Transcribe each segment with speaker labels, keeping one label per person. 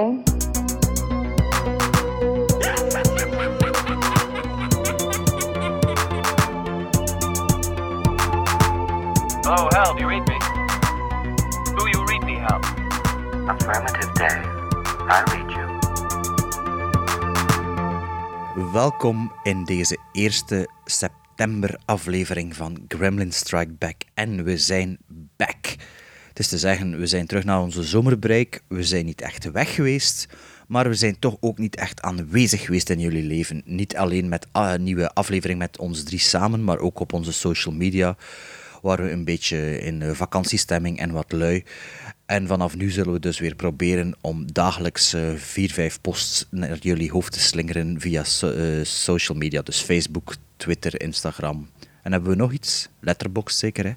Speaker 1: Game?
Speaker 2: Oh, Hal, do you read me? Do you read me, Hal?
Speaker 3: Affirmative day. I read you.
Speaker 4: Welkom in deze eerste september-aflevering van Gremlin Strike Back. En we zijn back. Is te zeggen, we zijn terug naar onze zomerbreak. We zijn niet echt weg geweest, maar we zijn toch ook niet echt aanwezig geweest in jullie leven. Niet alleen met ah, een nieuwe aflevering met ons drie samen, maar ook op onze social media, waar we een beetje in eh, vakantiestemming en wat lui. En vanaf nu zullen we dus weer proberen om dagelijks eh, vier, vijf posts naar jullie hoofd te slingeren via eh, social media. Dus Facebook, Twitter, Instagram. En hebben we nog iets? Letterboxd zeker, hè?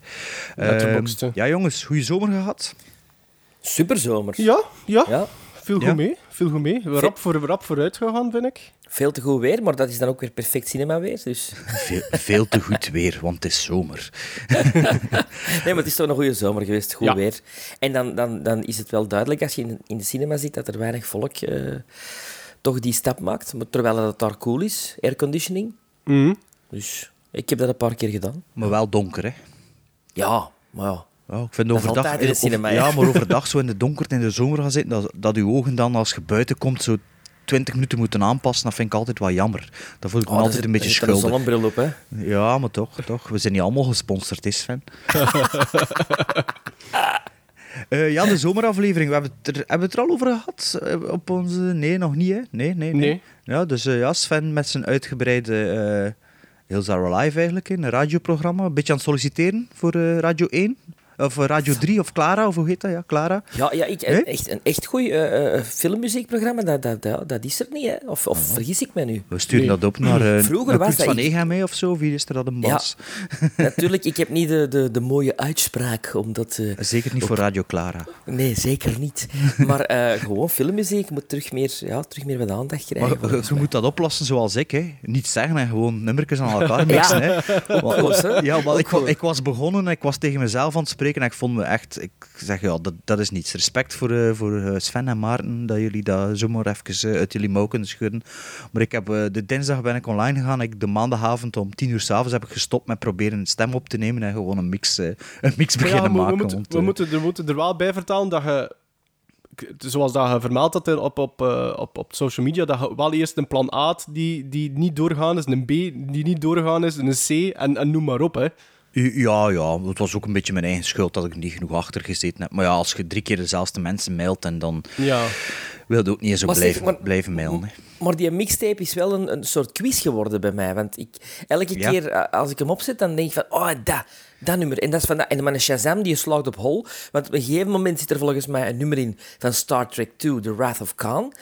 Speaker 5: Letterboxd,
Speaker 4: Ehm, ja, jongens, goede zomer gehad.
Speaker 6: Superzomer.
Speaker 5: Ja, ja.
Speaker 6: Ja,
Speaker 5: Veel goed
Speaker 4: Ja.
Speaker 5: mee. Veel goed mee. We rap, voor, rap vooruit gegaan, vind ik.
Speaker 6: veel te goed weer, maar dat is dan ook weer perfect cinema weer. Dus.
Speaker 4: Veel, veel te goed weer, want het is zomer.
Speaker 6: Nee, maar het is toch een goede zomer geweest, goed
Speaker 5: Ja.
Speaker 6: weer. En dan, dan, dan is het wel duidelijk als je in, in de cinema zit dat er weinig volk eh, toch die stap maakt. Maar terwijl het daar cool is, airconditioning.
Speaker 5: Mhm.
Speaker 6: Dus ik heb dat een paar keer gedaan.
Speaker 4: Maar wel donker, hè?
Speaker 6: Ja, maar ja.
Speaker 4: Ja, ik vind
Speaker 6: Dat
Speaker 4: overdag,
Speaker 6: in de cinema, hè?
Speaker 4: ja, maar overdag zo in de donkerte in de zomer gaan zitten, dat, dat uw ogen dan als je buiten komt zo 20 minuten moeten aanpassen, dat vind ik altijd wel jammer. Dat voel ik me
Speaker 6: Oh,
Speaker 4: altijd
Speaker 6: er
Speaker 4: een beetje
Speaker 6: er zit een
Speaker 4: schuldig.
Speaker 6: zonnebril op, hè.
Speaker 4: Ja, maar toch, toch. We zijn niet allemaal gesponsord, is Sven. Eh, ja, de zomeraflevering. We hebben het er, hebben we het er al over gehad? eh, Op onze... Nee, nog niet, hè? Nee, nee, nee.
Speaker 5: Nee.
Speaker 4: Ja, dus eh, ja, Sven met zijn uitgebreide Hills Are Alive eigenlijk, hè, een radioprogramma. Een beetje aan het solliciteren voor eh, Radio 1. Of eh, Radio 3, of Clara, of hoe heet dat? Ja, Clara.
Speaker 6: Ja, ja ik, echt, een echt goed eh, eh, filmmuziekprogramma, dat, dat, dat, dat is er niet, hè. Of, of vergis ik me nu?
Speaker 4: We sturen
Speaker 5: Nee.
Speaker 4: dat op naar, uh,
Speaker 6: Vroeger was dat
Speaker 4: van
Speaker 6: echt-
Speaker 4: Egem mee of zo. Wie is er dat een bas?
Speaker 6: Natuurlijk, ik heb niet de, de, de mooie uitspraak, omdat... eh,
Speaker 4: Zeker niet voor Radio Clara.
Speaker 6: Nee, zeker niet. Maar eh, gewoon filmmuziek moet terug meer, ja, terug meer wat aandacht krijgen.
Speaker 4: Maar je, moet dat oplossen zoals ik. Hè. Niet zeggen en gewoon nummertjes aan elkaar mixen.
Speaker 6: Ja.
Speaker 4: Hè. Want- ja, maar ik, ik was begonnen, ik was tegen mezelf aan het spreken en ik vond me echt... Ik zeg, ja, dat, dat is niets. Respect voor, eh, voor eh, Sven en Maarten, dat jullie dat zomaar even eh, uit jullie mouw kunnen schudden. Maar ik heb, de dinsdag ben ik online gegaan. Ik, de maandagavond om tien uur s'avonds heb ik gestopt met proberen een stem op te nemen en gewoon een mix, een mix beginnen
Speaker 5: ja, we, we
Speaker 4: maken.
Speaker 5: moeten,
Speaker 4: want,
Speaker 5: we, moeten, we moeten er wel bij vertellen dat je, zoals dat je vermeld had op, op, op, op social media, dat je wel eerst een plan A die, die niet doorgaan is, een B die niet doorgaan is, een C en, en noem maar op. Hè.
Speaker 4: Ja, ja, het was ook een beetje mijn eigen schuld dat ik er niet genoeg achter gezeten heb. Maar ja, als je drie keer dezelfde mensen mailt, en dan
Speaker 5: Ja.
Speaker 4: wil je ook niet zo
Speaker 6: Maar zeg,
Speaker 4: blijven,
Speaker 6: maar-
Speaker 4: blijven mailen. Hè.
Speaker 6: Maar die mixtape is wel een, een soort quiz geworden bij mij. Want ik, elke
Speaker 4: Ja.
Speaker 6: keer eh, als ik hem opzet, dan denk ik van... Oh, dat, dat nummer. En, dat is van dat. en mijn Shazam die slaagt op hol. Want op een gegeven moment zit er volgens mij een nummer in van Star Trek 2, The Wrath of Khan.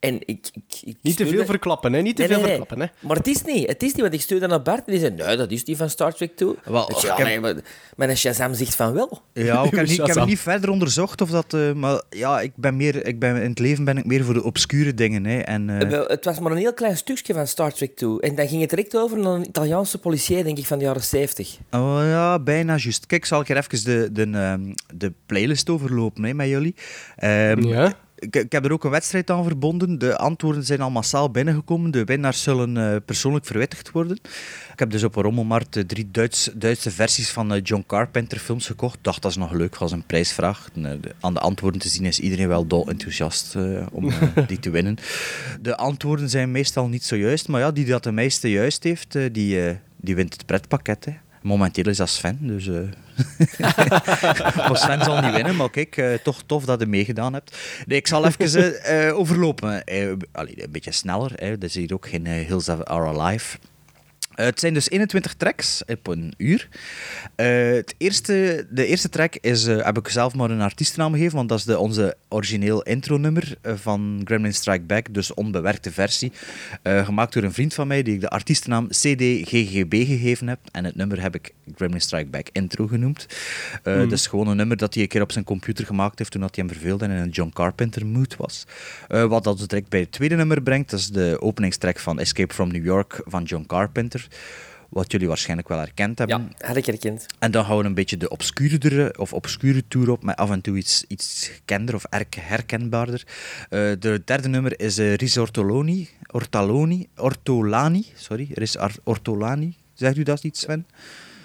Speaker 6: En ik... ik, ik
Speaker 5: Niet te veel
Speaker 6: stuurde-
Speaker 5: verklappen, hè. Niet te
Speaker 6: Nee,
Speaker 5: veel
Speaker 6: nee, nee.
Speaker 5: verklappen, hè.
Speaker 6: Maar het is niet. Het is niet, want ik stuurde naar Bart en die zei... Nee, dat is die van Star Trek 2.
Speaker 4: Wel,
Speaker 6: ik
Speaker 4: ik
Speaker 6: ja,
Speaker 4: heb-
Speaker 6: nee, maar mijn Shazam zegt van wel.
Speaker 4: Ja, ik heb, niet, ik heb niet verder onderzocht of dat... eh, maar ja, ik ben meer, ik ben, in het leven ben ik meer voor de obscure dingen. Hè. En, eh,
Speaker 6: Het was maar een heel klein stukje van Star Trek 2. En dan ging het direct over naar een Italiaanse policier, denk ik, van de jaren 70.
Speaker 4: Oh ja, bijna juist. Kijk, zal ik er even de, de, ehm, de playlist overlopen hè, met jullie. Ehm,
Speaker 5: Ja.
Speaker 4: Ik, ik heb er ook een wedstrijd aan verbonden. De antwoorden zijn al massaal binnengekomen. De winnaars zullen eh, persoonlijk verwittigd worden. Ik heb dus op een rommelmarkt eh, drie Duits, Duitse versies van eh, John Carpenter films gekocht. dacht, dat is nog leuk als een prijsvraag. De- aan de antwoorden te zien is iedereen wel dol enthousiast om die te winnen. De antwoorden zijn meestal niet zo juist. Maar ja, die dat de meeste juist heeft, die, die wint het pretpakket. Hè. Momenteel is dat Sven, dus... eh, maar Sven zal niet winnen, maar kijk, eh, toch tof dat je meegedaan hebt. Nee, ik zal even eh, overlopen. Allee, een beetje sneller, hè. dat is hier ook geen Hills Are Alive. Het zijn dus 21 tracks op een uur. Eh, het eerste, de eerste track is, eh, heb ik zelf maar een artiestennaam gegeven, want dat is de, onze origineel intronummer eh, van Gremlin Strike Back, dus onbewerkte versie. Eh, gemaakt door een vriend van mij, die ik de artiestennaam CDGGB gegeven heb. En het nummer heb ik Gremlin Strike Back intro genoemd. Eh Dat is gewoon een nummer dat hij een keer op zijn computer gemaakt heeft toen dat hij hem verveelde en in een John Carpenter mood was. Eh, wat dat direct bij het tweede nummer brengt, dat is de openingstrack van Escape from New York van John Carpenter. Wat jullie waarschijnlijk wel herkend hebben.
Speaker 6: Ja, had ik herkend.
Speaker 4: En dan gaan we een beetje de obscuurdere of obscure tour op, met af en toe iets, iets gekender of erk- herkenbaarder. Eh, de derde nummer is eh Riz Ortolani, Ortaloni, Ortolani, sorry, Ar- Ortolani. Zegt u dat iets, Sven?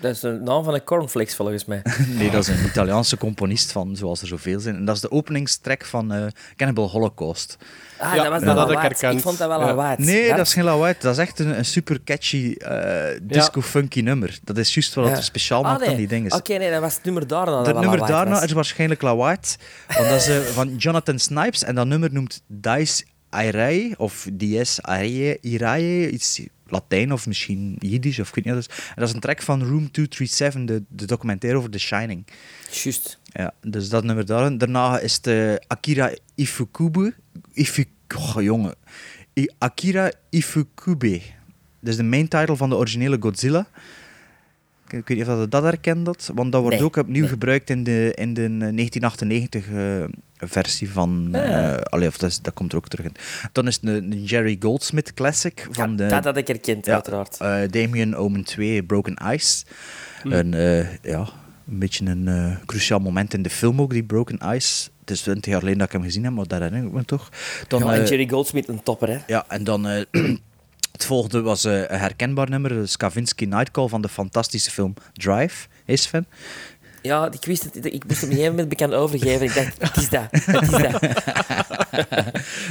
Speaker 6: Dat is de naam van een cornflakes, volgens mij.
Speaker 4: Nee, dat is een Italiaanse componist van, zoals er zoveel zijn. En dat is de openingstrek van eh, Cannibal Holocaust.
Speaker 6: Ah,
Speaker 5: Ja,
Speaker 6: dat was
Speaker 5: dat had ik
Speaker 6: lawaai.
Speaker 5: herkend.
Speaker 6: Ik vond dat wel
Speaker 5: Ja.
Speaker 6: een waard.
Speaker 4: Nee, dat is geen lawaai. Dat is echt een, een super catchy eh, disco-funky nummer. Dat is juist wat
Speaker 6: Ja.
Speaker 4: het speciaal
Speaker 6: Ah,
Speaker 4: maakt
Speaker 6: nee.
Speaker 4: aan die dingen.
Speaker 6: Oké, nee, dat was het nummer daarna. dat
Speaker 4: Het
Speaker 6: wel
Speaker 4: nummer
Speaker 6: lawaai
Speaker 4: daarna
Speaker 6: was.
Speaker 4: is waarschijnlijk Lawaait, want dat is eh, van Jonathan Snipes en dat nummer noemt Dice Irae of Dies Irae, Irae, iets Latijn of misschien Jiddisch of ik weet niet wat. dat is. En dat is een track van Room 237, de, de documentaire over The Shining.
Speaker 6: Juist.
Speaker 4: Ja, dus dat nummer daar. Daarna is eh, Akira Ifukube. Ifu, oh, jongen. I- Akira Ifukube. Dat is de main title van de originele Godzilla. Ik weet niet of je dat herkent, dat, want dat wordt
Speaker 6: Nee,
Speaker 4: ook opnieuw
Speaker 6: nee.
Speaker 4: gebruikt in de, in de 1998 eh, versie van... eh allee, of dat, is- dat komt er ook terug in. Dan is het een, een Jerry Goldsmith classic van
Speaker 6: Ja,
Speaker 4: de...
Speaker 6: dat had ik herkend,
Speaker 4: Ja,
Speaker 6: uiteraard.
Speaker 4: eh, Damien Omen 2, Broken Ice. Een, eh, ja, een beetje een cruciaal moment in de film ook, die Broken Ice. Het is 20 jaar geleden dat ik hem gezien heb, maar dat herinner ik me toch. Dan,
Speaker 6: en Jerry Goldsmith, een topper, hè.
Speaker 4: ja, en dan... het volgende was een herkenbaar nummer, de Skavinsky Nightcall van de fantastische film Drive. Is Sven?
Speaker 6: Ja, ik wist het. Ik moest op een gegeven moment bekend overgeven. Ik dacht, het is dat. Het is dat.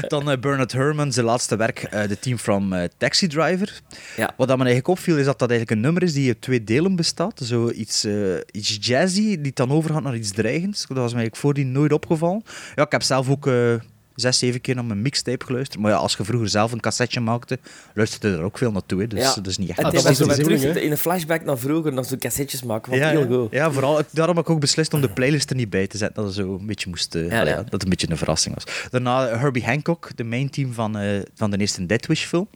Speaker 4: Dan eh, Bernard Herrmann, zijn laatste werk, The Team from eh, Taxi Driver.
Speaker 6: Ja.
Speaker 4: Wat dat me eigenlijk opviel, is dat dat eigenlijk een nummer is die uit twee delen bestaat. Zo iets, iets jazzy, die dan overgaat naar iets dreigends. Dat was mij eigenlijk voordien nooit opgevallen. Ja, ik heb zelf ook zes, zeven keer naar mijn mixtape geluisterd. Maar ja, als je vroeger zelf een cassetje maakte, luisterde je er ook veel naartoe. Hè. Dus
Speaker 6: Ja.
Speaker 4: dat is niet echt
Speaker 6: En
Speaker 5: dat
Speaker 6: het
Speaker 5: was
Speaker 6: zo terug in een flashback naar vroeger, nog zo'n cassettes maken.
Speaker 4: Ja,
Speaker 6: heel
Speaker 4: ja.
Speaker 6: goed.
Speaker 4: ja, vooral, daarom heb ik ook beslist om de playlist er niet bij te zetten. Dat het zo een beetje moest, eh,
Speaker 6: Ja,
Speaker 4: dat het een beetje een verrassing was. Daarna eh, Herbie Hancock, de main team van, eh, van de eerste Dead Wish film.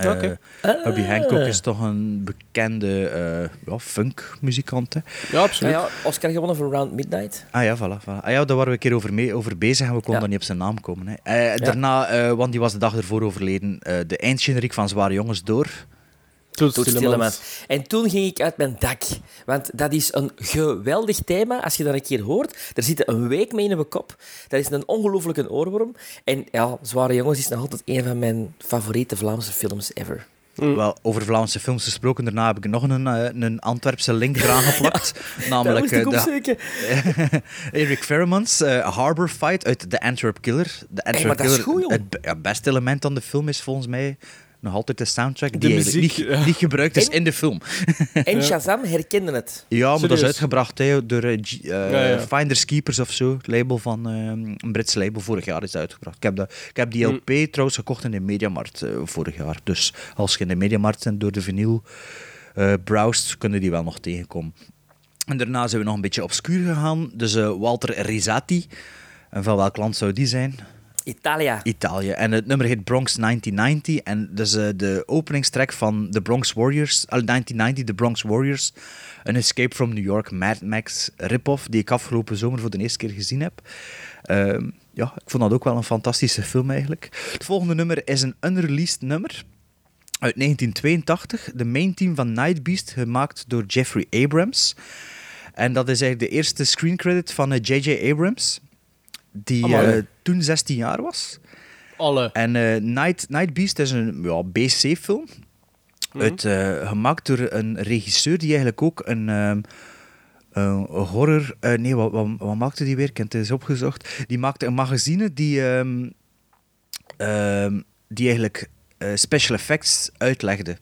Speaker 4: Eh,
Speaker 5: Oké.
Speaker 4: Herbie Hancock is toch een bekende eh ja, funk-muzikant. hè.
Speaker 5: Ja,
Speaker 6: Ja,
Speaker 5: absoluut.
Speaker 6: ja, Oscar gewonnen voor Round Midnight.
Speaker 4: Ah ja, voilà. voilà. Ah, ja, daar waren we een keer over, mee, over bezig en we konden
Speaker 6: Ja.
Speaker 4: dan niet op zijn naam komen. Hè. Eh, Daarna, eh, want die was de dag ervoor overleden, eh, de eindgeneriek van Zware Jongens door.
Speaker 5: Toet.
Speaker 6: En toen ging ik uit mijn dak. Want dat is een geweldig thema. Als je dat een keer hoort, er zit een week mee in mijn kop. Dat is een ongelooflijke oorworm. En ja, Zware Jongens is nog altijd een van mijn favoriete Vlaamse films ever.
Speaker 4: Wel, over Vlaamse films gesproken, daarna heb ik nog een, eh, een Antwerpse link eraan geplakt.
Speaker 6: Dat
Speaker 4: namelijk
Speaker 6: moest ik
Speaker 4: eh, de. Eric Ferremans, eh, Harbor Fight uit The Antwerp Killer. De Antwerp
Speaker 6: maar dat is
Speaker 4: Killer,
Speaker 6: goed, joh.
Speaker 4: Het ja, beste element aan de film is volgens mij nog altijd de soundtrack,
Speaker 5: De
Speaker 4: die
Speaker 5: muziek,
Speaker 4: niet,
Speaker 5: ja.
Speaker 4: niet gebruikt is
Speaker 6: En-
Speaker 4: in de film.
Speaker 6: En Shazam herkende het.
Speaker 4: Ja, maar dat is uitgebracht hè, door eh, eh,
Speaker 5: Ja, ja.
Speaker 4: Finders Keepers of zo, het label van eh, een Brits label. Vorig jaar is dat uitgebracht. Ik heb, dat, ik heb die
Speaker 5: Hm.
Speaker 4: LP trouwens gekocht in de Mediamarkt eh, vorig jaar. Dus als je in de Mediamarkt en door de vinyl eh browst, kunnen die wel nog tegenkomen. En daarna zijn we nog een beetje obscuur gegaan. Dus eh, Walter Rizzati. En van welk land zou die zijn?
Speaker 6: Italia.
Speaker 4: Italië. En het nummer heet Bronx 1990. En dat is eh, de openingstrack van The Bronx Warriors. Al 1990, The Bronx Warriors. Een Escape from New York Mad Max rip-off die ik afgelopen zomer voor de eerste keer gezien heb. Ehm, ja, ik vond dat ook wel een fantastische film eigenlijk. Het volgende nummer is een unreleased nummer. Uit 1982, de main team van Night Beast, gemaakt door Jeffrey Abrams. En dat is eigenlijk de eerste screen credit van J.J. Abrams, die. Toen 16 jaar was.
Speaker 5: Alle.
Speaker 4: En eh, Night, Night Beast is een ja, BC-film. uit, eh, gemaakt door een regisseur die eigenlijk ook een, ehm, een horror... eh, nee, wat, wat, wat maakte die weer? Ik heb het eens opgezocht. Die maakte een magazine die, ehm, ehm, die eigenlijk special effects uitlegde.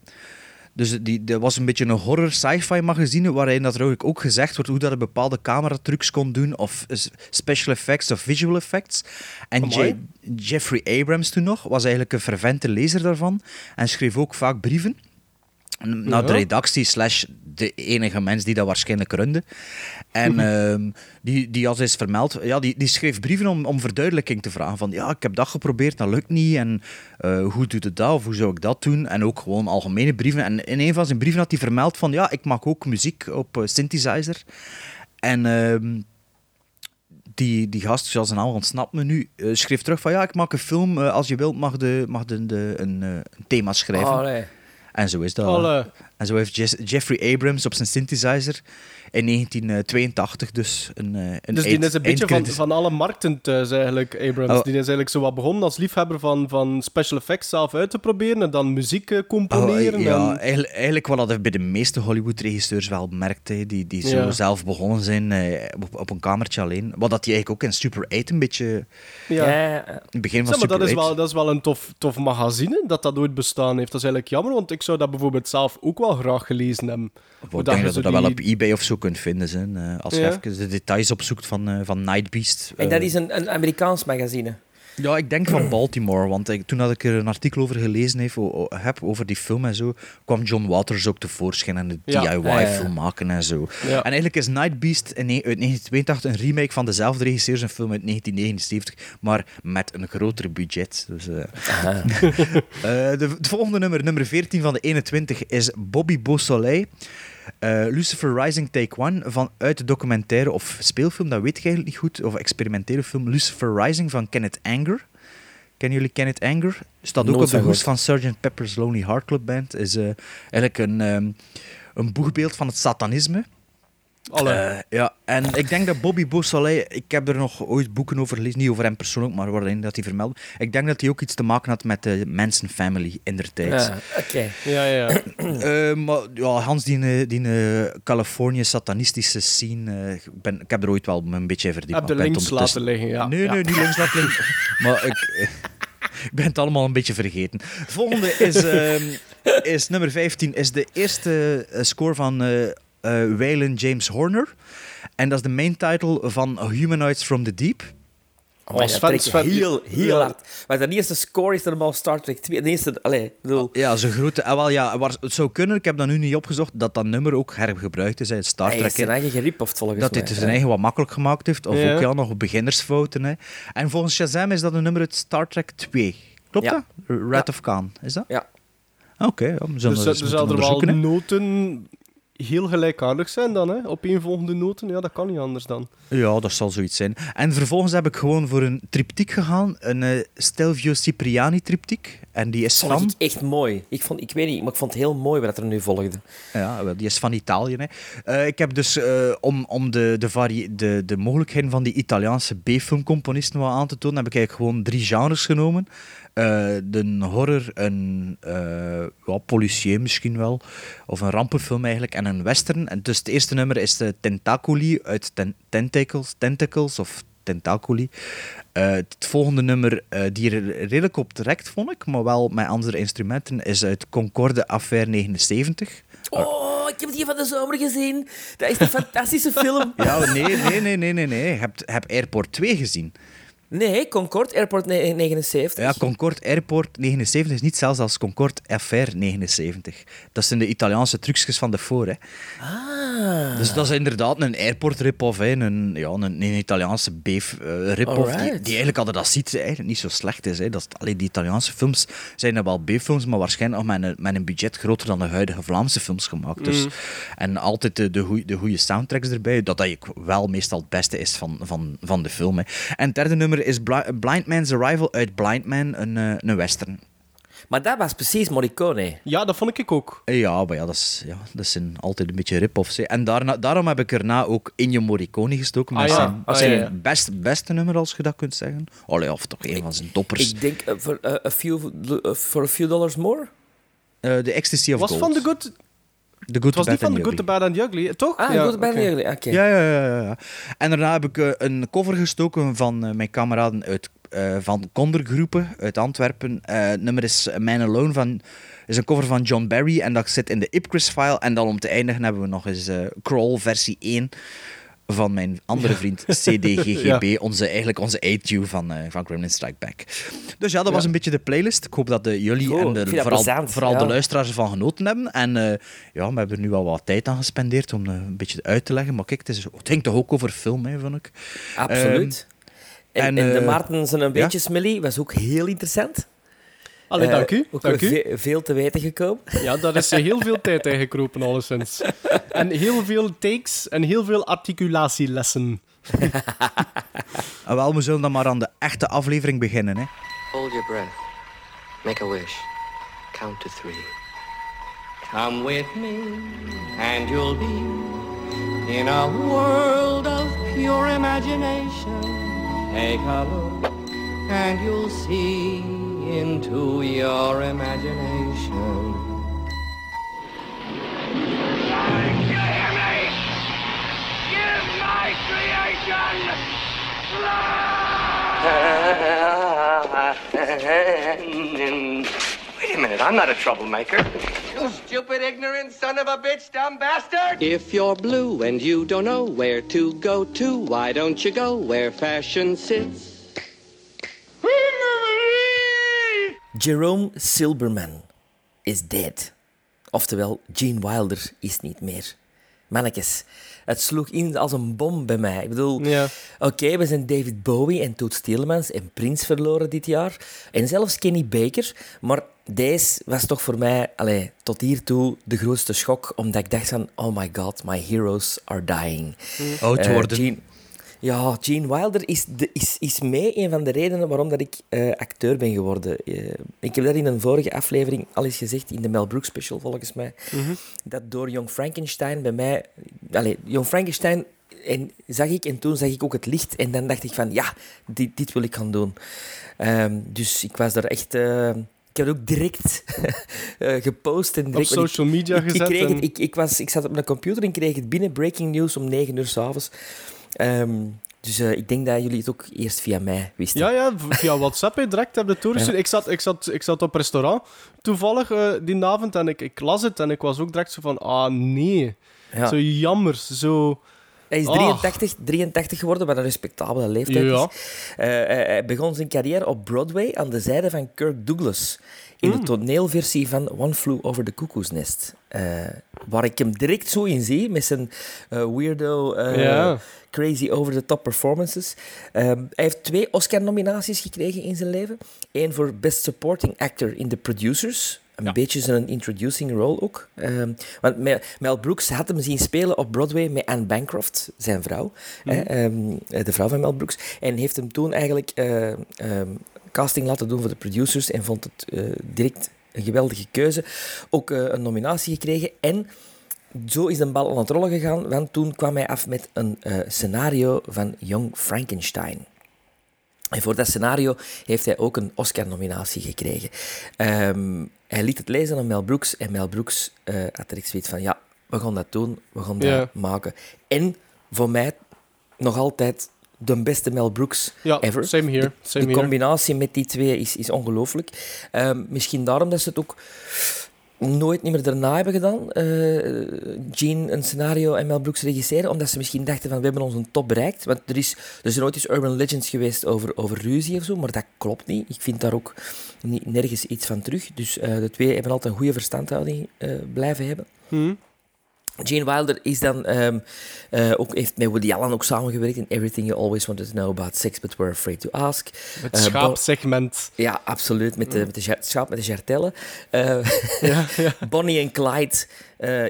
Speaker 4: Dus die, dat was een beetje een horror sci-fi magazine waarin dat er ook gezegd wordt hoe dat een bepaalde cameratrucs kon doen of special effects of visual effects. En. J- Jeffrey Abrams toen nog was eigenlijk een fervente lezer daarvan en schreef ook vaak brieven naar de redactie slash de enige mens die dat waarschijnlijk runde. En ehm, die, die als is vermeld, ja, die, die schreef brieven om, om verduidelijking te vragen. Van ja, ik heb dat geprobeerd, dat lukt niet. En eh, hoe doet het dat? Of hoe zou ik dat doen? En ook gewoon algemene brieven. En in een van zijn brieven had hij vermeld van ja, ik maak ook muziek op eh, synthesizer. En ehm, die, die gast, zoals zijn naam ontsnapt me nu, eh, schreef terug van ja, ik maak een film. als je wilt mag, de, mag de, de, een, een thema schrijven.
Speaker 6: Oh, nee.
Speaker 4: En zo is dat.
Speaker 5: Alle.
Speaker 4: En zo heeft Jes- Jeffrey Abrams op zijn synthesizer in 1982 dus een, eh, een
Speaker 5: Dus die is een beetje van, van alle markten thuis eigenlijk, Abrams.
Speaker 4: Oh.
Speaker 5: Die is eigenlijk zo wat begonnen als liefhebber van, van special effects zelf uit te proberen en dan muziek eh, componeren.
Speaker 4: Oh, ja,
Speaker 5: en-
Speaker 4: eigenlijk, eigenlijk wat je bij de meeste Hollywood-regisseurs wel merkt, hè, die, die zo
Speaker 5: Ja.
Speaker 4: zelf begonnen zijn eh, op, op een kamertje alleen. Wat dat die eigenlijk ook in Super 8 een beetje...
Speaker 5: ja.
Speaker 6: Ja, ja.
Speaker 4: In het begin van
Speaker 5: Zeg, maar
Speaker 4: Super
Speaker 5: dat is,
Speaker 4: 8.
Speaker 5: wel, dat is wel een tof, tof magazine dat dat ooit bestaan heeft. Dat is eigenlijk jammer, want ik zou dat bijvoorbeeld zelf ook wel graag gelezen hebben.
Speaker 4: Ik denk
Speaker 5: je
Speaker 4: dat je dat wel op eBay of zo kunt vinden. Zijn, eh, als je even de details opzoekt van, eh van Nightbeast.
Speaker 6: En
Speaker 4: Eh,
Speaker 6: dat is een, een Amerikaans magazine.
Speaker 4: Ja, ik denk van Baltimore. Want ik, toen dat ik er een artikel over gelezen o- o- heb over die film en zo, kwam John Waters ook tevoorschijn en de
Speaker 5: Ja.
Speaker 4: DIY-film maken en zo. En eigenlijk is Nightbeast in, ne- uit 1982 een remake van dezelfde regisseur, een film uit 1979, maar met een groter budget. Dus, eh, Eh, de, het volgende nummer, nummer 14 van de 21, is Bobby Beausoleil. Eh, Lucifer Rising Take One vanuit de documentaire of speelfilm, dat weet ik eigenlijk niet goed, of experimentele film Lucifer Rising van Kenneth Anger. Kennen jullie Kenneth Anger? Staat ook op de hoes van Sgt. Pepper's Lonely Heart Club Band. Is eh, eigenlijk een, ehm, een boegbeeld van het satanisme.
Speaker 5: Alle.
Speaker 4: Eh, ja, en ik denk dat Bobby Beausoleil, ik heb er nog ooit boeken over gelezen, niet over hem persoonlijk, maar waarin dat hij vermeldt. Ik denk dat hij ook iets te maken had met de Manson Family in der tijd.
Speaker 6: Ja, oké.
Speaker 5: ja, ja.
Speaker 4: Eh, maar ja, Hans, die, eh, die eh, Californië satanistische scene, eh, ik, ben, ik heb er ooit wel een beetje verdiept.
Speaker 5: Heb de links
Speaker 4: het
Speaker 5: laten liggen, ja.
Speaker 4: Nee,
Speaker 5: Ja.
Speaker 4: nee, niet links laten liggen. maar ik, ik ben het allemaal een beetje vergeten. Het volgende is, ehm, is nummer 15, is de eerste score van eh Waylon James Horner. En dat is de main title van Humanoids from the Deep.
Speaker 6: Oh, dat
Speaker 5: van-
Speaker 6: heel, heel
Speaker 5: Ja.
Speaker 6: hard. Maar de eerste score is normaal Star Trek 2. De eerste, bedoel...
Speaker 4: Ja, zo'n grote... ah, wel, ja, waar, het zou kunnen, ik heb dat nu niet opgezocht, dat dat nummer ook hergebruikt is in Star
Speaker 6: Hij
Speaker 4: Trek.
Speaker 6: is zijn eigen geripoft volgens
Speaker 4: Dat
Speaker 6: mij.
Speaker 4: hij het zijn eigen wat makkelijk gemaakt heeft. Of
Speaker 5: Ja.
Speaker 4: ook ja, nog beginnersfouten. Hè. En volgens Shazam is dat een nummer uit Star Trek 2. Klopt
Speaker 6: Ja.
Speaker 4: dat? Wrath of Khan, is dat?
Speaker 6: Ja.
Speaker 4: Oké, ja, we zullen
Speaker 5: Dus
Speaker 4: dat
Speaker 5: er er wel noten heel gelijkaardig zijn dan, hè? Opeenvolgende noten. Ja, dat kan niet anders dan.
Speaker 4: Ja, dat zal zoiets zijn. En vervolgens heb ik gewoon voor een triptiek gegaan. Een eh, Stelvio Cipriani triptiek. En die is
Speaker 6: vond
Speaker 4: van...
Speaker 6: ik echt mooi. Ik, vond, ik weet niet, maar ik vond het heel mooi wat er nu volgde.
Speaker 4: Ja, wel, die is van Italië. Hè. Eh, ik heb dus, eh, om, om de, de, vari- de, de mogelijkheden van die Italiaanse B-filmcomponisten wat aan te tonen, heb ik eigenlijk gewoon drie genres genomen. Eh, de horror, een uh, policier misschien wel, of een rampenfilm eigenlijk, en een western. En dus het eerste nummer is de Tentaculi uit ten- Tentacles, Tentacles of Tentaculi. Uh, het volgende nummer, uh, die er redelijk op direct vond ik, maar wel met andere instrumenten, is uit Concorde Affaire 79.
Speaker 6: Oh, ik heb die van de zomer gezien. Dat is een fantastische film.
Speaker 4: Ja, nee, nee, nee, nee, nee. nee. Je hebt, heb Airport 2 gezien.
Speaker 6: Nee, Concorde Airport ne- 79.
Speaker 4: Ja, Concorde Airport 79 is niet zelfs als Concorde Affaire 79. Dat zijn de Italiaanse trucjes van de voor. Hè.
Speaker 6: Ah.
Speaker 4: Dus dat is inderdaad een airport rip-off. Een, ja, een, een Italiaanse beef uh, rip-off, die, die eigenlijk altijd dat ziet eigenlijk niet zo slecht is. Hè. Dat is allee, die Italiaanse films zijn er wel B-films, maar waarschijnlijk nog met een, met een budget groter dan de huidige Vlaamse films gemaakt. Dus, En altijd de, de, goeie, de goede soundtracks erbij, dat dat wel meestal het beste is van, van, van de film. Hè. En het derde nummer is Bli Blind Man's Arrival uit Blind Man, een, uh, een western.
Speaker 6: Maar dat was precies Morricone.
Speaker 5: Ja, dat vond ik ook.
Speaker 4: Ja, maar ja, dat, is, ja, dat zijn altijd een beetje rip-offs. hè. En daarna, daarom heb ik erna ook Ennio Morricone gestoken. Met
Speaker 5: Ah, ja.
Speaker 4: zijn,
Speaker 5: Ah,
Speaker 4: zijn
Speaker 5: ja, ja.
Speaker 4: Best, beste nummer, als je dat kunt zeggen. Allee, of toch een van zijn toppers.
Speaker 6: Ik denk voor uh, a, few, uh, for a few dollars more.
Speaker 4: Uh, The Ecstasy of
Speaker 5: was
Speaker 4: Gold.
Speaker 5: van The Good...
Speaker 4: The Good,
Speaker 5: Het was
Speaker 4: the
Speaker 5: niet
Speaker 4: Bad
Speaker 5: van The Good, The Bad and the Ugly, toch?
Speaker 6: Ah,
Speaker 5: ja,
Speaker 6: goed, bij
Speaker 5: oké.
Speaker 6: jullie. Oké.
Speaker 4: Ja, ja, ja, ja, ja. En daarna heb ik uh, een cover gestoken van uh, mijn kameraden uit, uh, van Kondergroepen uit Antwerpen. het nummer is Man Alone van... is een cover van John Barry en dat zit in de Ipcris-file. En dan om te eindigen hebben we nog eens Crawl versie 1 van mijn andere vriend CDGGB, ja. onze, eigenlijk onze A-tune van, uh, van Gremlin Strike Back. Dus ja, dat was een beetje de playlist. Ik hoop dat de, jullie
Speaker 6: Cool,
Speaker 4: en
Speaker 6: ik
Speaker 4: de, vooral, vooral de luisteraars ervan genoten hebben. En uh, ja, we hebben er nu al wat tijd aan gespendeerd om een beetje uit te leggen. Maar kijk, het, is, het ging toch ook over film, hè, vond ik.
Speaker 6: Absoluut. Um, en,
Speaker 4: en,
Speaker 6: en, de
Speaker 4: eh,
Speaker 6: Maarten zijn een
Speaker 4: ja?
Speaker 6: beetje smillie was ook heel interessant.
Speaker 5: Allee,
Speaker 6: Eh,
Speaker 5: dank u.
Speaker 6: Ook
Speaker 5: Dank u.
Speaker 6: ve- veel te weten gekomen.
Speaker 5: Ja, daar is heel veel tijd in gekropen, alleszins. En heel veel takes en heel veel articulatielessen.
Speaker 4: En wel, we zullen dan maar aan de echte aflevering beginnen. Hè.
Speaker 7: Hold your breath. Make a wish. Count to three. Come with me, and you'll be in a world of pure imagination. Take a look, and you'll see into your imagination.
Speaker 3: Wait a minute, I'm not a troublemaker.
Speaker 7: You stupid, ignorant son of a bitch, dumb bastard! If you're blue and you don't know where to go to, why don't you go where fashion sits?
Speaker 6: Jerome Silberman is dead. Oftewel, Gene Wilder is niet meer. Mannekes, het sloeg in als een bom bij mij. Ik bedoel,
Speaker 5: Ja.
Speaker 6: oké, we zijn David Bowie en Toet Stielemans en Prince verloren dit jaar. En zelfs Kenny Baker. Maar deze was toch voor mij, allee, tot hiertoe, de grootste schok. Omdat ik dacht van, oh my god, my heroes are dying.
Speaker 4: Oud
Speaker 6: Eh,
Speaker 4: worden.
Speaker 6: Gene- ja, Gene Wilder is, de, is, is mee een van de redenen waarom dat ik eh, acteur ben geworden. Eh, ik heb dat in een vorige aflevering al eens gezegd, in de Mel Brooks special volgens mij. Dat door Young Frankenstein bij mij... Allez, Young Frankenstein en zag ik en toen zag ik ook het licht en dan dacht ik van ja, dit, dit wil ik gaan doen. Ehm, dus ik was daar echt... eh, ik heb het ook direct gepost. En direct, ik-
Speaker 5: social media
Speaker 6: ik, ik,
Speaker 5: gezet
Speaker 6: kreeg het- ik, ik, was, ik zat op mijn computer en kreeg het binnen, breaking news om 9 uur s'avonds. Ehm dus eh, ik denk dat jullie het ook eerst via mij wisten.
Speaker 5: Ja, ja, via WhatsApp hè, direct heb je het doorgestuurd. Ik, zat, ik, zat, ik zat op restaurant toevallig eh, die avond en ik, ik las het en ik was ook direct zo van, ah nee,
Speaker 6: Ja.
Speaker 5: zo jammer, zo...
Speaker 6: Hij is
Speaker 5: Ah.
Speaker 6: 83, 83 geworden, wat een respectabele leeftijd
Speaker 5: Ja.
Speaker 6: is. Eh, hij begon zijn carrière op Broadway aan de zijde van Kirk Douglas. In de toneelversie van One Flew Over the Cuckoo's Nest. Eh, waar ik hem direct zo in zie, met zijn eh, weirdo, eh,
Speaker 5: Ja.
Speaker 6: crazy over-the-top performances. Ehm, hij heeft twee Oscar-nominaties gekregen in zijn leven. Eén voor Best Supporting Actor in The Producers. Een beetje zijn introducing role ook. Ehm, want Mel, Brooks had hem zien spelen op Broadway met Anne Bancroft, zijn vrouw. hè, ehm, de vrouw van Mel Brooks. En heeft hem toen eigenlijk casting laten doen voor de producers. En vond het eh, direct een geweldige keuze. Ook eh, een nominatie gekregen. En zo is de bal aan het rollen gegaan, want toen kwam hij af met een eh, scenario van Young Frankenstein. En voor dat scenario heeft hij ook een Oscar-nominatie gekregen. Ehm, hij liet het lezen aan Mel Brooks en Mel Brooks had er zoiets van, ja, we gaan dat doen, we gaan dat maken. En voor mij nog altijd de beste Mel Brooks
Speaker 5: Ja,
Speaker 6: ever.
Speaker 5: same here,
Speaker 6: De-
Speaker 5: same
Speaker 6: de
Speaker 5: here.
Speaker 6: combinatie met die twee is, is ongelooflijk. Ehm, misschien daarom dat ze het ook nooit niet meer daarna hebben gedaan. eh Gene een scenario en Mel Brooks regisseren, omdat ze misschien dachten van we hebben onze top bereikt. Want er, is, er zijn ooit eens urban legends geweest over, over ruzie of zo, maar dat klopt niet. Ik vind daar ook niet, nergens iets van terug. Dus eh, de twee hebben altijd een goede verstandhouding eh, blijven hebben.
Speaker 5: Hm.
Speaker 6: Gene Wilder is dan, ehm, eh, ook, heeft met Woody Allen ook samengewerkt in Everything You Always Wanted to Know About Sex But Were Afraid to Ask.
Speaker 5: Het schaapsegment.
Speaker 6: ja, absoluut. Met de, met de schaap met de jartellen. Eh,
Speaker 5: Ja, ja.
Speaker 6: Bonnie en Clyde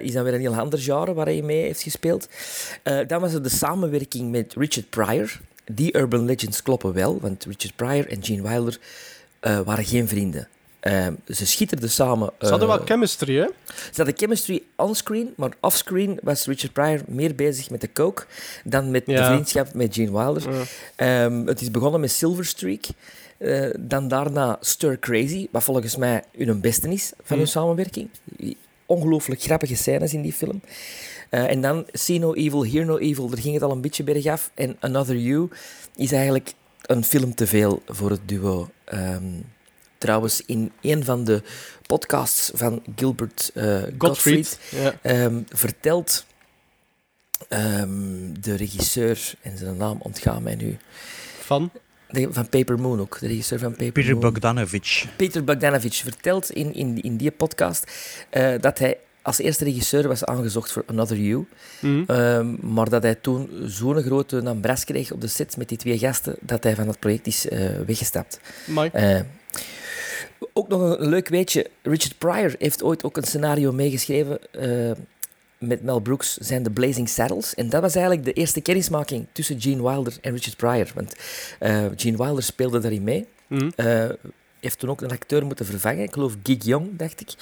Speaker 6: is dan weer een heel ander genre waar hij mee heeft gespeeld. Dan was er de samenwerking met Richard Pryor. Die urban legends kloppen wel, want Richard Pryor en Gene Wilder waren geen vrienden. Eh, ze schitterden samen.
Speaker 5: Ze hadden
Speaker 6: eh,
Speaker 5: wel chemistry, hè?
Speaker 6: ze hadden chemistry onscreen, maar offscreen was Richard Pryor meer bezig met de coke dan met de vriendschap met Gene Wilder. Ehm, het is begonnen met Silver Streak. eh, dan daarna Stir Crazy, wat volgens mij hun beste is van hun samenwerking. Ongelooflijk grappige scènes in die film. Eh, en dan See No Evil, Hear No Evil, daar ging het al een beetje bergaf. En Another You is eigenlijk een film te veel voor het duo. Ehm, trouwens, in een van de podcasts van Gilbert eh Gottfried,
Speaker 5: Gottfried. Ja.
Speaker 6: ehm, vertelt ehm, de regisseur, en zijn naam ontgaan mij nu,
Speaker 5: Van?
Speaker 6: de- van Paper Moon ook, de regisseur van Paper
Speaker 4: Peter
Speaker 6: Moon.
Speaker 4: Bogdanovich.
Speaker 6: Peter Bogdanovich vertelt in, in, in die podcast eh, dat hij als eerste regisseur was aangezocht voor Another You.
Speaker 5: Hm.
Speaker 6: Ehm, maar dat hij toen zo'n grote nambras kreeg op de set met die twee gasten, dat hij van het project is eh, weggestapt.
Speaker 5: Mike.
Speaker 6: Eh, ook nog een leuk weetje. Richard Pryor heeft ooit ook een scenario meegeschreven eh, met Mel Brooks, zijn The Blazing Saddles. En dat was eigenlijk de eerste kennismaking tussen Gene Wilder en Richard Pryor. Want eh, Gene Wilder speelde daarin mee. Eh, heeft toen ook een acteur moeten vervangen. Ik geloof Gig Young, dacht ik.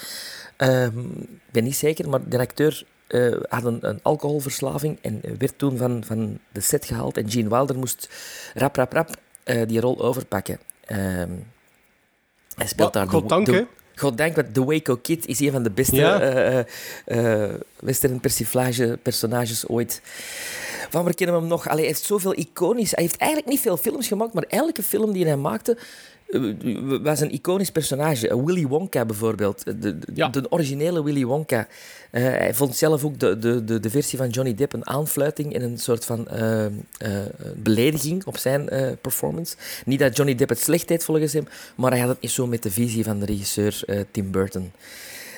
Speaker 6: Ehm, Ik ben niet zeker, maar de acteur had een, een alcoholverslaving en werd toen van, van de set gehaald. En Gene Wilder moest rap, rap, rap die rol overpakken. Ehm, hij speelt daar...
Speaker 5: goddank,
Speaker 6: de-
Speaker 5: hè.
Speaker 6: Goddank, want The Waco Kid is een van de beste
Speaker 5: Ja.
Speaker 6: eh, eh, western persiflage personages ooit. Van waar kennen we hem nog? Allee, hij heeft zoveel iconisch... Hij heeft eigenlijk niet veel films gemaakt, maar elke film die hij maakte was een iconisch personage. Eh, Willy Wonka bijvoorbeeld. De, de,
Speaker 5: Ja.
Speaker 6: de originele Willy Wonka. Eh, hij vond zelf ook de, de, de, de versie van Johnny Depp een aanfluiting en een soort van eh, eh, belediging op zijn eh, performance. Niet dat Johnny Depp het slecht deed volgens hem, maar hij had het niet zo met de visie van de regisseur eh, Tim Burton.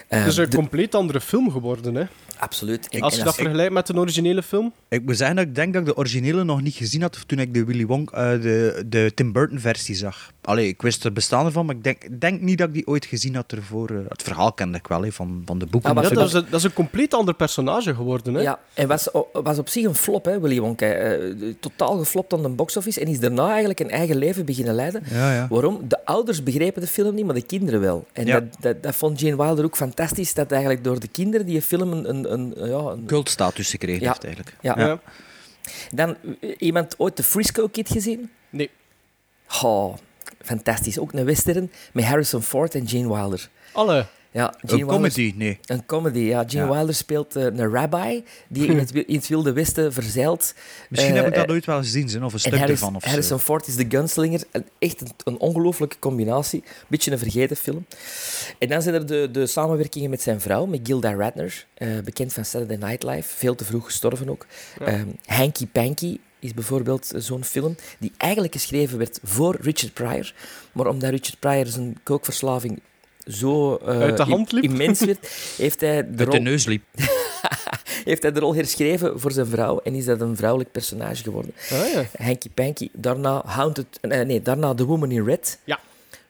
Speaker 6: Eh,
Speaker 5: Het is een
Speaker 6: de-
Speaker 5: compleet andere film geworden, hè.
Speaker 6: absoluut.
Speaker 5: Als je dat vergelijkt met een originele film.
Speaker 4: Ik moet zeggen dat ik denk dat ik de originele nog niet gezien had toen ik de Willy Wonka, eh, de, de Tim Burton versie zag. Allee, ik wist er bestaan ervan, maar ik denk, denk niet dat ik die ooit gezien had ervoor. eh, het verhaal kende ik wel hè, van, van de boeken.
Speaker 6: Maar
Speaker 5: Ja,
Speaker 6: dat
Speaker 5: is een, dat is een compleet ander personage geworden, hè.
Speaker 6: Ja, en was, was op zich een flop, hè, Willy Wonka. Eh, totaal geflopt aan de box-office en is daarna eigenlijk een eigen leven beginnen leiden.
Speaker 4: Ja, ja.
Speaker 6: Waarom? De ouders begrepen de film niet, maar de kinderen wel. En
Speaker 4: Ja.
Speaker 6: dat, dat, dat vond Jane Wilder ook fantastisch, dat eigenlijk door de kinderen die film een... een, een, ja, een
Speaker 4: Cultstatus gekregen
Speaker 6: Ja.
Speaker 4: heeft eigenlijk.
Speaker 6: ja.
Speaker 5: Ja.
Speaker 6: Dan, eh, iemand ooit de Frisco Kid gezien?
Speaker 5: Nee.
Speaker 6: Oh, fantastisch. Ook een western met Harrison Ford en Gene Wilder.
Speaker 5: Alle.
Speaker 6: Ja, Gene
Speaker 4: Een
Speaker 6: Wilder
Speaker 4: comedy, nee.
Speaker 6: Een comedy, ja. Gene
Speaker 4: Ja.
Speaker 6: Wilder speelt eh, een rabbi die in het, in het Wilde Westen verzeilt.
Speaker 4: Misschien
Speaker 6: Eh,
Speaker 4: heb ik dat
Speaker 6: eh,
Speaker 4: ooit wel gezien, zijn, of een
Speaker 6: En
Speaker 4: stuk
Speaker 6: Harris-
Speaker 4: ervan. Of zo.
Speaker 6: Harrison Ford is de gunslinger. Een- Echt een, een ongelooflijke combinatie. Beetje een vergeten film. En dan zijn er de, de samenwerkingen met zijn vrouw, met Gilda Radner. eh, bekend van Saturday Night Live. Veel te vroeg gestorven ook. Ehm, Hanky Panky is bijvoorbeeld zo'n film die eigenlijk geschreven werd voor Richard Pryor. Maar omdat Richard Pryor zijn kookverslaving zo eh,
Speaker 5: Uit de hand liep.
Speaker 6: immens werd, heeft hij de
Speaker 4: Uit de
Speaker 6: rol
Speaker 4: neus liep.
Speaker 6: heeft hij de rol herschreven voor zijn vrouw en is dat een vrouwelijk personage geworden.
Speaker 5: Ah, ja.
Speaker 6: Hanky Panky. Daarna, Haunted, eh, nee, daarna The Woman in Red.
Speaker 5: Ja.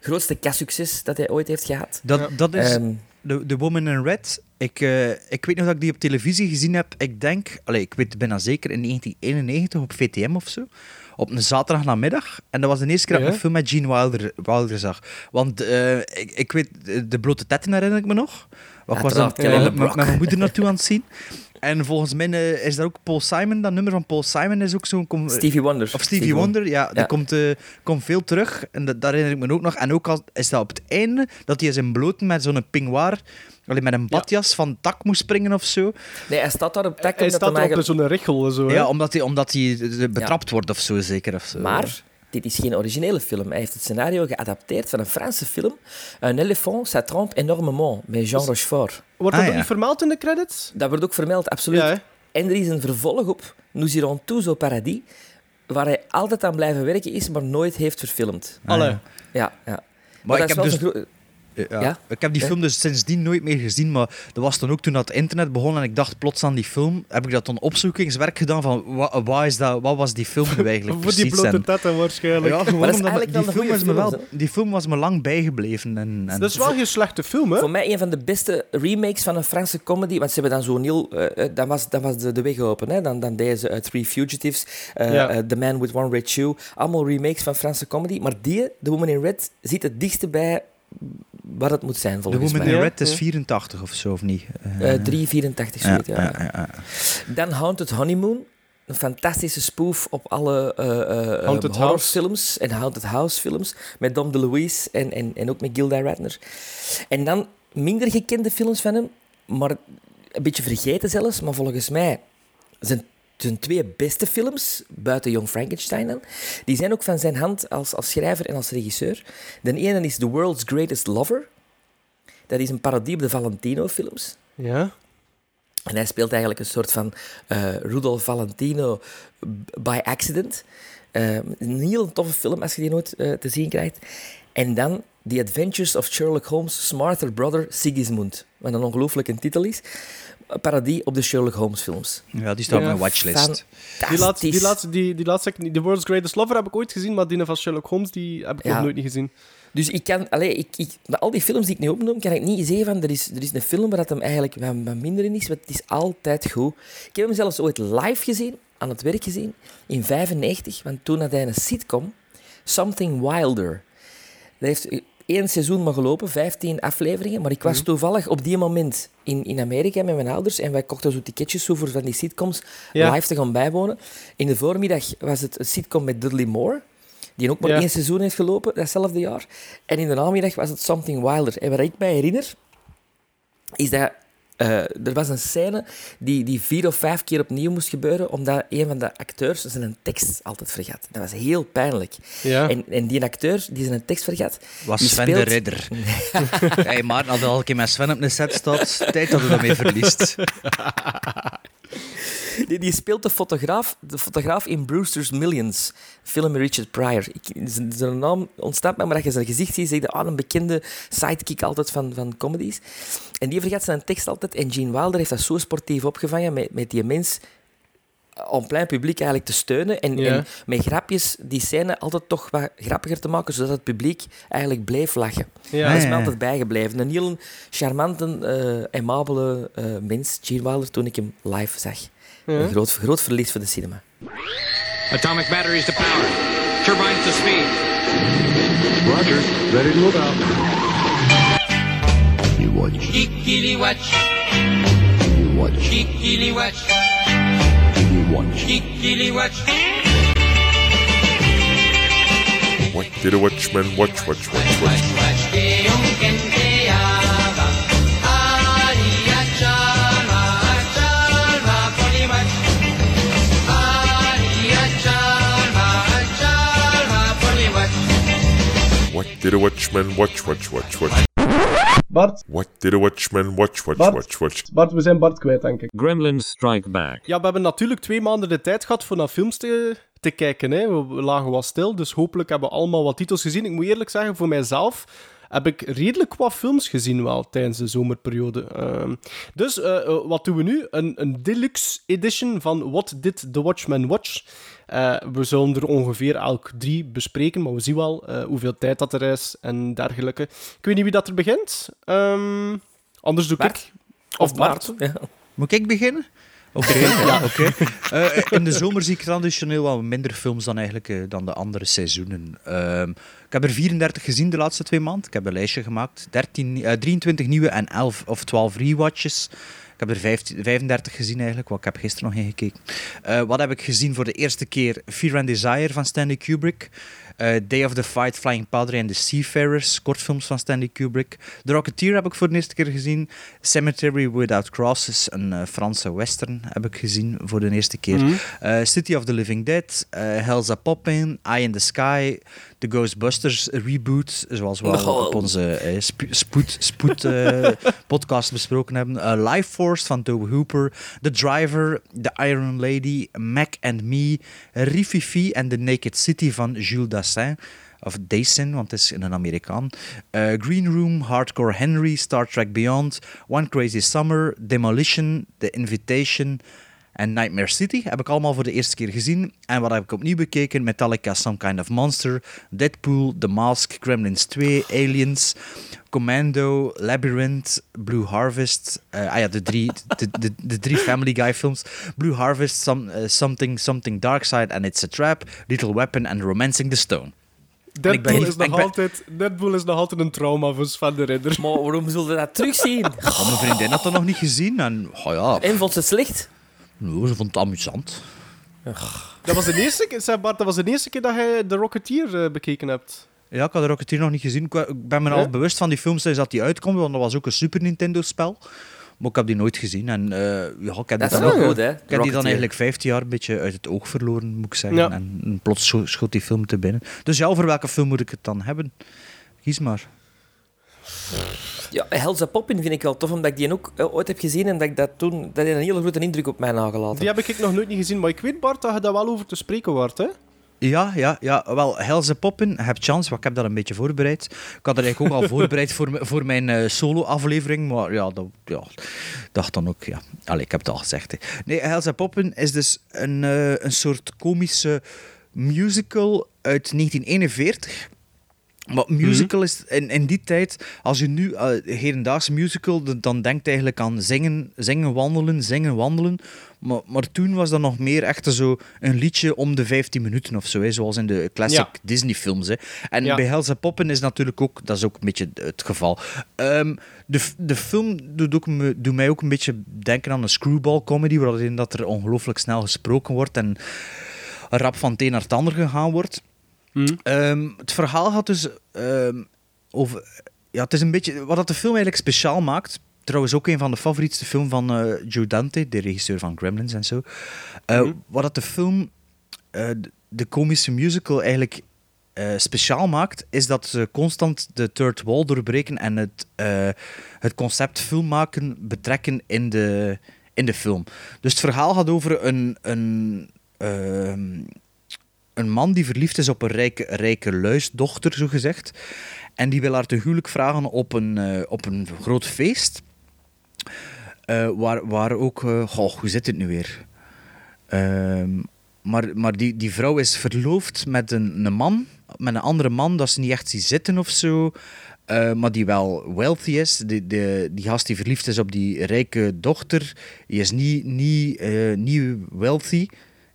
Speaker 6: Grootste kassucces dat hij ooit heeft gehad.
Speaker 4: Dat,
Speaker 5: Ja.
Speaker 4: dat is
Speaker 6: Ehm,
Speaker 4: de, de Woman in Red. Ik, eh, ik weet nog dat ik die op televisie gezien heb. Ik denk, allez, ik weet bijna zeker in 1991 op VTM of zo. Op een zaterdag namiddag. En dat was de eerste keer dat ik een film met Gene Wilder, Wilder zag. Want eh, ik, ik weet, de- blote tetten herinner ik me nog. Wat ik was
Speaker 5: Kelly
Speaker 4: met, mijn moeder naartoe aan het zien. En volgens mij eh, is daar ook Paul Simon, dat nummer van Paul Simon is ook zo'n... com-
Speaker 6: Stevie Wonder.
Speaker 4: Of Stevie Wonder, ja, die
Speaker 6: Ja.
Speaker 4: komt, eh, komt veel terug. En dat, dat herinner ik me ook nog. En ook al is dat op het einde, dat hij zijn bloot met zo'n pingwaar, allee, met een badjas van het dak moest springen of zo.
Speaker 6: Nee, hij staat daar op tak
Speaker 5: Hij
Speaker 6: omdat
Speaker 5: staat op
Speaker 6: eigenlijk...
Speaker 5: zo'n richel. Zo, hè.
Speaker 4: Ja, omdat hij, omdat hij eh, betrapt wordt of zo, zeker. Of zo.
Speaker 6: Maar dit is geen originele film. Hij heeft het scenario geadapteerd van een Franse film. Un éléphant, ça trompe énormément, met Jean Rochefort.
Speaker 5: Wordt
Speaker 4: Ah,
Speaker 5: dat ook
Speaker 4: ja.
Speaker 5: niet vermeld in de credits?
Speaker 6: Dat wordt ook vermeld, absoluut.
Speaker 5: Ja?
Speaker 6: En er is een vervolg op Nous irons tous au paradis, waar hij altijd aan blijven werken is, maar nooit heeft verfilmd.
Speaker 4: Ah,
Speaker 5: Alle.
Speaker 4: ja.
Speaker 6: Ja, ja.
Speaker 4: Maar ik heb dus... Ja.
Speaker 6: Ja?
Speaker 4: Ik heb die film dus sindsdien nooit meer gezien, maar dat was dan ook toen dat internet begon en ik dacht plots aan die film, heb ik dat dan opzoekingswerk gedaan van wat, wat, is dat, wat was die film nu eigenlijk
Speaker 5: Voor die blote
Speaker 4: En-
Speaker 5: tetten waarschijnlijk.
Speaker 4: ja, gewoon omdat die film, is me wel, die film was me lang bijgebleven. En, en
Speaker 5: Dat is wel geen slechte film, hè?
Speaker 6: Voor mij een van de beste remakes van een Franse comedy. Want ze hebben dan zo'n heel... eh, eh, dan, was, dan was de, de weg open. Hè? Dan, dan deden ze eh, Three Fugitives, eh,
Speaker 5: Ja.
Speaker 6: eh, The Man with One Red Shoe. Allemaal remakes van Franse comedy. Maar die, The Woman in Red, zit het dichtste bij waar het moet zijn, volgens
Speaker 4: Woman
Speaker 6: mij.
Speaker 4: in
Speaker 5: Ja,
Speaker 4: Red is
Speaker 5: ja.
Speaker 4: 84 of zo, of niet?
Speaker 6: 384, zoiets, ja.
Speaker 4: ja, ja, ja.
Speaker 6: Dan Haunted Honeymoon. Een fantastische spoof op alle eh, eh, eh,
Speaker 5: Haunted
Speaker 6: horrorfilms en Haunted House films. Met Dom DeLuise en, en, en ook met Gilda Radner. En dan minder gekende films van hem, maar een beetje vergeten zelfs. Maar volgens mij zijn zijn twee beste films, buiten Young Frankenstein dan, die zijn ook van zijn hand als, als schrijver en als regisseur. De ene is The World's Greatest Lover. Dat is een parodie op de Valentino-films.
Speaker 5: Ja.
Speaker 6: En hij speelt eigenlijk een soort van eh Rudolf Valentino by accident. Eh, een heel toffe film als je die nooit eh, te zien krijgt. En dan The Adventures of Sherlock Holmes' Smarter Brother Sigismund. Wat een ongelooflijke titel is. Een parodie op de Sherlock Holmes films.
Speaker 4: Ja, die staat op
Speaker 5: Ja.
Speaker 4: mijn watchlist.
Speaker 5: Die laatste, die laatste, die, die laatste, The World's Greatest Lover heb ik ooit gezien, maar die van Sherlock Holmes die heb ik
Speaker 6: Ja.
Speaker 5: ook nooit niet gezien.
Speaker 6: Dus ik kan, allee, ik, ik, al die films die ik nu opnoem, kan ik niet zeggen van er is, er is een film waar dat hem eigenlijk wat, wat minder in is, want het is altijd goed. Ik heb hem zelfs ooit live gezien, aan het werk gezien, in 95, want toen had hij een sitcom, Something Wilder. Dat heeft, één seizoen maar gelopen, 15 afleveringen. Maar ik was toevallig op die moment in, in Amerika met mijn ouders. En wij kochten zo ticketjes zo voor van die sitcoms
Speaker 5: Ja.
Speaker 6: live te gaan bijwonen. In de voormiddag was het een sitcom met Dudley Moore. Die ook maar
Speaker 5: Ja.
Speaker 6: één seizoen heeft gelopen, datzelfde jaar. En in de namiddag was het Something Wilder. En wat ik mij herinner, is dat eh, er was een scène die, die vier of vijf keer opnieuw moest gebeuren, omdat een van de acteurs zijn tekst altijd vergat. Dat was heel pijnlijk.
Speaker 5: Ja.
Speaker 6: En, en die acteur die zijn tekst vergat,
Speaker 4: Was Sven
Speaker 6: speelt-
Speaker 4: de Ridder. hey, Maarten had al een keer met Sven op een set staat. Tijd dat hij ermee verliest.
Speaker 6: Die, die speelt de fotograaf, de fotograaf in Brewster's Millions, film met Richard Pryor. Ik, zijn, zijn naam ontstaat me, maar als je zijn gezicht ziet, zeg je, ah, een bekende sidekick altijd van, van comedies. En die vergat zijn tekst altijd. En Gene Wilder heeft dat zo sportief opgevangen met, met die mens om plein publiek eigenlijk te steunen en,
Speaker 5: Ja.
Speaker 6: en met grapjes die scène altijd toch wat grappiger te maken, zodat het publiek eigenlijk bleef lachen.
Speaker 5: Ja.
Speaker 6: Dat is me altijd bijgebleven. Een heel charmante, eh aimabele eh, mens, Gene Wilder, toen ik hem live zag. Een groot, groot verlies voor de cinema.
Speaker 2: Atomic batteries to power. Turbines to speed.
Speaker 8: Roger. Ready to move out.
Speaker 7: You watch.
Speaker 2: Geekily watch.
Speaker 7: You watch.
Speaker 2: Geekily watch.
Speaker 7: You watch.
Speaker 2: Geekily watch.
Speaker 9: What did a watchman watch, watch, watch, watch?
Speaker 2: Watch que
Speaker 9: did a watchman watch, watch, watch, watch?
Speaker 5: Bart,
Speaker 9: What did a watchman watch, watch,
Speaker 5: Bart.
Speaker 9: watch, watch?
Speaker 5: Bart, we zijn Bart kwijt, denk ik.
Speaker 8: Gremlins Strike Back.
Speaker 5: Ja, we hebben natuurlijk twee maanden de tijd gehad voor naar films te, te kijken. Hè. We, we lagen wat stil, dus hopelijk hebben we allemaal wat titels gezien. Ik moet eerlijk zeggen, voor mijzelf heb ik redelijk wat films gezien wel tijdens de zomerperiode. Ehm, dus eh, eh, wat doen we nu? Een, een deluxe edition van What Did the Watchmen Watch? Eh, we zullen er ongeveer elk drie bespreken, maar we zien wel eh, hoeveel tijd dat er is en dergelijke. Ik weet niet wie dat er begint. Ehm, anders doe
Speaker 6: Bart?
Speaker 5: ik. Of Bart.
Speaker 6: Ja.
Speaker 4: Moet ik beginnen? Oké, ja, oké. Eh, in de zomer zie ik traditioneel wel minder films dan, eigenlijk, dan de andere seizoenen. Ehm, ik heb er 34 gezien de laatste twee maanden. Ik heb een lijstje gemaakt. 13, eh, 23 nieuwe en 11 of 12 rewatches. Ik heb er 15 35 gezien eigenlijk, want ik heb gisteren nog in gekeken. Eh, wat heb ik gezien voor de eerste keer? Fear and Desire van Stanley Kubrick. Eh, Day of the Fight, Flying Padre en The Seafarers, kortfilms van Stanley Kubrick. The Rocketeer heb ik voor de eerste keer gezien. Cemetery Without Crosses, een eh, Franse western, heb ik gezien voor de eerste keer. Eh, City of the Living Dead, Hell's a Poppin', Eye in the Sky, The Ghostbusters reboot, zoals we al
Speaker 6: Oh.
Speaker 4: op onze spo- spoed, spoed podcast besproken hebben. Life Force van Tobe Hooper, The Driver, The Iron Lady, Mac and Me, Rififi en The Naked City van Jules Of Dayson, want het is een Amerikaan. Eh, Green Room, Hardcore Henry, Star Trek Beyond, One Crazy Summer, Demolition, The Invitation en Nightmare City. Heb ik allemaal voor de eerste keer gezien. En wat heb ik opnieuw bekeken? Metallica, Some Kind of Monster, Deadpool, The Mask, Gremlins 2, Aliens, Commando, Labyrinth, Blue Harvest. eh, ah ja, de drie, de, de, de drie Family Guy films. Blue Harvest, some, eh, Something, Something Dark Side and It's a Trap, Little Weapon en Romancing the Stone. ben
Speaker 5: Deadpool, is nog
Speaker 4: ben-
Speaker 5: altijd, Deadpool is nog altijd een trauma voor Sven de Ridder.
Speaker 6: Maar waarom zullen we dat terugzien?
Speaker 4: Oh, mijn vriendin had dat nog niet gezien. En oh ja,
Speaker 6: En vond ze het slecht?
Speaker 4: Nou, ze vond het amusant.
Speaker 5: Dat was de eerste keer, zei Bart, dat was de eerste keer dat jij The Rocketeer eh, bekeken hebt.
Speaker 4: Ja, ik had de Rocketeer nog niet gezien. Ik ben me al bewust van die films sinds dat die uitkomt, want dat was ook een Super Nintendo-spel. Maar ik heb die nooit gezien. En eh, ja, ik heb, die
Speaker 6: Dat is
Speaker 4: dan,
Speaker 6: goed, hè?
Speaker 4: ik heb die dan eigenlijk 15 jaar een beetje uit het oog verloren, moet ik zeggen.
Speaker 5: Ja.
Speaker 4: En, en plots scho- schoot die film te binnen. Dus ja, over welke film moet ik het dan hebben? Kies maar.
Speaker 6: Ja, Hell's a Poppin vind ik wel tof, omdat ik die ook eh, ooit heb gezien en dat ik dat toen... Dat heeft een hele grote indruk op mij nagelaten.
Speaker 5: Die heb ik nog nooit niet gezien, maar ik weet, Bart, dat je daar wel over te spreken wordt, hè?
Speaker 4: Ja, ja, ja. Wel, Helse Poppen, heb chance, want ik heb dat een beetje voorbereid. Ik had er eigenlijk ook al voorbereid voor, mijn eh, solo-aflevering, maar ja, dat ja, dacht dan ook, ja. Allee, ik heb het al gezegd. Hè. Nee, Helse Poppen is dus een, eh, een soort komische musical uit 1941. Maar musical is in, in die tijd, als je nu uh, hedendaagse musical, dan, dan denkt eigenlijk aan zingen, zingen, wandelen, zingen, wandelen. Maar, maar toen was dat nog meer echt zo een liedje om de 15 minuten of zo, hè, zoals in de classic
Speaker 5: Ja.
Speaker 4: Disney-films. hè. En
Speaker 5: Ja.
Speaker 4: bij Helse Poppen is natuurlijk ook, dat is ook een beetje het geval. Ehm, de, de film doet, ook, me- doet mij ook een beetje denken aan een screwball comedy, waarin dat er ongelooflijk snel gesproken wordt en rap van het een naar het ander gegaan wordt. Ehm, het verhaal gaat dus ehm, over. Ja, het is een beetje. Wat dat de film eigenlijk speciaal maakt. Trouwens, ook een van de favorietste film van eh, Joe Dante, de regisseur van Gremlins en zo. Eh, Wat dat de film, eh, de- komische musical, eigenlijk speciaal maakt, is dat ze constant de third wall doorbreken en het, het concept film maken betrekken in de, in de film. Dus het verhaal gaat over een, een, ehm, een man die verliefd is op een rijke, rijke luisdochter, zo gezegd. En die wil haar te huwelijk vragen op een, eh, op een groot feest. Eh, waar, waar ook... eh, goh, hoe zit het nu weer? Ehm, maar maar die, die vrouw is verloofd met een, een man, met een andere man, dat ze niet echt ziet zitten of zo. maar die wel wealthy is. Die, die, die gast die verliefd is op die rijke dochter, die is niet, niet, niet wealthy.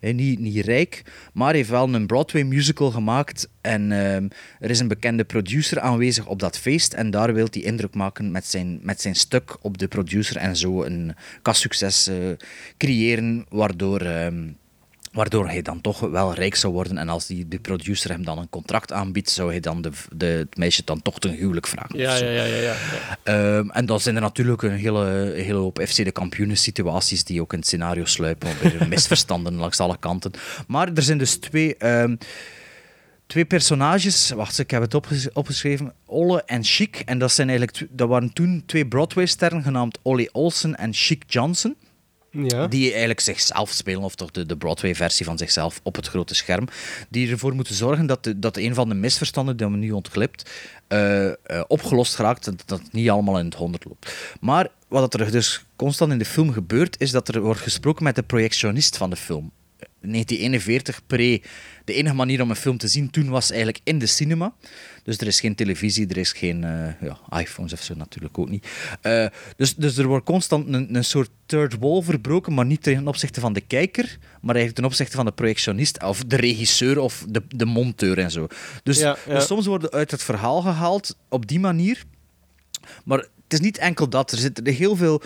Speaker 4: Hè, niet, niet rijk, maar heeft wel een Broadway musical gemaakt. En ehm, er is een bekende producer aanwezig op dat feest. En daar wil hij indruk maken met zijn, met zijn stuk op de producer. En zo een kassucces eh creëren, waardoor, ehm, waardoor hij dan toch wel rijk zou worden. En als die, de producer hem dan een contract aanbiedt, zou hij dan de, de, het meisje dan toch ten huwelijk vragen.
Speaker 5: Ja, ja, ja, ja. ja.
Speaker 4: Ehm, en dan zijn er natuurlijk een hele, hele hoop FC de kampioenen situaties die ook in het scenario sluipen. Misverstanden langs alle kanten. Maar er zijn dus twee, ehm, twee personages. Wacht, ik heb het opges- opgeschreven. Olle en Chic. En dat, zijn eigenlijk, dat waren toen twee Broadway-sterren genaamd Ollie Olsen en Chic Johnson. Die eigenlijk zichzelf spelen, of toch de, de Broadway-versie van zichzelf op het grote scherm. Die ervoor moeten zorgen dat, de, dat een van de misverstanden die me nu ontglipt, eh, eh, opgelost geraakt. En dat het niet allemaal in het honderd loopt. Maar wat er dus constant in de film gebeurt, is dat er wordt gesproken met de projectionist van de film. 1941 pre. De enige manier om een film te zien toen was eigenlijk in de cinema. Dus er is geen televisie, er is geen eh, ja, iPhones of zo natuurlijk ook niet. Eh, dus, dus er wordt constant een, een soort third wall verbroken, maar niet ten opzichte van de kijker, maar eigenlijk ten opzichte van de projectionist of de regisseur of de, de monteur en zo. Dus,
Speaker 5: Ja, ja.
Speaker 4: dus soms worden uit het verhaal gehaald op die manier. Maar het is niet enkel dat. Er zitten heel veel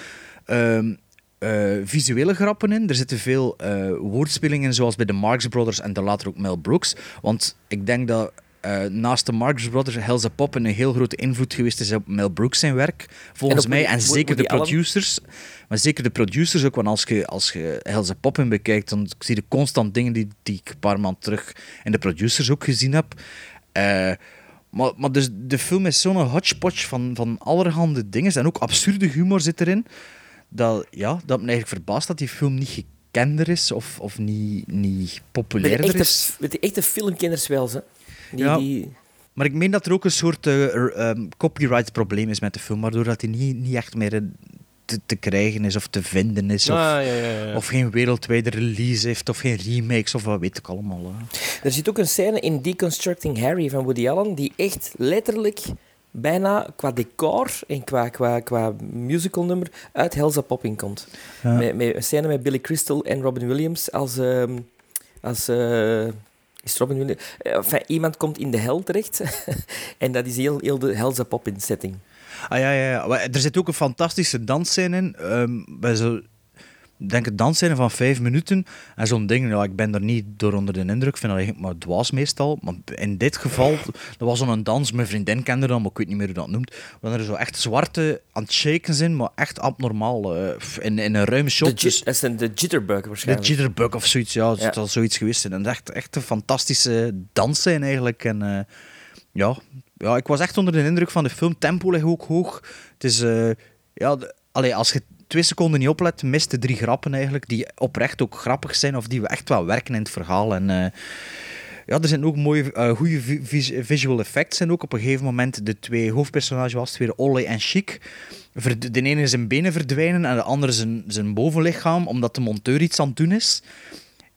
Speaker 4: ehm, eh, visuele grappen in. Er zitten veel eh, woordspelingen, zoals bij de Marx Brothers en dan later ook Mel Brooks. Want ik denk dat eh, naast de Marx Brothers Helze Poppen een heel grote invloed geweest is op Mel Brooks zijn werk. Volgens mij. En zeker de producers. Maar zeker de producers ook. Want als je, als je Helze Poppen bekijkt, dan zie je constant dingen die, die ik een paar maanden terug in de producers ook gezien heb. Eh, maar, maar dus de film is zo'n hodgepodge van, van allerhande dingen. En ook absurde humor zit erin. Dat, ja, dat me eigenlijk verbaast dat die film niet gekender is of, of niet, niet
Speaker 6: de
Speaker 4: populairder
Speaker 6: echte,
Speaker 4: is.
Speaker 6: met de echte filmkenners wel, ze. Die,
Speaker 4: Ja.
Speaker 6: die,
Speaker 4: Maar ik meen dat er ook een soort eh, ehm, copyright-probleem is met de film, waardoor dat hij niet, niet echt meer eh, te, te krijgen is of te vinden is. Of,
Speaker 5: Ah, ja, ja, ja.
Speaker 4: of geen wereldwijde release heeft, of geen remakes, of wat weet ik allemaal. hè.
Speaker 6: Er zit ook een scène in Deconstructing Harry van Woody Allen die echt letterlijk bijna qua decor en qua, qua, qua musicalnummer uit Helza Popping komt.
Speaker 4: Ja.
Speaker 6: Met, met een scène met Billy Crystal en Robin Williams als... ehm, als eh, is Robin Williams? Eh, enfin, iemand komt in de hel terecht en dat is heel, heel de Helza Popping setting.
Speaker 4: Ah ja, ja, ja. Er zit ook een fantastische dansscène in. ehm, bij zo, ik denk een dansscène van vijf minuten. En zo'n ding, ja, ik ben er niet door onder de indruk. Vind dat eigenlijk maar dwaas meestal. Maar in dit geval, dat was zo'n dans. Mijn vriendin kende dat, maar ik weet niet meer hoe dat noemt. Dat er zo echt zwarte aan het shaken zijn, maar echt abnormaal. eh, in, in een ruime
Speaker 6: De,
Speaker 4: shot. Dus
Speaker 6: dat is de jitterbug
Speaker 4: de
Speaker 6: waarschijnlijk.
Speaker 4: jitterbug of zoiets, ja. Het
Speaker 6: Ja.
Speaker 4: zal zoiets geweest zijn. En het echt, echt een fantastische dansscène eigenlijk. En eh, ja, ja, ik was echt onder de indruk van de film. Tempo ligt ook hoog. Het is, eh, ja, de- allee, als je twee seconden niet oplet, mist de drie grappen eigenlijk, die oprecht ook grappig zijn, of die we echt wel werken in het verhaal. En eh, ja, er zijn ook mooie, eh, goede vi- vis- visual effects. En ook op een gegeven moment de twee hoofdpersonages was weer Olle en Chic. De ene zijn benen verdwijnen en de andere zijn, zijn bovenlichaam, omdat de monteur iets aan het doen is.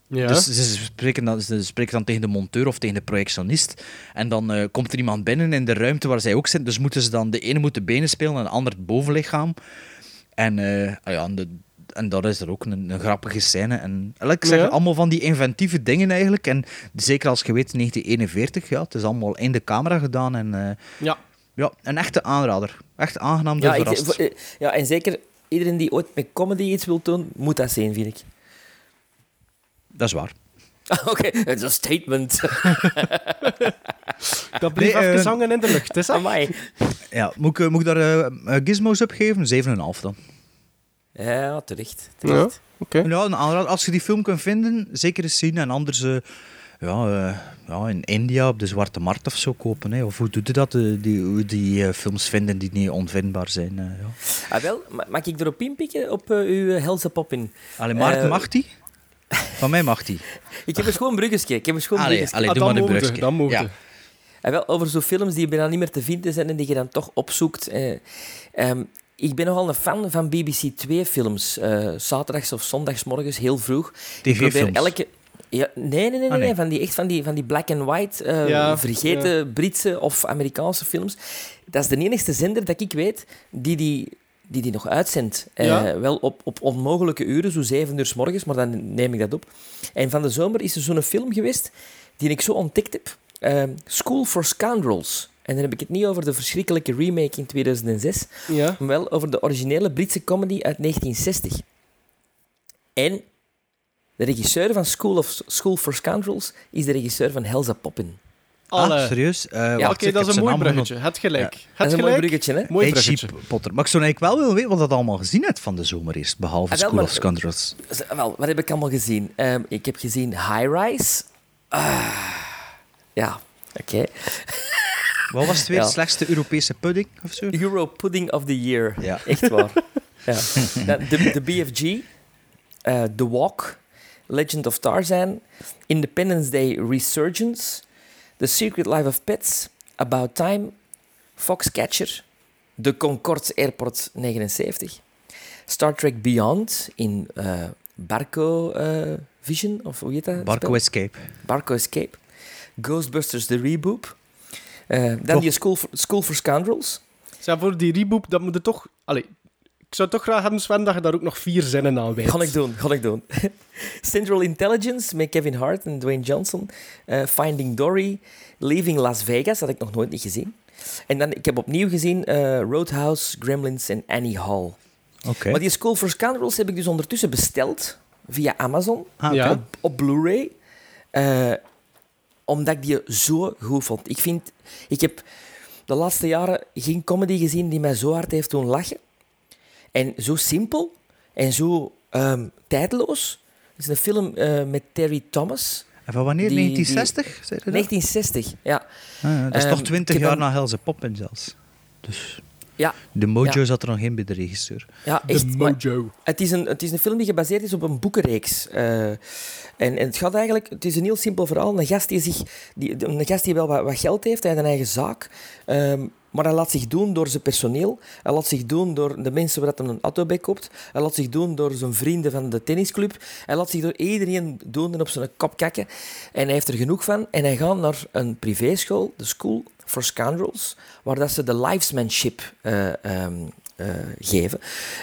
Speaker 5: Ja.
Speaker 4: Dus ze spreken, dan, ze spreken dan tegen de monteur of tegen de projectionist. En dan eh, komt er iemand binnen in de ruimte waar zij ook zitten. Dus moeten ze dan, de ene moet de benen spelen en de ander het bovenlichaam. En ah ja, de, en dat is er ook een, een grappige scène. En ik
Speaker 5: Ja.
Speaker 4: allemaal van die inventieve dingen eigenlijk. En zeker als je weet, 1941, ja, het is allemaal in de camera gedaan. En eh,
Speaker 5: Ja.
Speaker 4: ja, een echte aanrader. Echt aangenaam
Speaker 6: Ja, ik,
Speaker 4: verrast.
Speaker 6: eh, ja, en zeker iedereen die ooit met comedy iets wil doen, moet dat zien, vind ik.
Speaker 4: Dat is waar.
Speaker 6: Oké, het is een statement.
Speaker 5: Dat bleef
Speaker 4: Nee,
Speaker 5: even
Speaker 4: eh,
Speaker 5: hangen in de lucht. Is dat?
Speaker 6: Amai.
Speaker 4: Ja, moet ik, moet ik daar eh, eh, gizmos op geven? 7,5 dan.
Speaker 6: Ja, terecht.
Speaker 5: Ja,
Speaker 6: terecht.
Speaker 5: oké.
Speaker 4: Ja, een aanrader. Als je die film kunt vinden, zeker eens zien. En anders eh, ja, eh, ja, in India op de Zwarte Markt of zo kopen. Hè. Of hoe doet je dat? eh, die, hoe die eh, films vinden die niet onvindbaar zijn. eh, ja.
Speaker 6: Ah, wel, ma- mag ik erop inpikken op eh, uw eh, helse pop in?
Speaker 4: Allee, Maarten,
Speaker 6: Eh,
Speaker 4: mag die? Van mij mag die.
Speaker 6: Ik heb een schoon bruggetje. Ik heb een schoon
Speaker 4: Allee,
Speaker 6: bruggetje.
Speaker 4: allee
Speaker 5: Ah,
Speaker 4: doe maar een brugje.
Speaker 5: dan mogen
Speaker 4: Ja.
Speaker 6: Ah, wel, over zo'n films die bijna niet meer te vinden zijn en die je dan toch opzoekt. Eh, ehm, ik ben nogal een fan van BBC 2-films. eh zaterdags of zondagsmorgens, heel vroeg.
Speaker 4: TV-films.
Speaker 6: elke... Ja, nee, nee, nee, nee,
Speaker 4: Ah, nee.
Speaker 6: nee, Van die, echt van die, van die black and white, eh,
Speaker 5: Ja,
Speaker 6: vergeten Britse of Amerikaanse films. Dat is de enigste zender dat ik weet die die, die, die nog uitzendt. Eh. Wel op, op onmogelijke uren, zo zeven uur s morgens, maar dan neem ik dat op. En van de zomer is er zo'n film geweest die ik zo ontdekt heb. Eh, School for Scoundrels. En dan heb ik het niet over de verschrikkelijke remake in 2006,
Speaker 5: Ja.
Speaker 6: maar wel over de originele Britse comedy uit 1960. En de regisseur van School, of School for Scoundrels is de regisseur van Helza Poppin.
Speaker 5: Alle.
Speaker 4: Ah, serieus? Eh,
Speaker 6: Ja,
Speaker 5: Oké, dat is een mooi bruggetje. Het gelijk. Het
Speaker 6: is een mooi
Speaker 5: gelijk.
Speaker 6: bruggetje, hè?
Speaker 5: Mooi
Speaker 4: Hey,
Speaker 5: bruggetje.
Speaker 4: Potter. Maar ik zou eigenlijk wel willen weten wat dat allemaal gezien hebt van de zomer eerst, behalve
Speaker 6: Ah, wel,
Speaker 4: School
Speaker 6: maar-
Speaker 4: of Scoundrels.
Speaker 6: Z- Wel, wat heb ik allemaal gezien? Ehm, ik heb gezien High Rise. Ah, ja, oké.
Speaker 4: Wat was het weer?
Speaker 6: Ja.
Speaker 4: De slechtste Europese pudding of zo?
Speaker 6: Euro Pudding of the Year.
Speaker 4: Ja.
Speaker 6: Echt waar. ja. De, de BFG, eh, The Walk, Legend of Tarzan, Independence Day Resurgence, The Secret Life of Pets, About Time, Foxcatcher, The Concorde Airport 79, Star Trek Beyond in eh, Barco eh, Vision, of hoe heet dat?
Speaker 4: Barco
Speaker 6: spel?
Speaker 4: Escape.
Speaker 6: Barco Escape, Ghostbusters The Reboot, eh, dan die School for, School for Scoundrels,
Speaker 5: Zeg, voor die reboot, dat moet je toch... Allee, ik zou toch graag hebben, Sven, dat je daar ook nog vier zinnen aan wijdt.
Speaker 6: Ga ik doen, ga ik doen. Central Intelligence met Kevin Hart en Dwayne Johnson. Eh, Finding Dory. Leaving Las Vegas, dat had ik nog nooit niet gezien. En dan, ik heb opnieuw gezien eh, Roadhouse, Gremlins en Annie Hall.
Speaker 4: Oké.
Speaker 6: Maar die School for Scoundrels heb ik dus ondertussen besteld via Amazon
Speaker 4: Ah,
Speaker 6: op Blu-ray. Eh, omdat ik die zo goed vond. Ik vind... Ik heb de laatste jaren geen comedy gezien die mij zo hard heeft doen lachen. En zo simpel en zo ehm, tijdloos. Het is een film eh, met Terry Thomas.
Speaker 4: En van wanneer?
Speaker 6: Die-
Speaker 4: 1960? Zei je dat?
Speaker 6: 1960, ja.
Speaker 4: Ah, ja, dat is
Speaker 6: Ehm,
Speaker 4: toch 20
Speaker 6: ik heb
Speaker 4: jaar na Helse Poppin zelfs. Dus
Speaker 6: Ja,
Speaker 4: de mojo
Speaker 6: Ja.
Speaker 4: zat er nog in bij de regisseur.
Speaker 6: ja
Speaker 5: De
Speaker 6: echt. maar-
Speaker 5: mojo.
Speaker 6: Het is, een, het is een film die gebaseerd is op een boekenreeks. Eh, en, en het gaat eigenlijk... Het is een heel simpel verhaal. Een gast die, zich, die, een gast die wel wat, wat geld heeft, hij heeft een eigen zaak. ehm, maar hij laat zich doen door zijn personeel. Hij laat zich doen door de mensen waar hij een auto bij koopt. Hij laat zich doen door zijn vrienden van de tennisclub. Hij laat zich door iedereen doen en op zijn kop kakken. En hij heeft er genoeg van. En hij gaat naar een privéschool, de School for Scoundrels, waar dat ze de livesmanship eh, ehm, eh, geven.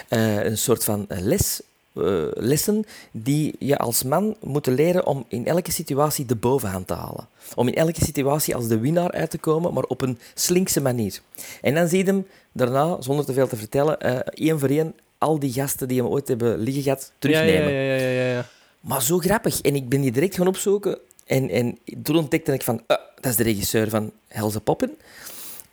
Speaker 6: Eh, een soort van les, eh, lessen die je als man moet leren om in elke situatie de bovenhand te halen. Om in elke situatie als de winnaar uit te komen, maar op een slinkse manier. En dan zie je hem daarna, zonder te veel te vertellen, eh, één voor één al die gasten die hem ooit hebben liggen gehad, terugnemen.
Speaker 5: ja, ja, ja, ja, ja.
Speaker 6: Maar zo grappig. En ik ben die direct gaan opzoeken. En, en toen ontdekte ik van, eh, dat is de regisseur van Helse Poppen.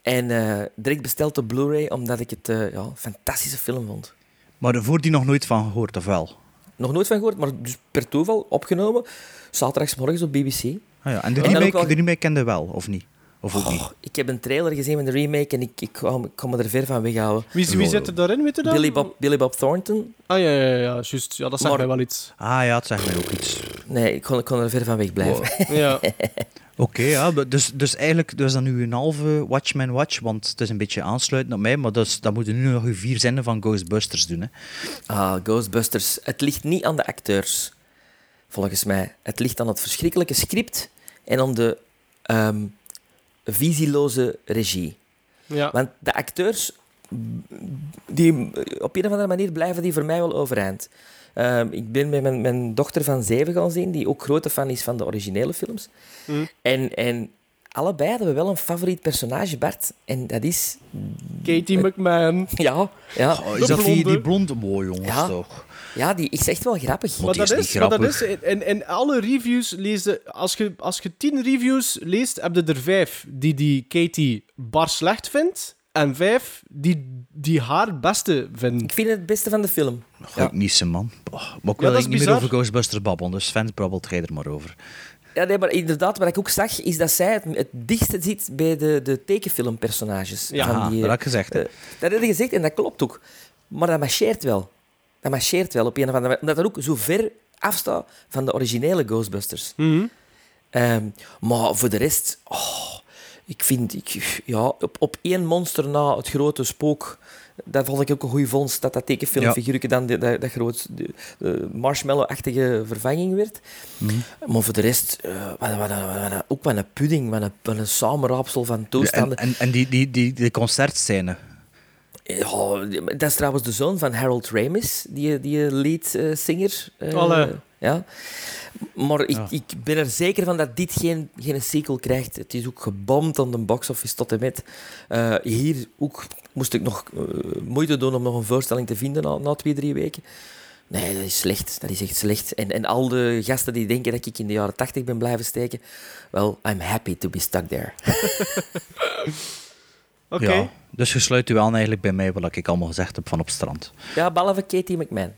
Speaker 6: En direct besteld op Blu-ray, omdat ik het ja, een fantastische film vond.
Speaker 4: Maar voor die nog nooit van gehoord, of wel?
Speaker 6: Nog nooit van gehoord, maar dus per toeval opgenomen. Zaterdagsmorgens op BBC.
Speaker 4: Ah, ja. En de remake,
Speaker 6: wel-
Speaker 4: de remake kende wel, of niet? Of ook niet?
Speaker 6: Ik heb een trailer gezien met de remake en ik, ik, kan, ik kan me er ver van weghouden.
Speaker 5: Wie, wie zit er daarin, weet je dat?
Speaker 6: Billy Bob, Billy Bob Thornton.
Speaker 5: Ah, ja, ja, ja, juist. Ja, dat zegt
Speaker 6: Maar-
Speaker 5: mij wel iets.
Speaker 4: Ah ja, het zegt mij ook iets.
Speaker 6: Nee, ik kon, ik kon er ver van weg blijven.
Speaker 5: Ja.
Speaker 4: Oké, ja, dus, dus eigenlijk dus dan nu een halve Watchmen Watch, want het is een beetje aansluitend op mij, maar dus, dan moeten nu nog uw vier zinnen van Ghostbusters doen. Hè.
Speaker 6: Ah, Ghostbusters. Het ligt niet aan de acteurs, volgens mij. Het ligt aan het verschrikkelijke script en aan de ehm, visieloze regie.
Speaker 5: ja.
Speaker 6: Want de acteurs die, op een of andere manier blijven die voor mij wel overeind. Ehm, ik ben met mijn, mijn dochter van zeven gaan zien, die ook grote fan is van de originele films.
Speaker 5: Mm.
Speaker 6: En, en allebei hadden we wel een favoriet personage, Bart. En dat is...
Speaker 5: Katie McMahon.
Speaker 6: Ja, ja.
Speaker 4: Oh, is dat die, die blonde? Mooi jongens
Speaker 6: Ja.
Speaker 4: toch.
Speaker 6: ja die is echt wel grappig.
Speaker 4: Maar
Speaker 5: dat
Speaker 4: is
Speaker 5: is,
Speaker 4: niet
Speaker 5: maar dat is
Speaker 4: grappig.
Speaker 5: in, in alle reviews lezen, als je, als je tien reviews leest, heb je er vijf die die Katie bar slecht vindt en vijf die, die haar beste vinden.
Speaker 6: Ik vind het het beste van de film.
Speaker 4: Ga ik missen, man. Oh, maar ik
Speaker 5: Ja,
Speaker 4: wil
Speaker 5: dat is
Speaker 4: niet meer over Ghostbusters babbelen, dus fans babbelt jij er maar over.
Speaker 6: Ja, nee, maar inderdaad, wat ik ook zag, is dat zij het, het dichtste zit bij de, de tekenfilmpersonages.
Speaker 5: Ja,
Speaker 6: van die,
Speaker 4: dat had ik gezegd.
Speaker 6: eh, dat heb je gezegd en dat klopt ook. Maar dat marcheert wel. Dat marcheert wel op een of andere manier. Omdat dat ook zo ver afstaat van de originele Ghostbusters. Ehm, maar voor de rest, oh, ik vind, ik, ja, op, op één monster na het grote spook, dat vond ik ook een goede vondst, dat dat tekenfilmfiguurtje dan de- dat, dat groot marshmallow-achtige vervanging werd. Maar voor de rest, eh, wat, wat, wat, wat- ook wat een pudding, wat een, wat een samenraapsel van
Speaker 4: En,
Speaker 6: toestanden.
Speaker 4: en, en die, die, die, die concertscène.
Speaker 6: Ja, dat is trouwens de zoon van Harold Ramis, die, die leadzanger. eh
Speaker 5: Allee.
Speaker 6: ja. Maar ik,
Speaker 4: Ja.
Speaker 6: ik ben er zeker van dat dit geen, geen sequel krijgt. Het is ook gebomd aan de box-office tot en met. Eh, hier ook moest ik nog eh, moeite doen om nog een voorstelling te vinden na, na twee, drie weken. Nee, dat is slecht. Dat is echt slecht. En, en al de gasten die denken dat ik in de jaren tachtig ben blijven steken, well, I'm happy to be stuck there.
Speaker 5: Oké.
Speaker 4: Ja. Dus je sluit u aan eigenlijk bij mij, wat ik allemaal gezegd heb van op strand.
Speaker 6: ja, behalve Katie McMahon.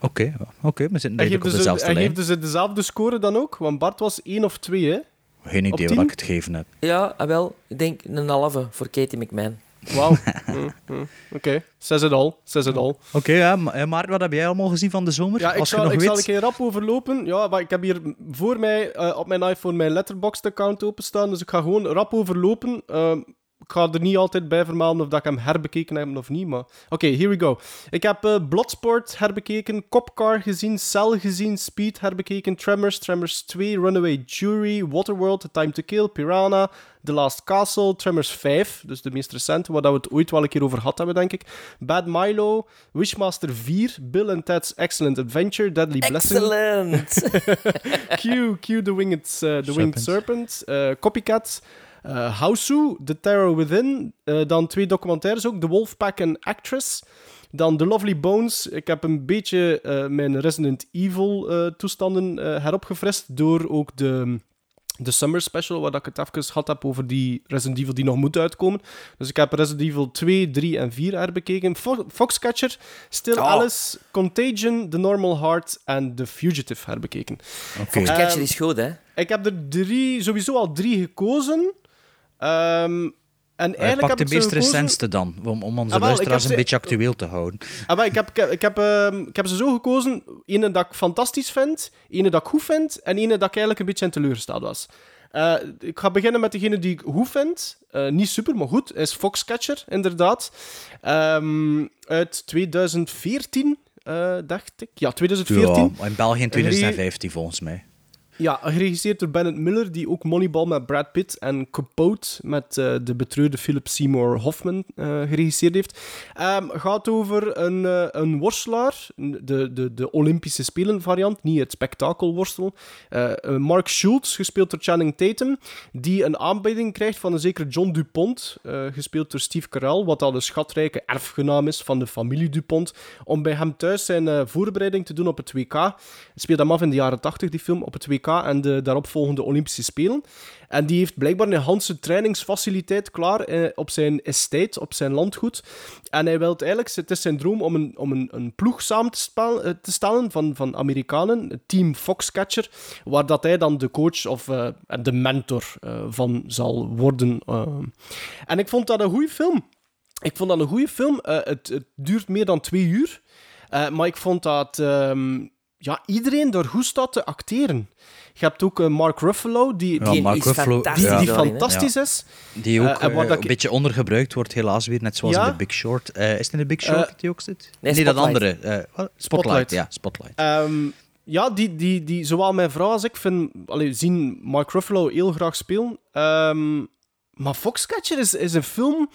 Speaker 4: Oké, oké, we zitten eigenlijk op
Speaker 5: dus,
Speaker 4: dezelfde
Speaker 5: hij
Speaker 4: lijn.
Speaker 5: geeft dus dezelfde score dan ook, want Bart was één of twee, hè?
Speaker 4: Geen
Speaker 5: op
Speaker 4: idee
Speaker 5: tien?
Speaker 4: wat ik het gegeven heb.
Speaker 6: Ja, ah, wel, ik denk een halve voor Katie McMahon.
Speaker 5: Wauw. Mm, mm. Oké, says it all, says it all.
Speaker 4: Oké, ja, eh, Maarten, wat heb jij allemaal gezien van de zomer?
Speaker 5: Ja, ik
Speaker 4: Als je
Speaker 5: zal,
Speaker 4: nog
Speaker 5: ik
Speaker 4: weet.
Speaker 5: zal een keer rap overlopen. Ja, maar ik heb hier voor mij eh, op mijn iPhone mijn Letterboxd-account openstaan, dus ik ga gewoon rap overlopen. Ehm, ik ga er niet altijd bij vermelden of dat ik hem herbekeken heb of niet, maar... Oké, here we go. Ik heb eh, Bloodsport herbekeken, Copcar gezien, Cell gezien, Speed herbekeken, Tremors, Tremors 2, Runaway Jury, Waterworld, The Time to Kill, Piranha, The Last Castle, Tremors 5, dus de meest recente, waar dat we het ooit wel een keer over gehad hebben, denk ik. Bad Milo, Wishmaster 4, Bill and Ted's Excellent Adventure, Deadly Blessing,
Speaker 6: Excellent!
Speaker 5: Q, Q the Winged, uh, the Winged Serpent, eh, Copycat, eh Hausu, The Terror Within, eh, dan twee documentaires ook, The Wolfpack en Actress. Dan The Lovely Bones. Ik heb een beetje eh, mijn Resident Evil toestanden heropgefrist door ook de, de Summer Special, waar dat ik het even gehad heb over die Resident Evil die nog moet uitkomen. Dus ik heb Resident Evil 2, 3 en 4 herbekeken. Fo- Foxcatcher, Still
Speaker 6: Oh.
Speaker 5: Alice, Contagion, The Normal Heart en The Fugitive herbekeken.
Speaker 4: Oké.
Speaker 6: Catcher
Speaker 5: Ehm,
Speaker 6: is goed, hè?
Speaker 5: Ik heb er drie, sowieso al drie gekozen. Ehm, en eigenlijk
Speaker 4: pak de meest recentste dan, om, om onze
Speaker 5: Ah, wel,
Speaker 4: luisteraars een
Speaker 5: ze-
Speaker 4: beetje actueel te houden.
Speaker 5: Ah, maar ik, heb, ik, heb, ik, heb, ehm, ik heb ze zo gekozen. Ene dat ik fantastisch vind, ene dat ik goed vind en ene dat ik eigenlijk een beetje in teleurgesteld was. Eh, ik ga beginnen met degene die ik goed vind. Eh, niet super, maar goed. Is Foxcatcher, inderdaad. Ehm, uit 2014, eh, dacht ik. Ja, 2014.
Speaker 4: Ja, in België in 2015 volgens mij.
Speaker 5: Ja, geregisseerd door Bennett Miller, die ook Moneyball met Brad Pitt en Capote met eh, de betreurde Philip Seymour Hoffman eh, geregisseerd heeft. Ehm gaat over een, eh, een worstelaar, de, de, de Olympische Spelen variant, niet het spektakelworstel. Mark Schultz, gespeeld door Channing Tatum, die een aanbieding krijgt van een zekere John Dupont, gespeeld door Steve Carell, wat al een schatrijke erfgenaam is van de familie Dupont, om bij hem thuis zijn voorbereiding te doen op het WK. Het speelt hem af in de jaren 80, die film, op het WK en de daaropvolgende Olympische Spelen. En die heeft blijkbaar een Hanse trainingsfaciliteit klaar eh, op zijn estate, op zijn landgoed. En hij wil eigenlijk, het is zijn droom om een, om een, een ploeg samen te, eh, te stellen van, van Amerikanen, het team Foxcatcher, waar dat hij dan de coach of eh, de mentor eh, van zal worden. En ik vond dat een goede film. Ik vond dat een goede film. Het, het duurt meer dan twee uur. Maar ik vond dat ehm, ja, iedereen daar goed staat te acteren. Je hebt ook eh, Mark Ruffalo, die,
Speaker 4: Ja,
Speaker 6: Die
Speaker 4: Mark
Speaker 6: is
Speaker 4: Ruffalo,
Speaker 6: fantastisch
Speaker 5: die,
Speaker 4: ja,
Speaker 5: fantastisch is.
Speaker 4: die ook
Speaker 5: Eh, waar
Speaker 4: eh, een beetje ondergebruikt wordt, helaas weer, net zoals
Speaker 5: Ja?
Speaker 4: in The Big Short. Eh, is het in The Big Short dat die ook zit?
Speaker 6: nee,
Speaker 4: dat andere. eh? Spotlight.
Speaker 5: Spotlight.
Speaker 4: ja, Spotlight.
Speaker 5: Ehm, ja, die, die, die, zowel mijn vrouw als ik vind, allee, zien Mark Ruffalo heel graag spelen. Ehm, maar Foxcatcher is, is een film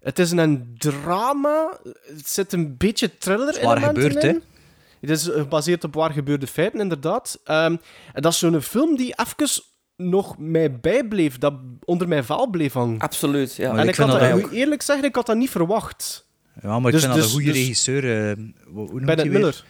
Speaker 5: Het is een drama. Het zit een beetje thriller
Speaker 4: is waar
Speaker 5: elementen
Speaker 4: gebeurd, hè?
Speaker 5: Het is eh, gebaseerd op waar gebeurde feiten, inderdaad. Ehm, en dat is zo'n film die even nog mij bijbleef, dat onder mijn vel bleef hangen.
Speaker 6: Absoluut, ja.
Speaker 4: Maar
Speaker 5: en
Speaker 4: ik
Speaker 5: ik had
Speaker 4: vind
Speaker 5: dat,
Speaker 4: dat
Speaker 5: ik moet eerlijk zeggen, ik had dat niet verwacht.
Speaker 4: Ja, maar ik
Speaker 5: Dus-
Speaker 4: vind dat
Speaker 5: dus-
Speaker 4: een goede
Speaker 5: dus-
Speaker 4: regisseur. eh, hoe hoe noemt
Speaker 5: Bennett
Speaker 4: hij weer?
Speaker 5: Miller.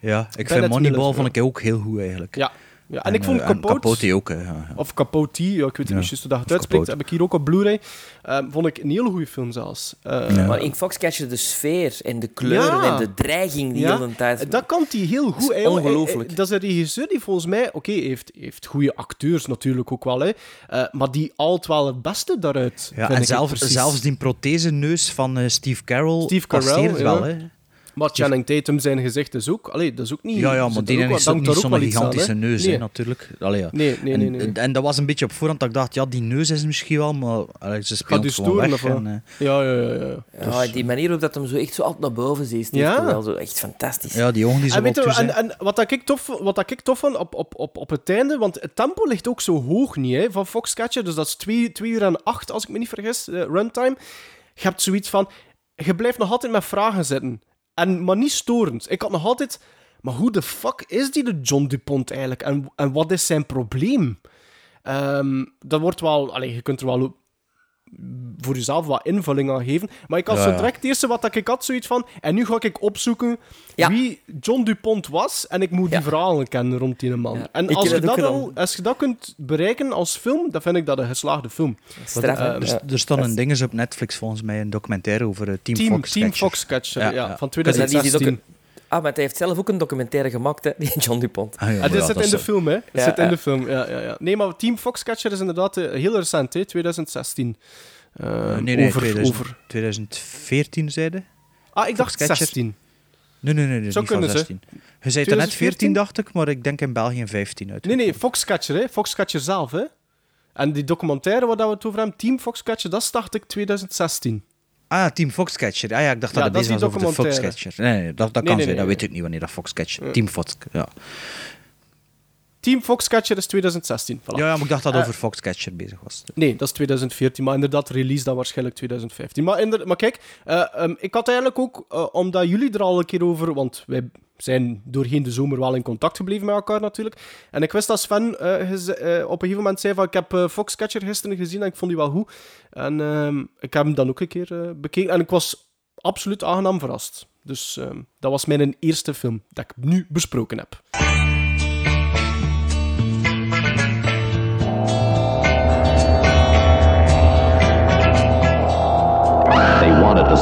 Speaker 4: Ja, ik
Speaker 5: Bennett
Speaker 4: vind Moneyball
Speaker 5: Miller,
Speaker 4: vond ik ook heel goed eigenlijk.
Speaker 5: Ja. Ja. En, ik vond
Speaker 4: eh,
Speaker 5: Capote...
Speaker 4: Capote ook, hè, ja, ja.
Speaker 5: Of Capote, ja, ik weet niet juist hoe dat je het
Speaker 4: of
Speaker 5: uitspreekt.
Speaker 4: Capote.
Speaker 5: Heb ik hier ook op Blu-ray. Ehm, vond ik een hele goede film zelfs. Eh,
Speaker 4: Ja.
Speaker 6: Maar in Foxcatcher de sfeer en de kleuren
Speaker 5: Ja.
Speaker 6: en de dreiging die de tijd...
Speaker 5: Dat kan hij heel goed.
Speaker 6: is ongelooflijk.
Speaker 5: Dat is een regisseur die volgens mij... Oké, heeft, heeft goede acteurs natuurlijk ook wel, hè. Eh, maar die altijd wel het beste daaruit,
Speaker 4: Ja,
Speaker 5: vind
Speaker 4: en
Speaker 5: ik
Speaker 4: zelf, zelfs die protheseneus van eh, Steve Carell
Speaker 5: Steve Carell, ja.
Speaker 4: wel. Hè.
Speaker 5: Maar Channing Tatum zijn gezicht is ook... Allee, dat is ook niet...
Speaker 4: Ja, ja, maar die
Speaker 5: ook wel-
Speaker 4: heeft ook niet zo'n
Speaker 5: wel aan,
Speaker 4: gigantische
Speaker 5: hè.
Speaker 4: neus,
Speaker 5: Nee.
Speaker 4: natuurlijk. Allee, ja.
Speaker 5: Nee, nee, nee, nee.
Speaker 4: En, en dat was een beetje op voorhand dat ik dacht, ja, die neus is misschien wel, maar allee, ze speelt gewoon
Speaker 5: storen,
Speaker 4: weg. en, eh,
Speaker 5: Ja, ja, ja. ja.
Speaker 6: Ja, die manier ook dat hem zo echt zo altijd naar boven ziet,
Speaker 5: Ja.
Speaker 6: Carell, zo echt fantastisch.
Speaker 4: ja, die ogen die zo
Speaker 5: En, weet en, en wat, dat ik tof, wat dat ik tof vond op, op, op, op het einde, want het tempo ligt ook zo hoog niet hè, van Foxcatcher, dus dat is 2 uur en 8, als ik me niet vergis, eh, runtime. Je hebt zoiets van, je blijft nog altijd met vragen zitten. En, maar niet storend. Ik had nog altijd, maar hoe de fuck is die de John Dupont eigenlijk? En, en wat is zijn probleem? Ehm, dat wordt wel, allee, je kunt er wel voor jezelf wat invulling aan geven. Maar ik had
Speaker 4: Ja,
Speaker 5: zo direct het eerste wat ik had, zoiets van... En nu ga ik opzoeken
Speaker 6: Ja.
Speaker 5: wie John Dupont was. En ik moet die verhalen kennen rond die man.
Speaker 6: Ja.
Speaker 5: En als je,
Speaker 6: dat
Speaker 5: al, als je dat kunt bereiken als film, dan vind ik dat een geslaagde film.
Speaker 6: Straf, hè?
Speaker 4: er,
Speaker 6: Ja.
Speaker 4: er stond een ding eens op Netflix volgens mij, een documentaire over eh, Team,
Speaker 5: Team,
Speaker 4: Foxcatcher.
Speaker 5: Team Foxcatcher, ja,
Speaker 4: Ja, ja.
Speaker 5: van
Speaker 6: Dat is die- die
Speaker 5: 2016.
Speaker 6: Ah, maar hij heeft zelf ook een documentaire gemaakt, hè, die John Dupont.
Speaker 4: Ah, ja,
Speaker 5: dit zit
Speaker 4: dat
Speaker 5: in de film, hè?
Speaker 6: Ja,
Speaker 5: zit in
Speaker 6: ja.
Speaker 5: de film, ja, ja, ja. Nee, maar Team Foxcatcher is inderdaad eh, heel recent, hè? 2016. Eh,
Speaker 4: Nee, nee,
Speaker 5: over,
Speaker 4: 2000
Speaker 5: over...
Speaker 4: 2014 zeiden.
Speaker 5: Ah, ik dacht
Speaker 4: Foxcatcher.
Speaker 5: 16.
Speaker 4: Nee, nee, nee, nee van
Speaker 5: kunnen, ze.
Speaker 4: 16. Je zei het net
Speaker 5: 2014?
Speaker 4: 14, dacht ik, maar ik denk in België 15 uit.
Speaker 5: Nee, nee, Foxcatcher, hè? Foxcatcher zelf, hè? En die documentaire waar dat we het over hebben, Team Foxcatcher, dat dacht ik 2016.
Speaker 4: Ah, Team Foxcatcher. Ah ja, ik dacht dat het bezig was over de. Foxcatcher. Nee, nee, dat, dat
Speaker 5: Nee,
Speaker 4: kan
Speaker 5: nee,
Speaker 4: zijn. dat weet ik niet wanneer dat Foxcatcher... Team Fox... Ja.
Speaker 5: Team Foxcatcher is 2016. Voilà.
Speaker 4: ja, ja, maar ik dacht dat
Speaker 5: Eh,
Speaker 4: over Foxcatcher bezig was.
Speaker 5: Nee, dat is 2014, maar inderdaad, release dan waarschijnlijk 2015. Maar, maar kijk, eh, ehm, ik had eigenlijk ook, eh, omdat jullie er al een keer over, want wij zijn doorheen de zomer wel in contact gebleven met elkaar natuurlijk. En ik wist dat Sven op een gegeven moment zei van, ik heb Foxcatcher gisteren gezien en ik vond die wel goed. En ehm, ik heb hem dan ook een keer bekeken en ik was absoluut aangenaam verrast. Dus ehm, dat was mijn eerste film dat ik nu besproken heb.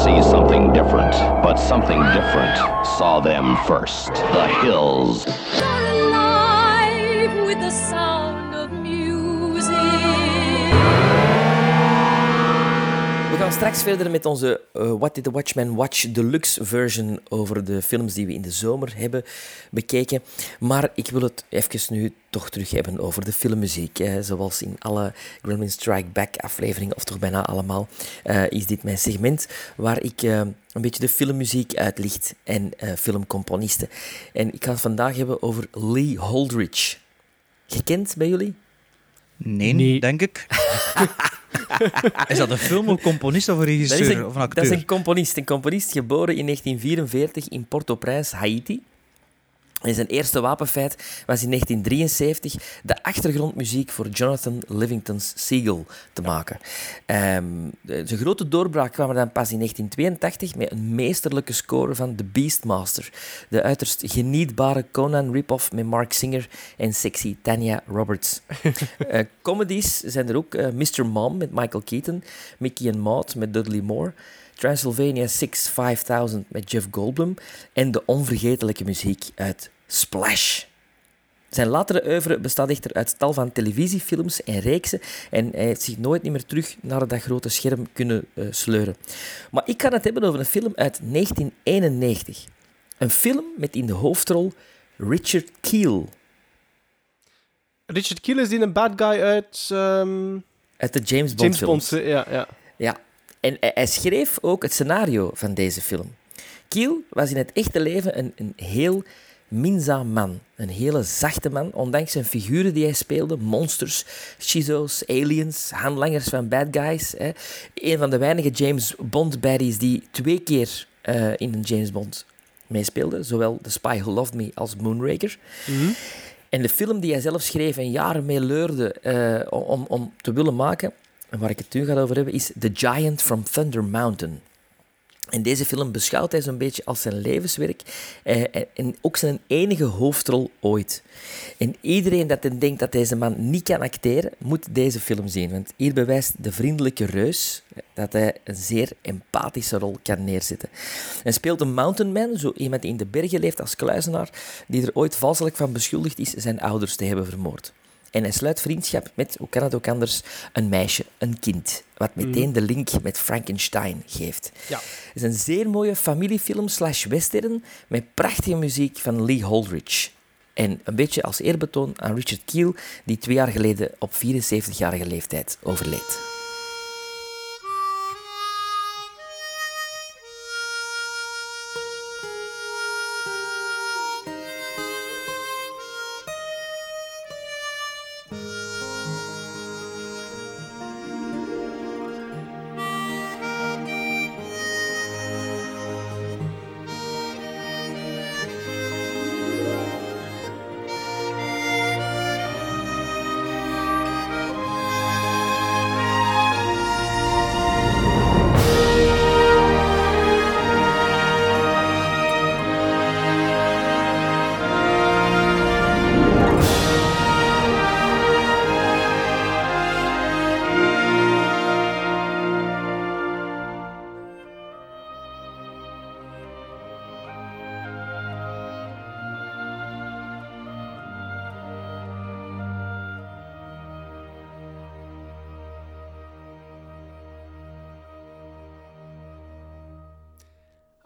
Speaker 10: See something different, but something different saw them first. The hills.
Speaker 6: We gaan straks verder met onze eh, What Did the Watchman Watch Deluxe version over de films die we in de zomer hebben bekeken. Maar ik wil het even nu toch terug hebben over de filmmuziek. Hè. Zoals in alle Gremlin Strike Back afleveringen, of toch bijna allemaal, eh, is dit mijn segment waar ik eh, een beetje de filmmuziek uitlicht en eh, filmcomponisten. En ik ga het vandaag hebben over Lee Holdridge. Gekend bij jullie?
Speaker 4: Nee,
Speaker 5: Nee.
Speaker 4: denk ik. is dat een film, een componist of een
Speaker 6: Dat
Speaker 4: regisseur
Speaker 6: is, een,
Speaker 4: of een acteur?
Speaker 6: dat is een componist. Een componist geboren in 1944 in Port-au-Prince, Haiti. En zijn eerste wapenfeit was in 1973 de achtergrondmuziek voor Jonathan Livingston's Seagull te maken. Ehm, de- zijn grote doorbraak kwam er dan pas in 1982 met een meesterlijke score van The Beastmaster. De uiterst genietbare Conan rip-off met Mark Singer en sexy Tanya Roberts. Eh, comedies zijn er ook eh, Mr. Mom met Michael Keaton, Mickey and Maud met Dudley Moore, Transylvania 6 5000 met Jeff Goldblum en de onvergetelijke muziek uit Splash. Zijn latere oeuvre bestaat echter uit tal van televisiefilms en reeksen en hij heeft zich nooit niet meer terug naar dat grote scherm kunnen eh, sleuren. Maar ik ga het hebben over een film uit 1991. Een film met in de hoofdrol Richard Keel.
Speaker 5: Richard Kiel is die een bad guy uit ehm,
Speaker 6: Uit de James Bond
Speaker 5: James
Speaker 6: films.
Speaker 5: Bond. Ja, ja.
Speaker 6: Ja, en hij, schreef ook het scenario van deze film. Kiel was in het echte leven een, een heel minzaam man. Een hele zachte man, ondanks zijn figuren die hij speelde. Monsters, schizo's, aliens, handlangers van bad guys. Hè. Een van de weinige James Bond baddies die twee keer eh, in een James Bond meespeelde. Zowel The Spy Who Loved Me als Moonraker. En de film die hij zelf schreef en jaren mee leurde eh, om, om te willen maken, en waar ik het nu ga over hebben, is The Giant from Thunder Mountain. En deze film beschouwt hij zo'n beetje als zijn levenswerk eh, en- ook zijn enige hoofdrol ooit. En iedereen dat denkt dat deze man niet kan acteren, moet deze film zien. Want hier bewijst de vriendelijke reus dat hij een zeer empathische rol kan neerzetten. En speelt een mountain man, zo iemand die in de bergen leeft als kluizenaar, die er ooit valselijk van beschuldigd is zijn ouders te hebben vermoord. En hij sluit vriendschap met, hoe kan het ook anders, een meisje, een kind. Wat meteen de link met Frankenstein geeft.
Speaker 5: Ja.
Speaker 6: Het is een zeer mooie familiefilm slash western met prachtige muziek van Lee Holdridge. En een beetje als eerbetoon aan Richard Keel, die twee jaar geleden op 74-jarige leeftijd overleed.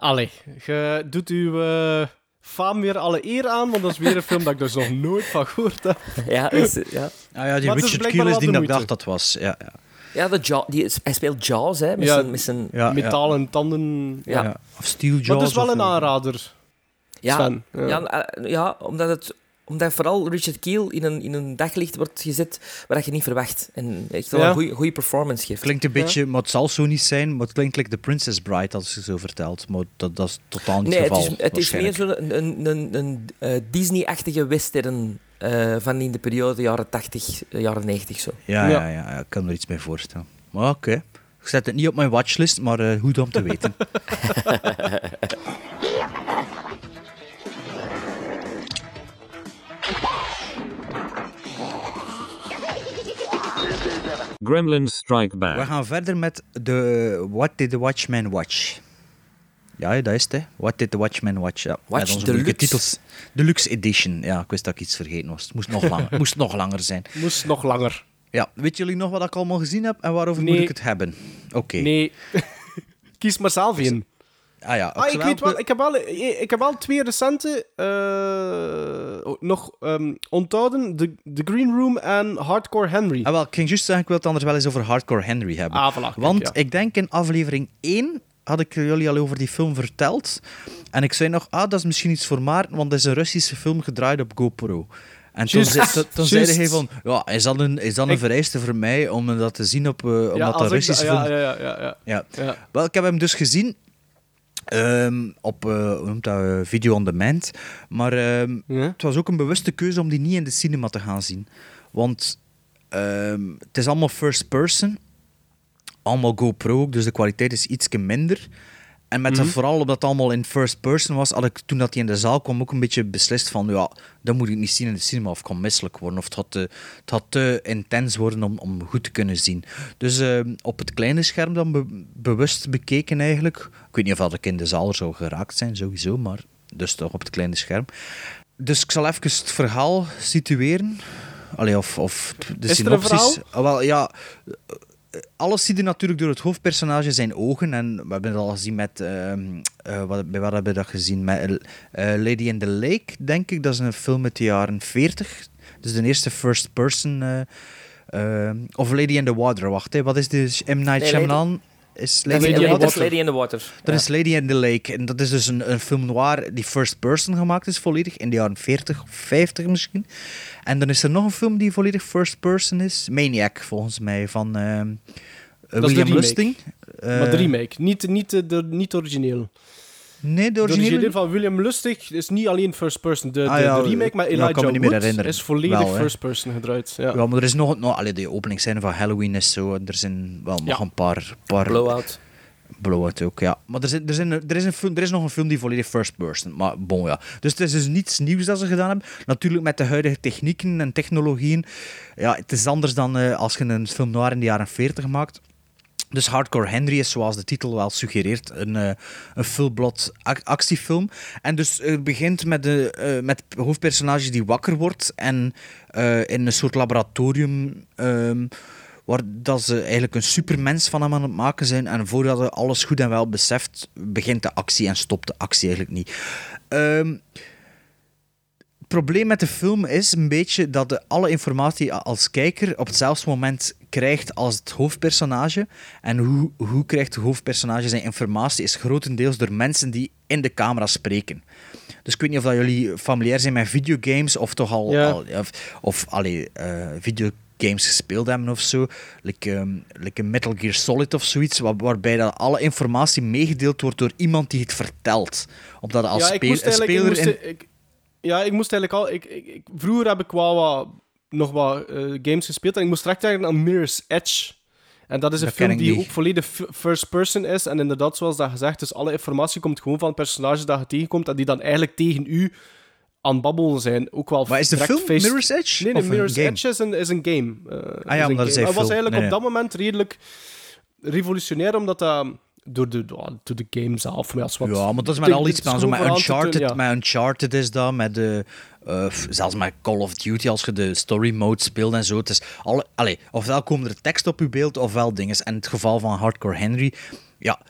Speaker 5: Allee, je doet uw eh faam weer alle eer aan, want dat is weer een film dat ik dus nog nooit van gehoord heb.
Speaker 6: Ja, is, ja.
Speaker 4: Ah ja, die
Speaker 5: Maar
Speaker 4: Richard Keel is die dat ik dacht dat was. Ja, ja.
Speaker 6: ja de Jaw, die, hij speelt Jaws, hè, met
Speaker 5: Ja,
Speaker 6: zijn... Met zijn
Speaker 4: Ja,
Speaker 5: Metalen tanden.
Speaker 6: Ja.
Speaker 4: ja. Of Steel
Speaker 5: Maar
Speaker 4: Jaws.
Speaker 5: het is wel een aanrader.
Speaker 6: Ja,
Speaker 5: Sven, ja.
Speaker 6: ja. eh, ja, omdat, het, omdat vooral Richard Keel in een, in een daglicht wordt gezet waar je niet verwacht. En echt wel
Speaker 5: Ja.
Speaker 6: een goede- goede performance geeft.
Speaker 4: Klinkt een beetje, maar het zal zo niet zijn, maar het klinkt like The Princess Bride als je zo vertelt. Maar dat, dat is totaal niet
Speaker 6: Nee,
Speaker 4: het
Speaker 6: het
Speaker 4: geval.
Speaker 6: is, het is meer zo'n een, een, een, een eh, Disney-achtige western eh, van in de periode jaren 80, eh, jaren 90 zo.
Speaker 4: Ja,
Speaker 5: Ja.
Speaker 4: ja. Ik kan me er iets bij voorstellen. Maar oké. Ik zet het niet op mijn watchlist, maar eh, goed om te weten.
Speaker 8: Gremlins Strike Back.
Speaker 4: We gaan verder met de What Did the Watchman Watch? Ja, dat is het. Hè. What Did the Watchman Watch? Ja.
Speaker 6: Watch
Speaker 4: Met onze moeilijke
Speaker 6: Deluxe.
Speaker 4: titels. Deluxe Edition. Ja, ik wist dat ik iets vergeten was. Het moest nog langer, moest nog langer zijn.
Speaker 5: Moest nog langer.
Speaker 4: Ja, weet jullie nog wat ik allemaal gezien heb en waarover
Speaker 5: Nee.
Speaker 4: moet ik het hebben? Oké.
Speaker 5: Nee. Kies maar zelf in.
Speaker 4: Ah ja,
Speaker 5: Ah, ik weet wel, ik heb wel, ik heb wel twee recente eh, oh, nog ehm, onthouden. The, The Green Room en Hardcore Henry.
Speaker 4: Ah, wel, ik ging juist zeggen, ik wil het anders wel eens over Hardcore Henry hebben.
Speaker 5: Ah, voilà, kijk,
Speaker 4: Want
Speaker 5: ja.
Speaker 4: ik denk in aflevering 1 had ik jullie al over die film verteld. En ik zei nog, ah, dat is misschien iets voor Maarten, want dat is een Russische film gedraaid op GoPro. En toen, zei- toen, hij van, ja, is dat een, is dat een
Speaker 5: Ik-
Speaker 4: vereiste voor mij om dat te zien op, eh, omdat
Speaker 5: ja,
Speaker 4: dat
Speaker 5: ja, ja, ja, ja,
Speaker 4: Ja.
Speaker 5: ja.
Speaker 4: Wel, ik heb hem dus gezien ehm, op uh, hoe noemt dat, eh, video on demand. Maar ehm,
Speaker 5: Ja.
Speaker 4: het was ook een bewuste keuze om die niet in de cinema te gaan zien. Want ehm, het is allemaal first person. Allemaal GoPro, dus de kwaliteit is iets minder. En met dat vooral omdat het allemaal in first person was, had ik toen dat hij in de zaal kwam ook een beetje beslist van ja, dat moet ik niet zien in de cinema of ik kan misselijk worden. Of het had te, het had te intens worden om, om goed te kunnen zien. Dus ehm, op het kleine scherm dan be- bewust bekeken eigenlijk. Ik weet niet of ik in de zaal zou geraakt zijn, sowieso, maar dus toch op het kleine scherm. Dus ik zal even het verhaal situeren. Allee, of, of de
Speaker 5: Is
Speaker 4: synopsis. Ah, wel, ja, alles zie je natuurlijk door het hoofdpersonage zijn ogen. En we hebben het al gezien met... ehm, eh, wat, bij wat hebben we dat gezien? Met eh, Lady in the Lake, denk ik. Dat is een film uit de jaren 40. Dus de eerste first person... eh, of Lady in the Water, wacht. Hè. Wat is de M. Night
Speaker 6: Nee,
Speaker 4: Shyamalan? is Lady in the Water.
Speaker 6: Lady in the Water.
Speaker 4: Dat
Speaker 6: Ja.
Speaker 4: is Lady in the Lake. En dat is dus een, een film noir die first person gemaakt is, volledig. In de jaren 40 of 50 misschien. En dan is er nog een film die volledig first person is. Maniac, volgens mij, van ehm,
Speaker 5: is de
Speaker 4: William. Lustig.
Speaker 5: maar
Speaker 4: Eh,
Speaker 5: de remake, niet, niet, de, niet origineel.
Speaker 4: Nee, de
Speaker 5: De
Speaker 4: originele...
Speaker 5: van William Lustig is niet alleen first person. De, de,
Speaker 4: Ah, ja,
Speaker 5: de remake met
Speaker 4: ja, ik
Speaker 5: Elijah
Speaker 4: kan me niet meer
Speaker 5: Wood
Speaker 4: herinneren.
Speaker 5: is volledig
Speaker 4: Wel,
Speaker 5: first person gedraaid. Ja.
Speaker 4: Ja, maar er is nog... nog allee, de openingsscène van Halloween is zo. Er zijn wel nog
Speaker 5: Ja.
Speaker 4: een paar... paar
Speaker 6: Blowout.
Speaker 4: Blowout ook, ja. Maar er, zijn, er, zijn, er, is een er is nog een film die volledig first person. Maar bon, ja. Dus het is dus niets nieuws dat ze gedaan hebben. Natuurlijk met de huidige technieken en technologieën. Ja, het is anders dan eh, als je een film noir in de jaren 40 maakt. Dus Hardcore Henry is, zoals de titel wel suggereert, een, eh, een full-blood ac- actiefilm. En dus eh, het begint met, de, eh, met hoofdpersonage die wakker wordt en eh, in een soort laboratorium ehm, waar dat ze eigenlijk een supermens van hem aan het maken zijn. En voordat hij alles goed en wel beseft, begint de actie en stopt de actie eigenlijk niet. Ehm, het probleem met de film is een beetje dat de alle informatie als kijker op hetzelfde moment krijgt als het hoofdpersonage. En hoe, hoe krijgt het hoofdpersonage zijn informatie is grotendeels door mensen die in de camera spreken. Dus ik weet niet of dat jullie familiair zijn met videogames of toch al,
Speaker 5: Ja.
Speaker 4: al- of, of allee, eh, videogames gespeeld hebben of zo. Like, like een Metal Gear Solid of zoiets, waar- waarbij dat alle informatie meegedeeld wordt door iemand die het vertelt. Omdat dat als
Speaker 5: ja,
Speaker 4: speel-
Speaker 5: eigenlijk... Ik
Speaker 4: speler
Speaker 5: moest,
Speaker 4: in-
Speaker 5: ik, ja, ik moest eigenlijk al... Ik, ik, vroeger heb ik wel wat, nog wat eh, games gespeeld en ik moest direct denken aan Mirror's Edge. En dat is een
Speaker 4: Dat
Speaker 5: film die
Speaker 4: niet.
Speaker 5: ook volledig first person is. En inderdaad, zoals dat gezegd, dus alle informatie komt gewoon van het personage dat je tegenkomt en die dan eigenlijk tegen u aan babbelen zijn. Ook wel
Speaker 4: Maar is de film
Speaker 5: face-
Speaker 4: Mirror's Edge?
Speaker 5: Nee, nee Mirror's
Speaker 4: game?
Speaker 5: Edge is een, is een game. Eh,
Speaker 4: Ah ja,
Speaker 5: is was eigenlijk
Speaker 4: Nee,
Speaker 5: op dat moment redelijk revolutionair, omdat dat door de, door de game zelf... Maar ja, is wat-
Speaker 4: Ja, maar dat is met al iets zo met Uncharted,
Speaker 5: tonen, ja.
Speaker 4: met Uncharted is dat, met de, eh, zelfs met Call of Duty als je de story mode speelt en zo. Het is alle, allee, ofwel komt er tekst op je beeld, ofwel dingen. En in het geval van Hardcore Henry, ja.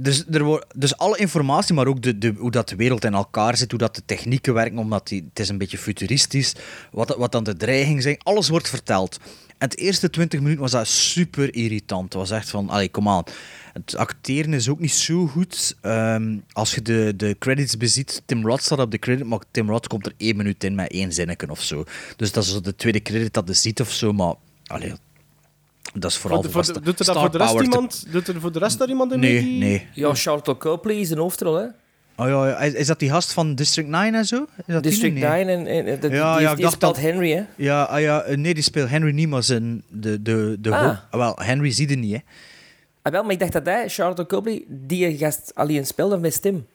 Speaker 4: Dus, er wordt, dus alle informatie, maar ook de, de, hoe dat de wereld in elkaar zit, hoe dat de technieken werken, omdat die, het is een beetje futuristisch, wat, wat dan de dreiging zijn, alles wordt verteld. En het eerste 20 minuten was dat super irritant. Het was echt van, allee, kom aan. Het acteren is ook niet zo goed. Ehm, als je de, de credits beziet, Tim Roth staat op de credit, maar Tim Roth komt er één minuut in met één zinnetje of zo. Dus dat is de tweede credit dat je ziet of zo, maar allee, dat is vooral
Speaker 5: Voor de- voor doet er dat voor de rest
Speaker 4: power te-
Speaker 5: iemand? Doet er voor de rest daar iemand in?
Speaker 4: Nee,
Speaker 5: die-
Speaker 4: nee.
Speaker 6: Ja, Charlotte Copley is een hoofdrol, hè?
Speaker 4: Oh ja, is, is dat die gast van District 9 en zo? Is dat die
Speaker 6: District
Speaker 4: nu? Nee.
Speaker 6: 9 en, en, en dat-
Speaker 4: Ja,
Speaker 6: die,
Speaker 4: ja,
Speaker 6: die speelt
Speaker 4: dat-
Speaker 6: Henry, hè?
Speaker 4: Ja, ah, ja, eh, nee, die speelt Henry niet, maar zijn, de, de, de
Speaker 6: Ah.
Speaker 4: hoop- ah, wel, Henry zie je niet, hè.
Speaker 6: Ah, wel, maar ik dacht dat hij, Charlotte Copley, die gast alleen speelde met stem.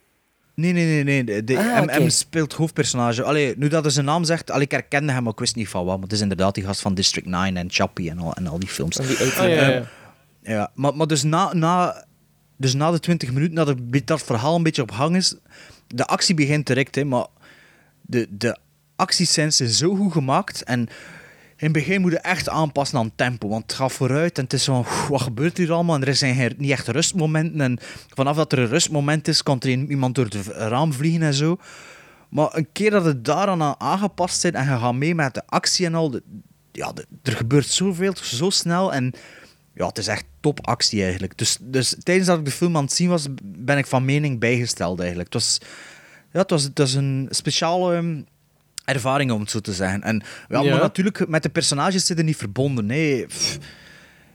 Speaker 4: Nee, nee, nee. nee. De, de,
Speaker 6: Ah, oké.
Speaker 4: hem speelt hoofdpersonage. Allee, nu dat hij zijn naam zegt, allee, ik herkende hem, maar ik wist niet van wat. Maar het is inderdaad die gast van District 9 en Chappie en al, en al die films.
Speaker 6: Van die
Speaker 5: Ah, ja, ja, ja.
Speaker 4: Ehm, ja, maar, maar dus, na, na, dus na de 20 minuten, nadat het- dat verhaal een beetje op hang is, de actie begint direct, hè, maar de, de actiescènes zijn zo goed gemaakt en in het begin moet je echt aanpassen aan tempo, want het gaat vooruit en het is van, wat gebeurt hier allemaal? En er zijn geen- niet echt rustmomenten en vanaf dat er een rustmoment is, kan er iemand door het raam vliegen en zo. Maar een keer dat het daaraan aan aangepast zit en je gaat mee met de actie en al, de- ja, er gebeurt zoveel, zo snel en ja, het is echt topactie eigenlijk. Dus, dus tijdens dat ik de film aan het zien was, ben ik van mening bijgesteld eigenlijk. Het was, ja, het was, het was een speciale ehm, ervaring, om het zo te zeggen. En, ja,
Speaker 5: Ja.
Speaker 4: Maar natuurlijk, met de personages zitten niet verbonden. Nee, Pff,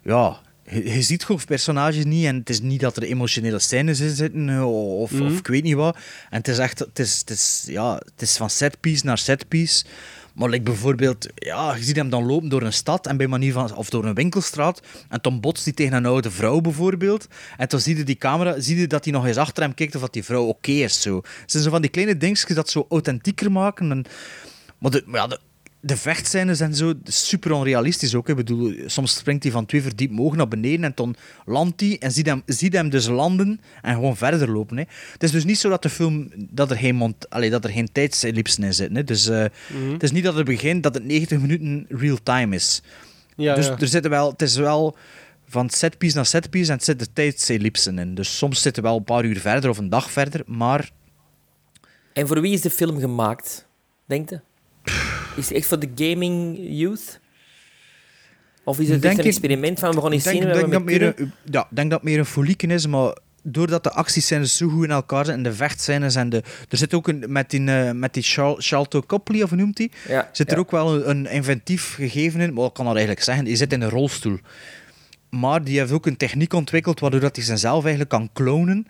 Speaker 4: ja, je, je ziet hoofdpersonages niet en het is niet dat er emotionele scènes in zitten eh, of,
Speaker 5: Mhm.
Speaker 4: of ik weet niet wat. En het is echt, het is, het is, ja, het is van setpiece naar setpiece. Maar like bijvoorbeeld, ja, je ziet hem dan lopen door een stad en bij manier van, of door een winkelstraat. En dan botst hij tegen een oude vrouw bijvoorbeeld. En dan zie je die camera, zie je dat hij nog eens achter hem kijkt of dat die vrouw oké is. Zo. Het zijn zo van die kleine dingetjes dat zo authentieker maken. En, maar de, maar ja, de, de vechtscènes en zo, super onrealistisch ook. hè. Ik bedoel, soms springt hij van twee verdiep omhoog naar beneden en dan landt hij en ziet hem, ziet hem dus landen en gewoon verder lopen. Hè. Het is dus niet zo dat de film, dat er geen, mont, allee, dat er geen tijdsellipsen in zitten. Hè. Dus eh,
Speaker 5: Mhm.
Speaker 4: het is niet dat het begint dat het 90 minuten real-time is.
Speaker 5: Ja,
Speaker 4: dus
Speaker 5: ja.
Speaker 4: er zitten wel, het is wel van setpiece naar setpiece en het zitten tijdsellipsen in. Dus soms zitten we wel een paar uur verder of een dag verder, maar
Speaker 6: En voor wie is de film gemaakt, denk je? Is het echt voor de gaming youth? Of is het
Speaker 4: Denk
Speaker 6: echt een experiment van we gaan eens
Speaker 4: denk,
Speaker 6: zien
Speaker 4: denk dat
Speaker 6: mee
Speaker 4: meer een, ja, ik denk dat het meer een folieken is, maar doordat de actiescènes zo goed in elkaar zijn en de vechtscènes en de... Er zit ook een, met die, eh, met die Shalto Copley, of noemt hij?
Speaker 6: Ja,
Speaker 4: Zit er
Speaker 6: ja.
Speaker 4: ook wel een, een inventief gegeven in, maar ik kan dat eigenlijk zeggen, die zit in een rolstoel. Maar die heeft ook een techniek ontwikkeld waardoor dat hij zichzelf eigenlijk kan klonen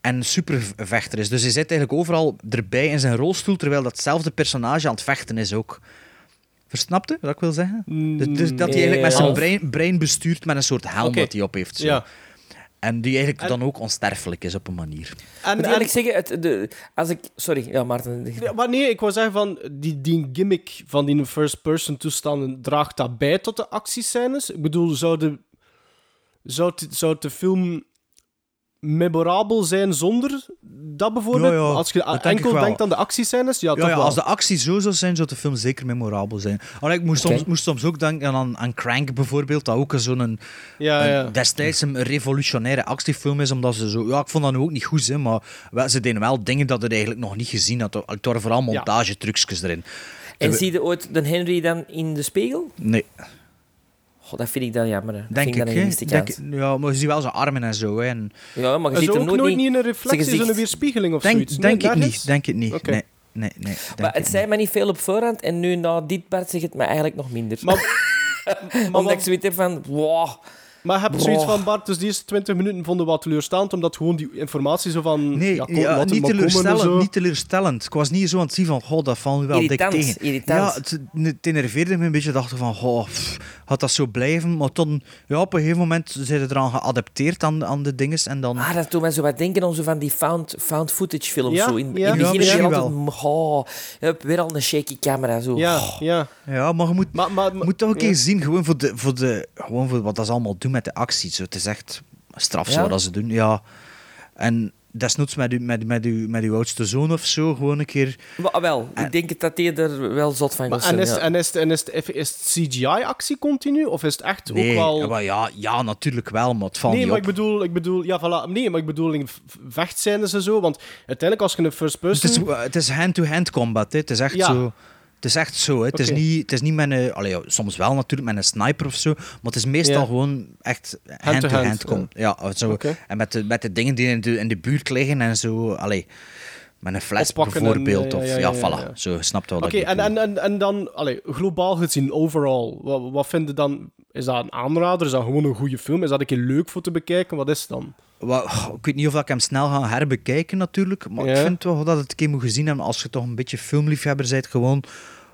Speaker 4: en supervechter is. Dus hij zit eigenlijk overal erbij in zijn rolstoel, terwijl datzelfde personage aan het vechten is ook. Versnapte wat ik wil zeggen? Dus, dus dat hij eigenlijk met zijn
Speaker 6: half.
Speaker 4: brein, brein bestuurt met een soort helm dat hij op heeft. Zo.
Speaker 5: Ja.
Speaker 4: En die eigenlijk
Speaker 5: En-
Speaker 4: dan ook onsterfelijk is op een manier.
Speaker 5: En,
Speaker 6: Moet eerlijk zeggen, het, de, als ik... Sorry, ja, Maarten.
Speaker 5: Ja, maar nee, ik wou zeggen van die, die gimmick van die first-person toestanden draagt dat bij tot de actiescènes. Ik bedoel, zou de, zou zou de film memorabel zijn zonder dat bijvoorbeeld?
Speaker 4: Ja, ja,
Speaker 5: Als je
Speaker 4: dat
Speaker 5: enkel denkt aan de actiescènes, ja,
Speaker 4: Ja,
Speaker 5: toch
Speaker 4: ja,
Speaker 5: wel.
Speaker 4: als de actie zo zou zijn, zou de film zeker memorabel zijn. Allee, ik moest, soms, moest soms ook denken aan, aan Crank bijvoorbeeld, dat ook zo'n een,
Speaker 5: ja,
Speaker 4: een-
Speaker 5: ja.
Speaker 4: destijds een revolutionaire actiefilm is, omdat ze zo... Ja, ik vond dat nu ook niet goed, hè, maar wel, ze deden wel dingen dat ik eigenlijk nog niet gezien had. Het waren vooral montagetrucjes erin.
Speaker 6: En zie je ooit de Henry dan in de spiegel?
Speaker 4: Nee,
Speaker 6: Dat vind ik dan jammer. Dat
Speaker 4: denk
Speaker 6: vind ik
Speaker 4: ik.
Speaker 6: dan een
Speaker 4: Denk, ja, maar je ziet wel zijn armen en zo. Hè, en,
Speaker 6: Ja, maar je ziet
Speaker 5: er
Speaker 6: hem
Speaker 5: ook
Speaker 6: nooit,
Speaker 5: niet in een
Speaker 6: zijn
Speaker 5: reflectie,
Speaker 6: gezicht.
Speaker 5: zo'n weerspiegeling of
Speaker 4: denk
Speaker 5: zoiets?
Speaker 4: denk
Speaker 5: Nee,
Speaker 4: ik niet. Denk het niet. Nee, nee, nee.
Speaker 6: Maar het
Speaker 4: ik
Speaker 6: zei
Speaker 4: niet.
Speaker 6: me niet veel op voorhand en nu na dit part zegt het me eigenlijk nog minder.
Speaker 5: Maar,
Speaker 6: Omdat ik zoiets heb van, wow,
Speaker 5: maar heb je zoiets van, Bart, dus die eerste 20 minuten vonden we wat teleurstaand, omdat gewoon die informatie zo van...
Speaker 4: Nee,
Speaker 5: ja, kom,
Speaker 4: ja,
Speaker 5: laat het
Speaker 4: niet, teleurstellend,
Speaker 5: zo.
Speaker 4: niet teleurstellend. Ik was niet zo aan het zien van, goh, dat valt nu wel
Speaker 6: Irritant,
Speaker 4: dik tegen.
Speaker 6: irritant.
Speaker 4: Ja, het, het enerveerde me een beetje. dacht van, goh, gaat dat zo blijven? Maar toen, ja, op een gegeven moment zijn ze eraan geadapteerd aan, aan de dinges. En dan...
Speaker 6: ah, dat doet mij zo wat denken aan zo van die found, found footage films.
Speaker 5: Ja,
Speaker 6: zo. In,
Speaker 5: ja.
Speaker 6: in het begin
Speaker 4: misschien
Speaker 6: altijd, oh, hebt weer al een shaky camera. Zo.
Speaker 5: Ja,
Speaker 6: Oh.
Speaker 5: ja.
Speaker 4: Ja, maar je moet,
Speaker 5: Maar, maar,
Speaker 4: je moet toch een
Speaker 5: ja.
Speaker 4: keer zien, gewoon voor, de, voor, de, gewoon voor wat dat ze allemaal doen met de actie. Zo, het is echt straf zo
Speaker 6: Ja?
Speaker 4: wat ze doen. Ja. En desnoods met, u, met, met, uw, met uw oudste zoon of zo, gewoon een keer...
Speaker 6: Maar, ah, wel, ik denk dat hij er wel zot van gaat
Speaker 5: en
Speaker 6: zijn.
Speaker 5: is,
Speaker 6: ja.
Speaker 5: en is, en is, het- is het CGI-actie continu? Of is het echt
Speaker 4: Nee,
Speaker 5: ook wel...
Speaker 4: maar ja, ja, natuurlijk wel, maar het valt
Speaker 5: Nee,
Speaker 4: niet
Speaker 5: maar
Speaker 4: op.
Speaker 5: ik bedoel, ik bedoel, ja, voilà. Nee, maar ik bedoel in vechtscènes en zo. Want uiteindelijk, als je een first
Speaker 4: Het
Speaker 5: person.
Speaker 4: is, het is hand-to-hand combat. Hè. Het is echt
Speaker 5: Ja.
Speaker 4: zo. Het is echt zo. Hè. Het, is niet, het is niet met een... Allee, ja, soms wel natuurlijk met een sniper of zo. Maar het is meestal
Speaker 5: Ja.
Speaker 4: gewoon echt
Speaker 5: Hand-to-hand,
Speaker 4: hand-to-hand. com- ja. zo. En met de, met de dingen die in de, in de buurt liggen en zo. Allee, met een fles
Speaker 5: Oppakken
Speaker 4: bijvoorbeeld.
Speaker 5: ja,
Speaker 4: of,
Speaker 5: ja,
Speaker 4: ja,
Speaker 5: ja, ja,
Speaker 4: voilà. Zo, snapt wel
Speaker 5: Oké,
Speaker 4: wat ik
Speaker 5: en,
Speaker 4: bedoel.
Speaker 5: en, en, en dan, allee, globaal gezien, overall, wat, wat vind je dan? Is dat een aanrader? Is dat gewoon een goede film? Is dat een keer leuk voor te bekijken? Wat is het dan?
Speaker 4: Ik weet niet of ik hem snel ga herbekijken natuurlijk, maar
Speaker 5: Ja.
Speaker 4: ik vind toch dat het een keer moet gezien hebben als je toch een beetje filmliefhebber bent, gewoon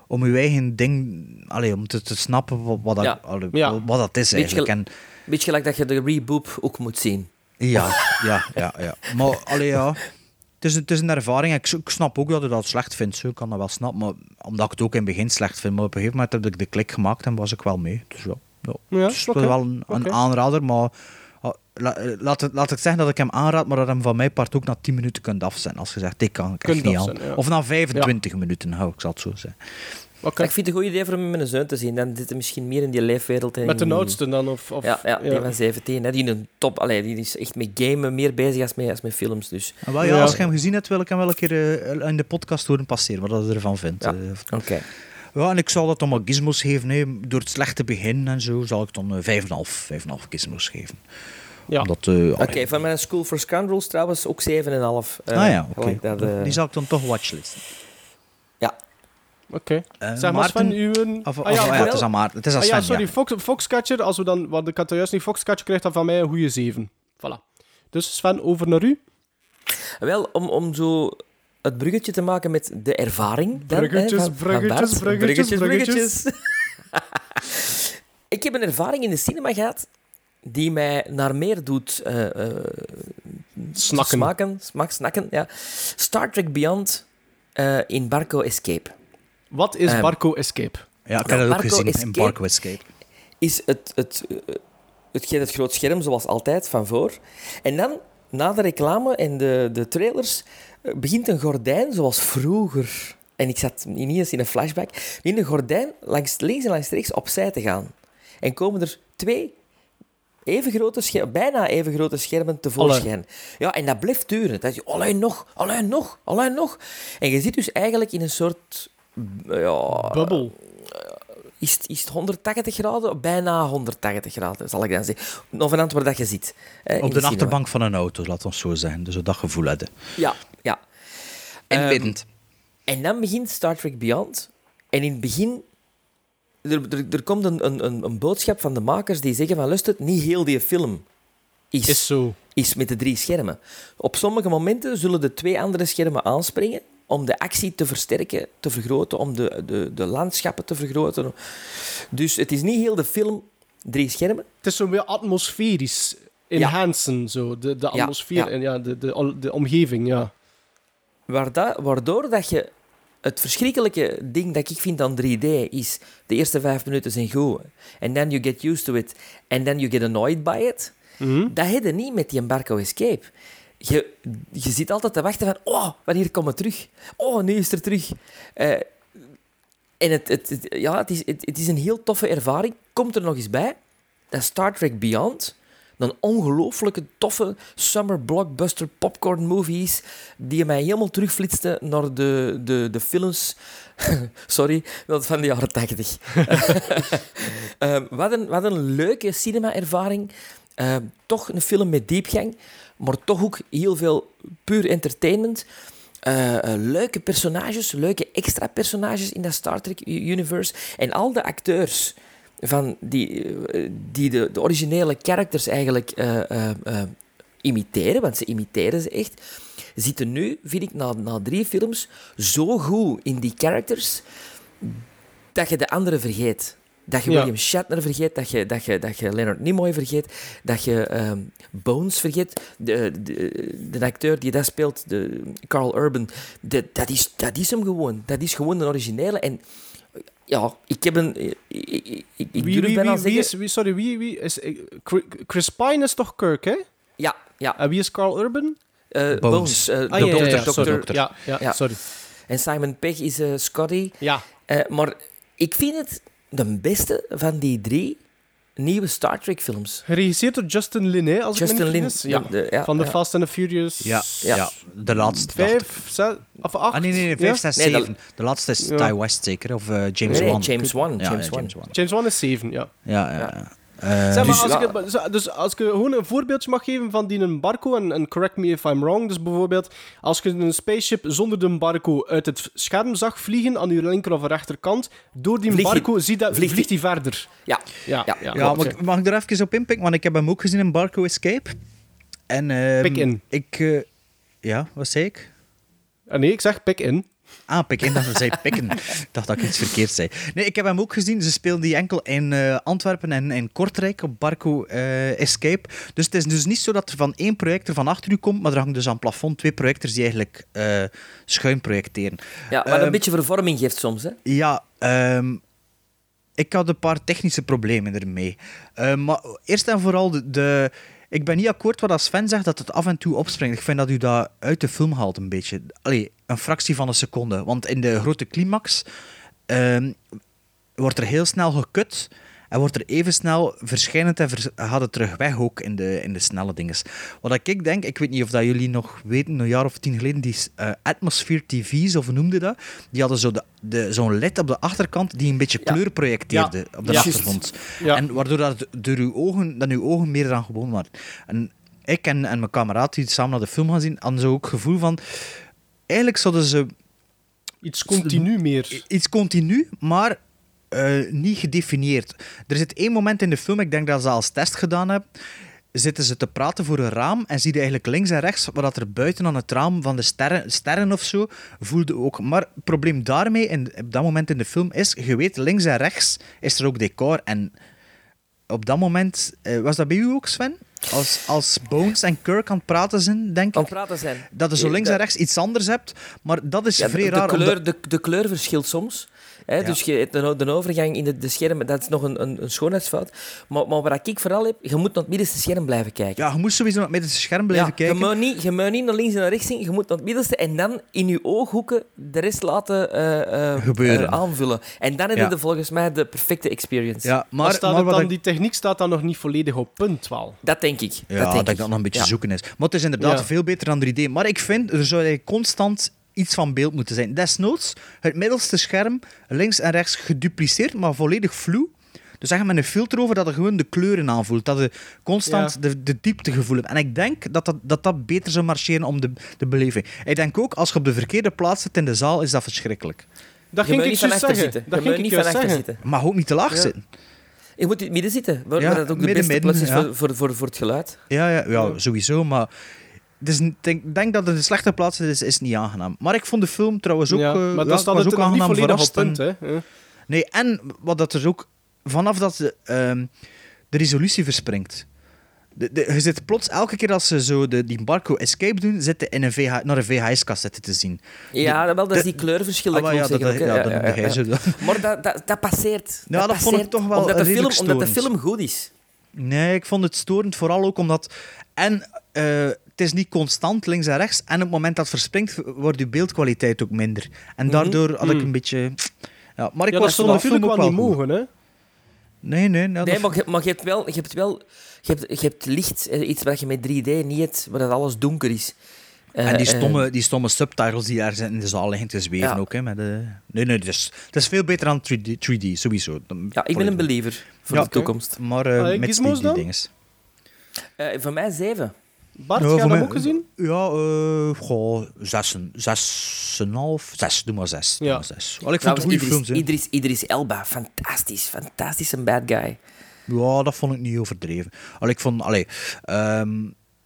Speaker 4: om je eigen ding, allee, om te, te snappen wat, wat, dat,
Speaker 6: Ja.
Speaker 4: allee,
Speaker 5: Ja.
Speaker 4: wat dat is
Speaker 6: Beetje
Speaker 4: eigenlijk. En,
Speaker 6: Beetje gelijk dat je de reboop ook moet zien.
Speaker 4: ja, ja, ja, ja. Maar allee, ja, is, het is een ervaring. Ik, ik snap ook dat je dat slecht vindt, zo. ik kan dat wel snappen, maar, omdat ik het ook in het begin slecht vind. Maar op een gegeven moment heb ik de klik gemaakt en was ik wel mee. Dus ja, ja.
Speaker 5: Ja,
Speaker 4: het is wel een, een aanrader, maar ah, la- laat, het, laat ik zeggen dat ik hem aanraad, maar dat hem van mijn part ook na 10 minuten kunt afzetten. Als je zegt, dit kan ik echt niet aan.
Speaker 5: ja.
Speaker 4: Of na 25 minuten, hou ik zal het zo zeggen.
Speaker 5: Oké.
Speaker 6: Ik vind het een goed idee voor hem met een zoon te zien. Dan zit hij misschien meer in die leefwereld. en
Speaker 5: Met de oudste dan? Of, of,
Speaker 6: Ja, ja, die van 17. Hè. Die, een top, allee, die is echt met gamen meer bezig als met, als met films. Dus.
Speaker 4: En wel, ja,
Speaker 5: Ja.
Speaker 4: als je hem gezien hebt, wil ik hem wel een keer eh, in de podcast horen passeren, wat dat je ervan vindt.
Speaker 6: Ja.
Speaker 4: Eh,
Speaker 6: Oké.
Speaker 4: Ja, en ik zal dat dan maar gizmos geven. Hè. Door het slechte begin en zo zal ik dan eh, 5,5 5,5 gizmos geven.
Speaker 5: Ja.
Speaker 4: Omdat, eh,
Speaker 6: Oké, van mijn School for Scoundrels trouwens ook 7,5. eh,
Speaker 4: ah ja, oké.
Speaker 6: eh,
Speaker 4: Die zal ik dan toch watchlisten.
Speaker 6: Ja.
Speaker 5: Oké.
Speaker 4: Eh,
Speaker 5: Zeg maar,
Speaker 4: Maarten-
Speaker 5: Sven, uw...
Speaker 4: Of,
Speaker 5: Ah, ja,
Speaker 4: of- ja,
Speaker 5: wel-
Speaker 4: het is aan Maarten. Het is aan
Speaker 5: Ah, ja,
Speaker 4: Sven,
Speaker 5: sorry,
Speaker 4: ja.
Speaker 5: Fox, Foxcatcher, als we dan, want ik had het juist niet, Foxcatcher krijgt dan van mij een goede 7. Voilà. Dus Sven, over naar u.
Speaker 6: Wel, om, om zo het bruggetje te maken met de ervaring. dan, hè,
Speaker 5: Bruggetjes,
Speaker 6: van- van
Speaker 5: bruggetjes, bruggetjes,
Speaker 6: bruggetjes. ik heb een ervaring in de cinema gehad die mij naar meer doet eh, eh,
Speaker 5: Snakken.
Speaker 6: smaken, smak, snakken. Ja. Star Trek Beyond eh, in Barco Escape.
Speaker 5: Wat is
Speaker 6: Ehm,
Speaker 5: Barco Escape?
Speaker 4: Ja, ik heb dat ook gezien in Barco Escape.
Speaker 6: is het, het, eh, het, het groot scherm zoals altijd van voor. En dan, na de reclame en de, de trailers, eh, begint een gordijn zoals vroeger. En ik zat niet eens in een flashback. In een gordijn langs links en langs rechts opzij te gaan. En komen er twee even grote schermen, bijna even grote schermen tevoorschijn. Ja, en dat blijft duren. Dat je, alleen nog, alleen nog, alleen nog. En je zit dus eigenlijk in een soort... Ja,
Speaker 5: Bubbel.
Speaker 6: is, het, is het 180 graden? Bijna 180 graden, zal ik dan zeggen. Nog vanaf waar dat je zit. eh, in
Speaker 4: Op de achterbank van een auto, laat ons zo zeggen. Dus we dat gevoel hebben.
Speaker 6: Ja, ja.
Speaker 4: En
Speaker 6: Ehm,
Speaker 4: wind.
Speaker 6: En dan begint Star Trek Beyond. En in het begin... Er, er, er komt een, een, een, een boodschap van de makers die zeggen van... Luister, niet heel die film is,
Speaker 5: Is zo.
Speaker 6: is met de drie schermen. Op sommige momenten zullen de twee andere schermen aanspringen om de actie te versterken, te vergroten, om de, de, de landschappen te vergroten. Dus het is niet heel de film drie schermen.
Speaker 5: Het is zo weer atmosferisch. Enhancen, zo. De, de
Speaker 6: Ja,
Speaker 5: atmosfeer
Speaker 6: ja.
Speaker 5: en ja, de, de, de omgeving, ja.
Speaker 6: Waardoor dat je het verschrikkelijke ding dat ik vind aan 3D is de eerste vijf minuten zijn goed. En then you get used to it. And then you get annoyed by it. Dat heb je niet met die Embarco Escape. Je, je zit altijd te wachten van, oh, wanneer komt het terug? Oh, nu is er terug. Eh, en het, ja, het, is, het, is een heel toffe ervaring. Komt er nog eens bij dat Star Trek Beyond een ongelooflijke toffe summer blockbuster popcorn movie is die mij helemaal terugflitste naar de, de, de films sorry, dat van de jaren tachtig. Ehm, wat, een, wat een leuke cinema-ervaring. Ehm, toch een film met diepgang, maar toch ook heel veel puur entertainment. Eh, eh, leuke personages, leuke extra personages in dat Star Trek universe. En al de acteurs van die, eh, die de, de originele characters eigenlijk imiteren, want ze imiteren ze echt, zitten nu, vind ik, na, na drie films, zo goed in die characters dat je de anderen vergeet. Dat je
Speaker 5: Ja.
Speaker 6: William Shatner vergeet, dat je, dat je, dat je Leonard Nimoy vergeet, dat je ehm, Bones vergeet. De, de, de acteur die dat speelt, de Carl Urban, de, dat, is, dat is hem gewoon. Dat is gewoon de originele. En ja, ik heb een... Ik, ik, ik,
Speaker 5: Wie,
Speaker 6: durf
Speaker 5: wie,
Speaker 6: bijna
Speaker 5: wie, wie
Speaker 6: zeggen...
Speaker 5: is, wie, sorry, wie, wie is... eh, Chri- Chris Pine is toch Kirk, hè?
Speaker 6: Ja, ja.
Speaker 5: En wie is Carl Urban?
Speaker 6: eh,
Speaker 4: Bones.
Speaker 6: Bones. eh,
Speaker 5: Ah, ja, ja,
Speaker 6: dokter,
Speaker 5: ja,
Speaker 6: dokter.
Speaker 5: sorry. Ja, ja,
Speaker 6: Ja.
Speaker 5: sorry.
Speaker 6: En Simon Pegg is eh, Scotty.
Speaker 5: Ja.
Speaker 6: Eh, maar ik vind het de beste van die drie nieuwe Star Trek films.
Speaker 5: Geregisseerd door Justin Lin, hè, als
Speaker 6: Justin
Speaker 5: ik me
Speaker 6: Lin,
Speaker 5: niet vergis. Ja.
Speaker 6: de- de- ja,
Speaker 5: Van de
Speaker 6: ja.
Speaker 5: Fast and the Furious...
Speaker 4: Ja,
Speaker 6: Ja.
Speaker 4: ja. de laatste.
Speaker 5: Vijf, zes, of acht?
Speaker 4: Ah, nee, nee, nee,
Speaker 5: Ja?
Speaker 4: vijf, zes,
Speaker 6: Nee, dat-
Speaker 4: zeven. De laatste is
Speaker 5: Ja.
Speaker 4: Ty West zeker, of eh, James
Speaker 6: Nee, nee,
Speaker 4: Wan.
Speaker 6: James Wan,
Speaker 4: Ja,
Speaker 6: James
Speaker 4: ja,
Speaker 6: Wan.
Speaker 4: James Wan.
Speaker 5: James Wan is zeven, ja.
Speaker 4: Ja, ja.
Speaker 5: Zeg
Speaker 4: Eh,
Speaker 5: maar,
Speaker 6: dus-
Speaker 5: als,
Speaker 6: ja.
Speaker 5: ik, zo- dus als ik gewoon een voorbeeldje mag geven van die een barco, en, en correct me if I'm wrong, dus bijvoorbeeld, als je een spaceship zonder de barco uit het scherm zag vliegen aan je linker of rechterkant, door die
Speaker 6: Vliegt die-
Speaker 5: barco zie dat,
Speaker 6: vliegt
Speaker 5: vliegt hij verder.
Speaker 6: Ja,
Speaker 5: Ja,
Speaker 6: Ja.
Speaker 5: ja,
Speaker 4: ja,
Speaker 5: klopt,
Speaker 4: mag, ik- mag ik er even op inpikken? Want ik heb hem ook gezien in Barco Escape. En, ehm,
Speaker 5: Pik in.
Speaker 4: Ik, eh, ja, wat zei ik?
Speaker 5: Ah, nee, ik zeg pik in.
Speaker 4: Ah, dat zei pikken. Ik dacht dat ik iets verkeerd zei. Nee, ik heb hem ook gezien. Ze speelden die enkel in eh, Antwerpen en in Kortrijk op Barco eh, Escape. Dus het is dus niet zo dat er van één projector van achter u komt, maar er hangen dus aan het plafond twee projectors die eigenlijk eh, schuin projecteren.
Speaker 6: ja wat
Speaker 4: Ehm,
Speaker 6: een beetje vervorming geeft soms. Hè?
Speaker 4: Ja, ehm, ik had een paar technische problemen ermee. Ehm, maar eerst en vooral, de, de- ik ben niet akkoord wat Sven zegt dat het af en toe opspringt. Ik vind dat u dat uit de film haalt een beetje. Allee, een fractie van een seconde. Want in de grote climax ehm, wordt er heel snel gekut. En wordt er even snel verschijnend en vers- gaat het terug weg ook in de, in de snelle dinges. Wat ik denk, ik weet niet of dat jullie nog weten, een jaar of tien geleden, die eh, Atmosphere TV's, of noemde dat? Die hadden zo de, de, zo'n led op de achterkant die een beetje
Speaker 6: Ja.
Speaker 4: kleur projecteerde
Speaker 5: Ja.
Speaker 4: op de
Speaker 5: Ja.
Speaker 4: achtergrond. En waardoor dat door uw ogen, dat uw ogen meer eraan gewoon waren. En ik en, en mijn kameraad die samen naar de film gaan zien, hadden zo ook het gevoel van... Eigenlijk zouden ze
Speaker 5: Iets continu meer.
Speaker 4: iets continu, maar eh, niet gedefinieerd. Er zit één moment in de film, ik denk dat ze als test gedaan hebben, zitten ze te praten voor een raam en zie je eigenlijk links en rechts, wat er buiten aan het raam van de sterren, sterren of zo, voelde ook. Maar het probleem daarmee, in, op dat moment in de film, is, je weet, links en rechts is er ook decor. En op dat moment, eh, was dat bij u ook, Sven? Als, als Bones en Kirk aan het praten zijn, denk ik.
Speaker 6: Aan het praten zijn.
Speaker 4: Dat je zo links en rechts iets anders hebt, maar dat is
Speaker 6: Ja,
Speaker 4: vrij
Speaker 6: de, de
Speaker 4: raar.
Speaker 6: kleur, de, de kleur verschilt soms. Hè? Dus je, hebt de, de overgang in de, de schermen, dat is nog een, een, een schoonheidsfout. Maar, maar wat ik vooral heb, je moet naar het middenste scherm blijven kijken.
Speaker 4: Ja, je moet sowieso naar het middenste scherm blijven
Speaker 6: Ja,
Speaker 4: kijken.
Speaker 6: Je moet, niet, je moet niet naar links en naar rechts zien, je moet naar het middenste en dan in je ooghoeken de rest laten eh, eh,
Speaker 4: Gebeuren.
Speaker 6: aanvullen. En dan heb
Speaker 4: Ja.
Speaker 6: je volgens mij de perfecte experience.
Speaker 4: Ja,
Speaker 5: Maar,
Speaker 4: maar,
Speaker 5: staat
Speaker 4: maar
Speaker 5: dan,
Speaker 4: ik-
Speaker 5: die techniek staat dan nog niet volledig op punt wel.
Speaker 6: Dat denk ik.
Speaker 4: Ja,
Speaker 6: dat denk
Speaker 4: dat
Speaker 6: ik.
Speaker 4: dat nog een beetje
Speaker 6: Ja.
Speaker 4: zoeken is. Maar het is inderdaad
Speaker 5: Ja.
Speaker 4: veel beter dan 3D. Maar ik vind, er zou eigenlijk constant iets van beeld moeten zijn. Desnoods het middelste scherm links en rechts gedupliceerd, maar volledig vloe. Dus zeg maar met een filter over dat je gewoon de kleuren aanvoelt. Dat je constant
Speaker 5: Ja.
Speaker 4: de, de dieptegevoel hebt. En ik denk dat dat, dat, dat beter zou marcheren om de, de beleving. Ik denk ook, als je op de verkeerde plaats zit in de zaal, is dat verschrikkelijk.
Speaker 5: Dat
Speaker 6: Je
Speaker 5: ging ik
Speaker 6: niet van
Speaker 5: juist
Speaker 6: achter
Speaker 5: zeggen.
Speaker 6: zitten.
Speaker 5: Dat
Speaker 6: Je
Speaker 5: ging ik
Speaker 6: niet van achter zitten.
Speaker 4: Maar ook niet te laag
Speaker 5: Ja.
Speaker 4: zitten.
Speaker 6: Je moet in het midden zitten, waar,
Speaker 4: Ja,
Speaker 6: dat ook de
Speaker 4: midden,
Speaker 6: beste
Speaker 4: midden,
Speaker 6: plaats is
Speaker 4: ja.
Speaker 6: voor, voor, voor, voor het geluid.
Speaker 4: Ja, ja, ja, sowieso. Maar dus, ik denk, denk dat het een slechte plaats is, is niet aangenaam. Maar ik vond de film trouwens ook,
Speaker 5: Ja,
Speaker 4: eh,
Speaker 5: maar dan
Speaker 4: ik
Speaker 5: staat
Speaker 4: was
Speaker 5: het
Speaker 4: ook
Speaker 5: nog niet
Speaker 4: aangenaam
Speaker 5: volledig op
Speaker 4: verrast
Speaker 5: punt.
Speaker 4: en-
Speaker 5: Hè? Ja.
Speaker 4: Nee, en wat dat er ook... Vanaf dat de, ehm, de resolutie verspringt. De, de, je zit plots elke keer als ze zo de, die Barco Escape doen, zitten in een VH, naar een VHS-cassette te zien.
Speaker 6: Ja, dat wel, dat is die kleurenverschil
Speaker 4: Ah,
Speaker 6: dat
Speaker 4: maar ja, dat- ja, dat.
Speaker 6: Maar dat, dat, dat passeert.
Speaker 4: Ja, dat vond ik
Speaker 6: passeert,
Speaker 4: toch wel
Speaker 6: omdat de, film, omdat de film goed is.
Speaker 4: Nee, ik vond het storend, vooral ook omdat... En eh, het is niet constant links en rechts. En op het moment dat het verspringt, wordt je beeldkwaliteit ook minder. En daardoor had ik
Speaker 5: Mhm.
Speaker 4: een beetje... Ja, maar ik
Speaker 5: Ja,
Speaker 4: was film
Speaker 5: natuurlijk
Speaker 4: ook
Speaker 5: wel
Speaker 4: wel
Speaker 5: niet mogen, hè?
Speaker 4: Nee, nee. nee,
Speaker 6: Nee, maar je, maar je hebt wel, je hebt wel je hebt, je hebt licht, eh, iets wat je met 3D niet hebt, waar dat alles donker is. Eh,
Speaker 4: En die
Speaker 6: eh,
Speaker 4: stomme, die stomme subtitles die daar zijn in de zaal liggen te zweven
Speaker 6: Ja.
Speaker 4: ook. Hè, met de... Nee, nee, het is, het is veel beter dan 3D, 3D sowieso.
Speaker 6: ja, ik ben een believer voor
Speaker 4: Ja,
Speaker 6: de toekomst.
Speaker 4: Maar eh
Speaker 5: Allee,
Speaker 4: met die, die.
Speaker 6: Eh, voor mij zeven.
Speaker 5: Bart,
Speaker 4: Ja,
Speaker 5: heb je hem
Speaker 4: mij-
Speaker 5: ook gezien?
Speaker 4: Ja, eh goh, zes, zes, en half, zes, doe maar zes. Doe
Speaker 5: Ja.
Speaker 4: maar zes. Ik vond het
Speaker 6: Idris,
Speaker 4: films.
Speaker 6: Idris, Idris Elba, fantastisch. Fantastisch, een bad guy.
Speaker 4: Ja, dat vond ik niet overdreven. Allee, ik vond, allee, ehm,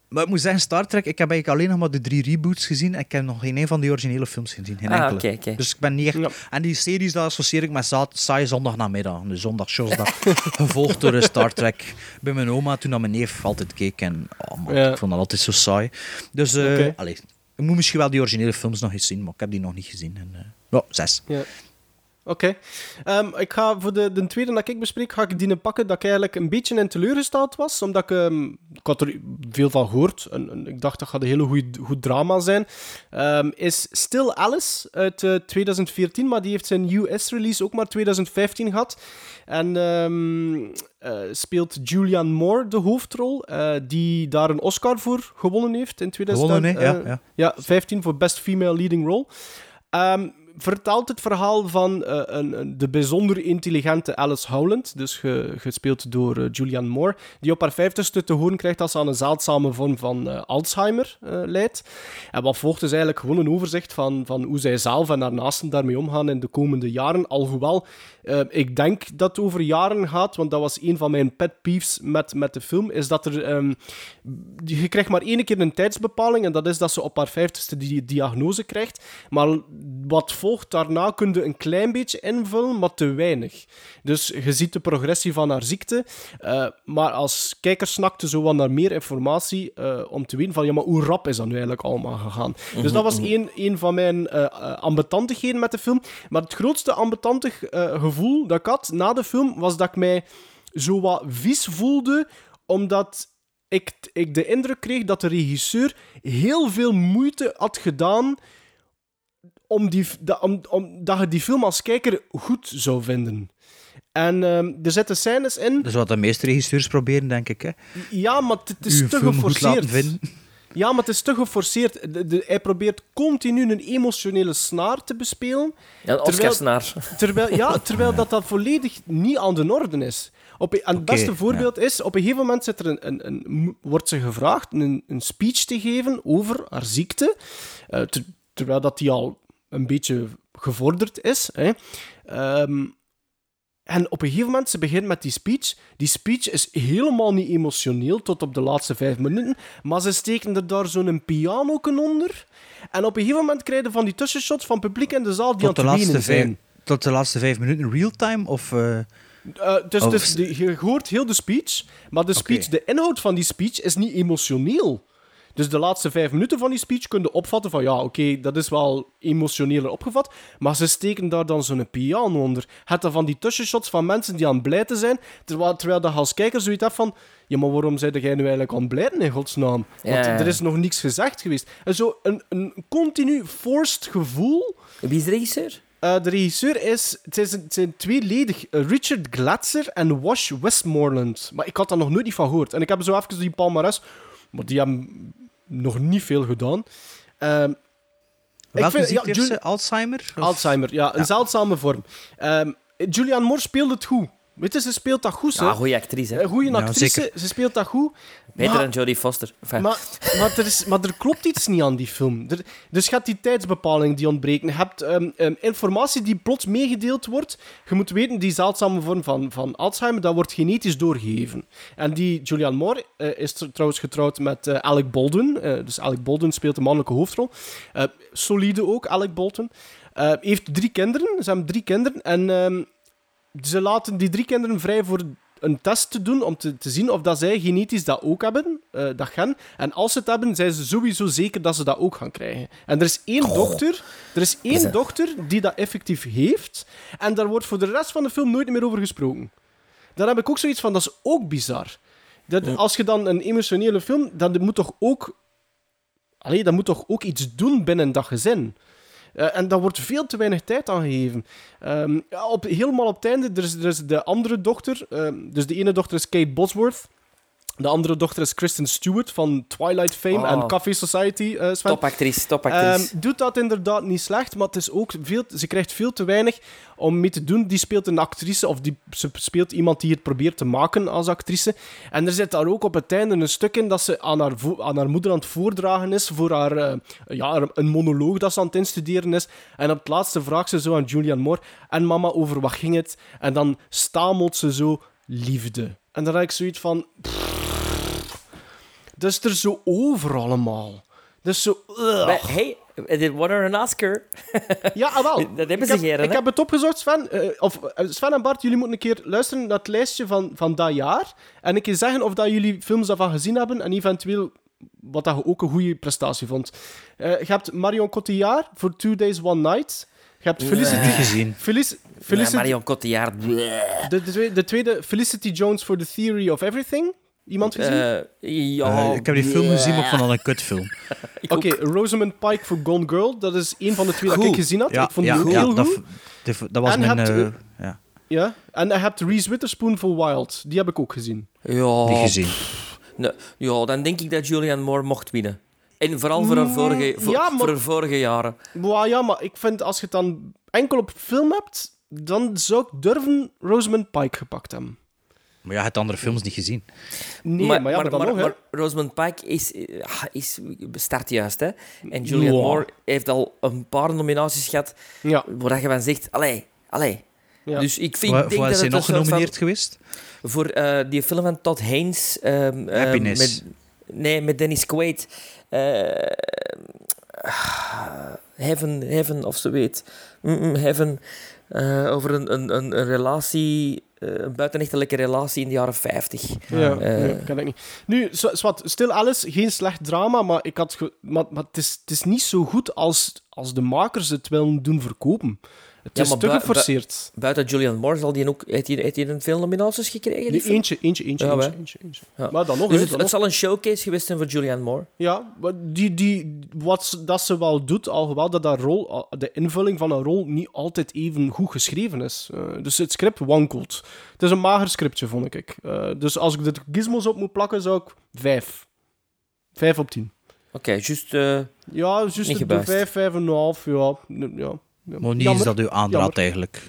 Speaker 4: maar ik moet zeggen, Star Trek, ik heb eigenlijk alleen nog maar de drie reboots gezien en ik heb nog geen een van die originele films gezien. Geen
Speaker 6: Ah,
Speaker 4: enkele. Dus ik ben niet echt...
Speaker 5: Ja.
Speaker 4: En die series, dat associeer ik met za- saaie zondagnamiddag. De zondagshows, dat gevolgd door een Star Trek. Bij mijn oma, toen dat mijn neef altijd keek. En oh man,
Speaker 5: Ja.
Speaker 4: ik vond dat altijd zo saai. Dus, eh
Speaker 5: Oké.
Speaker 4: allee, ik moet misschien wel die originele films nog eens zien, maar ik heb die nog niet gezien. En, eh, ja, zes.
Speaker 5: Ja. Oké. Ehm, ik ga voor de, de tweede dat ik bespreek, ga ik die pakken dat ik eigenlijk een beetje in teleurgesteld was. Omdat ik, ehm, ik had er veel van gehoord. En, en ik dacht dat gaat een hele goed, goed drama zijn. Ehm, is Still Alice uit eh, 2014, maar die heeft zijn US-release ook maar 2015 gehad. En eh, speelt Julianne Moore de hoofdrol, eh, die daar een Oscar voor gewonnen heeft in 2015.
Speaker 4: Gewonnen, hè? Ja, ja.
Speaker 5: Ja, 15 voor Best Female Leading Role. Vertelt het verhaal van eh, een, een- de bijzonder intelligente Alice Howland, dus ge- gespeeld door eh, Julianne Moore, die op haar vijftigste te horen krijgt dat ze aan een zeldzame vorm van eh, Alzheimer lijdt. En wat volgt is eigenlijk gewoon een overzicht van, van hoe zij zelf en haar naasten daarmee omgaan in de komende jaren. Alhoewel, ik denk dat het over jaren gaat, want dat was een van mijn pet peeves met, met de film, is dat er... ehm, je krijgt maar één keer een tijdsbepaling en dat is dat ze op haar vijftigste die diagnose krijgt. Maar wat volgt daarna kun je een klein beetje invullen, maar te weinig. Dus je ziet de progressie van haar ziekte, eh, maar als kijker snakte zo wat naar meer informatie eh, om te weten van ja, maar hoe rap is dat nu eigenlijk allemaal gegaan? Dus dat was één, één van mijn eh, ambetantigheden met de film. Maar het grootste ambetantig gevoel dat ik had na de film was dat ik mij zo wat vies voelde, omdat ik, ik de indruk kreeg dat de regisseur heel veel moeite had gedaan om, die, da- om, om, dat je die film als kijker goed zou vinden. En ehm, er zitten scènes in...
Speaker 4: Dat is wat de meeste regisseurs proberen, denk ik. Hè.
Speaker 5: Ja, maar het is te geforceerd. Ja, maar het is te geforceerd. De- de- hij probeert continu een emotionele snaar te bespelen.
Speaker 6: Ja, een
Speaker 5: Terwijl-. Terwijl, ja, terwijl dat, dat volledig niet aan de orde is. Op, en het beste voorbeeld is, op een gegeven moment zit er een, een, een, wordt ze gevraagd een, een speech te geven over haar ziekte, eh, ter- terwijl dat die al een beetje gevorderd is. Hè. Ehm, en op een gegeven moment, ze begint met die speech. Die speech is helemaal niet emotioneel tot op de laatste vijf minuten, maar ze steken er daar zo'n piano onder. En op een gegeven moment krijg je van die tussenshots van publiek in de zaal die
Speaker 4: Tot de,
Speaker 5: aan het
Speaker 4: laatste
Speaker 5: wenen zijn.
Speaker 4: vijf, tot de laatste vijf minuten real-time? Of, eh,
Speaker 5: Eh, dus
Speaker 4: Oh,
Speaker 5: dus
Speaker 4: s-
Speaker 5: de- je hoort heel de speech, maar de, speech, de inhoud van die speech is niet emotioneel. Dus de laatste vijf minuten van die speech kun je opvatten van ja, oké, dat is wel emotioneler opgevat, maar ze steken daar dan zo'n piano onder. Het dan van die tussenshots van mensen die aan het blijten zijn, terwijl, terwijl je als kijker zoiets hebt van ja, maar waarom zijn jij nu eigenlijk aan het blijten in godsnaam? Want
Speaker 6: Ja,
Speaker 5: er is nog niks gezegd geweest. En zo een, een continu forced gevoel...
Speaker 6: Wie is de regisseur?
Speaker 5: Eh, de regisseur is... Het, is, het zijn tweeledig. eh, Richard Glatzer en Wash Westmoreland. Maar ik had daar nog nooit van gehoord. En ik heb zo even die palmares... Maar die hebben nog niet veel gedaan. Ehm,
Speaker 4: Welke
Speaker 5: vind- ja,
Speaker 4: ze? Alzheimer? Of-
Speaker 5: Alzheimer, ja, een zeldzame vorm. Ehm Julianne Moore speelt het goed. Weet je, ze speelt dat goed,
Speaker 6: Ja,
Speaker 5: hè?
Speaker 6: goede actrice. hè.
Speaker 5: Een goede
Speaker 4: Ja,
Speaker 5: actrice,
Speaker 4: zeker.
Speaker 5: ze speelt dat goed.
Speaker 6: Beter
Speaker 5: maar,
Speaker 6: dan Jodie Foster. Enfin,
Speaker 5: maar, maar, er is, maar er klopt iets niet aan die film. Er, dus je hebt die tijdsbepaling die ontbreken. Je hebt ehm, ehm, informatie die plots meegedeeld wordt. Je moet weten, die zeldzame vorm van, van Alzheimer, dat wordt genetisch doorgegeven. En die Julianne Moore eh, is tr- trouwens getrouwd met eh, Alec Baldwin. Eh, dus Alec Baldwin speelt de mannelijke hoofdrol. Eh, solide ook, Alec Baldwin. Eh, heeft drie kinderen. Ze hebben drie kinderen. En ehm, ze laten die drie kinderen vrij voor een test te doen om te, te zien of dat zij genetisch dat ook hebben, eh, dat gen. En als ze het hebben, zijn ze sowieso zeker dat ze dat ook gaan krijgen. En er is één dochter, er is één die dat effectief heeft. En daar wordt voor de rest van de film nooit meer over gesproken. Daar heb ik ook zoiets van, dat is ook bizar. Dat, Als je dan een emotionele film, dan moet toch ook... Allee, dat moet toch ook iets doen binnen dat gezin. Eh, en daar wordt veel te weinig tijd aan gegeven. Ehm, ja, op, helemaal op het einde, er is, de andere dochter. ehm, dus de ene dochter is Kate Bosworth. De andere dochter is Kristen Stewart van Twilight fame
Speaker 6: Oh.
Speaker 5: en Coffee Society. eh Sven.
Speaker 6: topactrice, topactrice.
Speaker 5: Ehm, doet dat inderdaad niet slecht, maar het is ook veel, ze krijgt veel te weinig om mee te doen. Die speelt een actrice, of die, ze speelt iemand die het probeert te maken als actrice. En er zit daar ook op het einde een stuk in dat ze aan haar, aan haar moeder aan het voordragen is voor haar, eh, ja, een monoloog dat ze aan het instuderen is. En op het laatste vraagt ze zo aan Julianne Moore, en mama, over wat ging het? En dan stamelt ze zo, liefde. En dan heb ik zoiets van... Dat is er zo over allemaal. Dat is zo...
Speaker 6: Maar, hey, dit won er een Oscar.
Speaker 5: Ja, ah, wel.
Speaker 6: Dat hebben
Speaker 5: ik
Speaker 6: ze
Speaker 5: heb,
Speaker 6: geren,
Speaker 5: Ik heb het opgezocht, Sven. Eh, of, eh, Sven en Bart, jullie moeten een keer luisteren naar het lijstje van, van dat jaar. En een keer zeggen of dat jullie films daarvan gezien hebben. En eventueel wat dat je ook een goede prestatie vond. Eh, je hebt Marion Cotillard voor Two Days, One Night. Je hebt Felicity...
Speaker 4: Gezien.
Speaker 5: Felici-
Speaker 6: Ja,
Speaker 5: Felicity
Speaker 6: Marion Cotillard.
Speaker 5: de, tweede, de tweede, Felicity Jones voor The Theory of Everything. Iemand gezien?
Speaker 6: Eh, ja,
Speaker 4: Eh, ik heb die film gezien, maar ik vond dat een kutfilm.
Speaker 5: Oké,
Speaker 6: ook.
Speaker 5: Rosamund Pike voor Gone Girl. Dat is een van de twee dat
Speaker 6: Goed.
Speaker 5: ik gezien had.
Speaker 4: Ja,
Speaker 5: ik vond
Speaker 4: ja,
Speaker 5: die ook
Speaker 4: ja,
Speaker 5: heel
Speaker 4: dat,
Speaker 5: goed.
Speaker 4: dat, dat was
Speaker 5: En
Speaker 4: mijn...
Speaker 5: hebt,
Speaker 4: eh, ja,
Speaker 5: Ja, en je hebt Reese Witherspoon voor Wild. Die heb ik ook gezien.
Speaker 6: Ja,
Speaker 4: niet gezien.
Speaker 6: nee, ja, dan denk ik dat Julianne Moore mocht winnen. En vooral voor haar vorige, voor,
Speaker 5: ja, maar-
Speaker 6: voor haar vorige jaren.
Speaker 5: Ja, maar ik vind als je het dan enkel op film hebt, dan zou ik durven Rosamund Pike gepakt hebben.
Speaker 4: Maar ja, je hebt andere films niet gezien.
Speaker 5: Nee, maar, ja, maar, nog, hè.
Speaker 6: maar Rosamund Pike is, eh, is, start juist, hè. En Julianne
Speaker 5: Ja.
Speaker 6: Moore heeft al een paar nominaties gehad
Speaker 5: Ja,
Speaker 6: waar je van zegt, allee, allee.
Speaker 5: Ja.
Speaker 6: Dus ik vind,
Speaker 4: Waar,
Speaker 6: ik denk dat
Speaker 4: is hij
Speaker 6: het
Speaker 4: nog
Speaker 6: van-
Speaker 4: genomineerd geweest?
Speaker 6: Voor eh, die film van Todd Haynes. ehm, ehm,
Speaker 4: Happiness.
Speaker 6: met, nee, met Dennis Quaid. Eh, heaven, heaven, of zo weet. Mm, mm, heaven. Eh, over een, een, een, een relatie, een buitenechtelijke relatie in de jaren 50.
Speaker 5: ja,
Speaker 6: Eh.
Speaker 5: nee, kan ik niet. Nu, Swat, Still Alice, geen slecht drama, maar, ik had maar, maar het, is, het is niet zo goed als, als de makers het willen doen verkopen. Het
Speaker 6: Ja,
Speaker 5: is
Speaker 6: maar
Speaker 5: te geforceerd.
Speaker 6: Buiten Julianne Moore zal die ook, heeft hij, heeft hij een veel nominaties gekregen? die
Speaker 5: eentje, eentje, eentje,
Speaker 6: Ja,
Speaker 5: eentje, eentje, eentje.
Speaker 6: Ja.
Speaker 5: Maar dan nog,
Speaker 6: Dus het,
Speaker 5: dan
Speaker 6: het
Speaker 5: nog.
Speaker 6: zal een showcase geweest zijn voor Julianne Moore.
Speaker 5: Ja, die, die, wat ze- dat ze wel doet, alhoewel dat, dat rol, de invulling van een rol niet altijd even goed geschreven is. Eh, dus het script wankelt. Het is een mager scriptje, vond ik. Eh, dus als ik de gizmos op moet plakken, zou ik vijf. Vijf op tien.
Speaker 6: Oké, juist... eh,
Speaker 5: Ja, juist de vijf, vijf en een half, ja. ja.
Speaker 4: Maar niet
Speaker 5: Jammer.
Speaker 4: eens dat u aanraadt,
Speaker 5: Jammer.
Speaker 4: eigenlijk.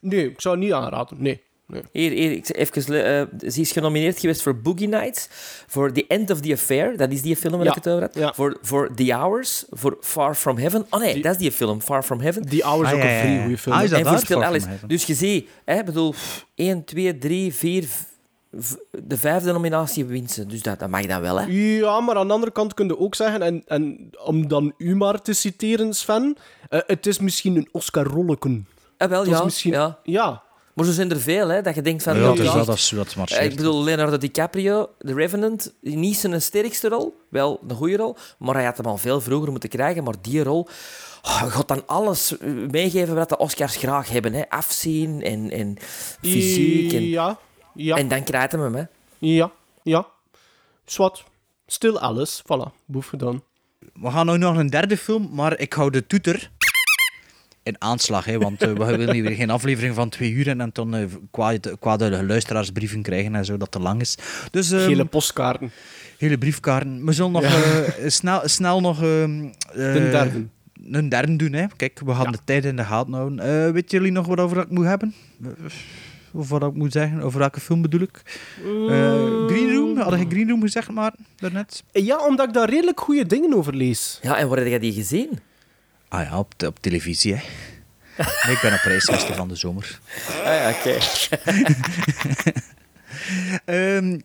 Speaker 5: Nee, ik zou het niet aanraden, nee. nee.
Speaker 6: Hier, hier ik- even, eh, ze is genomineerd geweest voor Boogie Nights, voor The End of the Affair, dat is die film waar
Speaker 5: Ja,
Speaker 6: ik het over had,
Speaker 5: ja.
Speaker 6: voor, voor The Hours, voor Far From Heaven. Oh nee,
Speaker 5: Die-
Speaker 6: dat is die film, Far From Heaven.
Speaker 5: Die Hours
Speaker 4: Ah,
Speaker 5: ook
Speaker 4: ja,
Speaker 5: een vrij
Speaker 4: ja.
Speaker 5: goede film.
Speaker 4: Ah, is dat
Speaker 6: en voor Still Alice. Dus je ziet, hè, bedoel, 1, 2, 3, 4, de vijfde nominatie wint ze. Dus dat, dat mag dan wel, hè.
Speaker 5: Ja, maar aan de andere kant kun je ook zeggen, en, en om dan u maar te citeren, Sven, eh, het is misschien een Oscar-rolleken.
Speaker 6: Ah, wel, ja,
Speaker 5: misschien-
Speaker 6: ja.
Speaker 5: Ja,
Speaker 6: Maar zo zijn er veel, hè, dat je denkt van...
Speaker 4: Ja, dus dat is wat
Speaker 6: Eh,
Speaker 4: marcheert.
Speaker 6: Ik bedoel, Leonardo DiCaprio, The Revenant, niet zijn sterkste rol, wel een goede rol, maar hij had hem al veel vroeger moeten krijgen. Maar die rol, oh, gaat dan alles eh, meegeven wat de Oscars graag hebben. Hè. Afzien en, en fysiek. En,
Speaker 5: Ja, ja,
Speaker 6: en dan krijgt hij hem, hè.
Speaker 5: ja, ja. Swat. Still Alice, voilà, boef gedaan.
Speaker 4: We gaan nu nog een derde film, maar ik hou de toeter in aanslag. Hè, want eh, we willen hier weer geen aflevering van twee uur en dan eh kwade, kwade luisteraarsbrieven krijgen en zo, dat te lang is. Dus, ehm,
Speaker 5: Gele postkaarten.
Speaker 4: hele briefkaarten. We zullen nog eh, snel, snel nog... ehm, eh,
Speaker 5: De derde.
Speaker 4: een derde doen. Hè. Kijk, we gaan de tijd in de gaten houden. Eh weet jullie nog wat over ik moet hebben? Of wat ik moet zeggen? Over welke film bedoel ik? Eh, Green Room? Had je Green Room gezegd, maar daarnet?
Speaker 5: Ja, omdat ik daar redelijk goede dingen over lees.
Speaker 6: Ja, en waar heb jij die gezien?
Speaker 4: Ah ja, op, televisie. Hè. Nee, ik ben op reisgasten van de zomer.
Speaker 6: Ah ja, oké.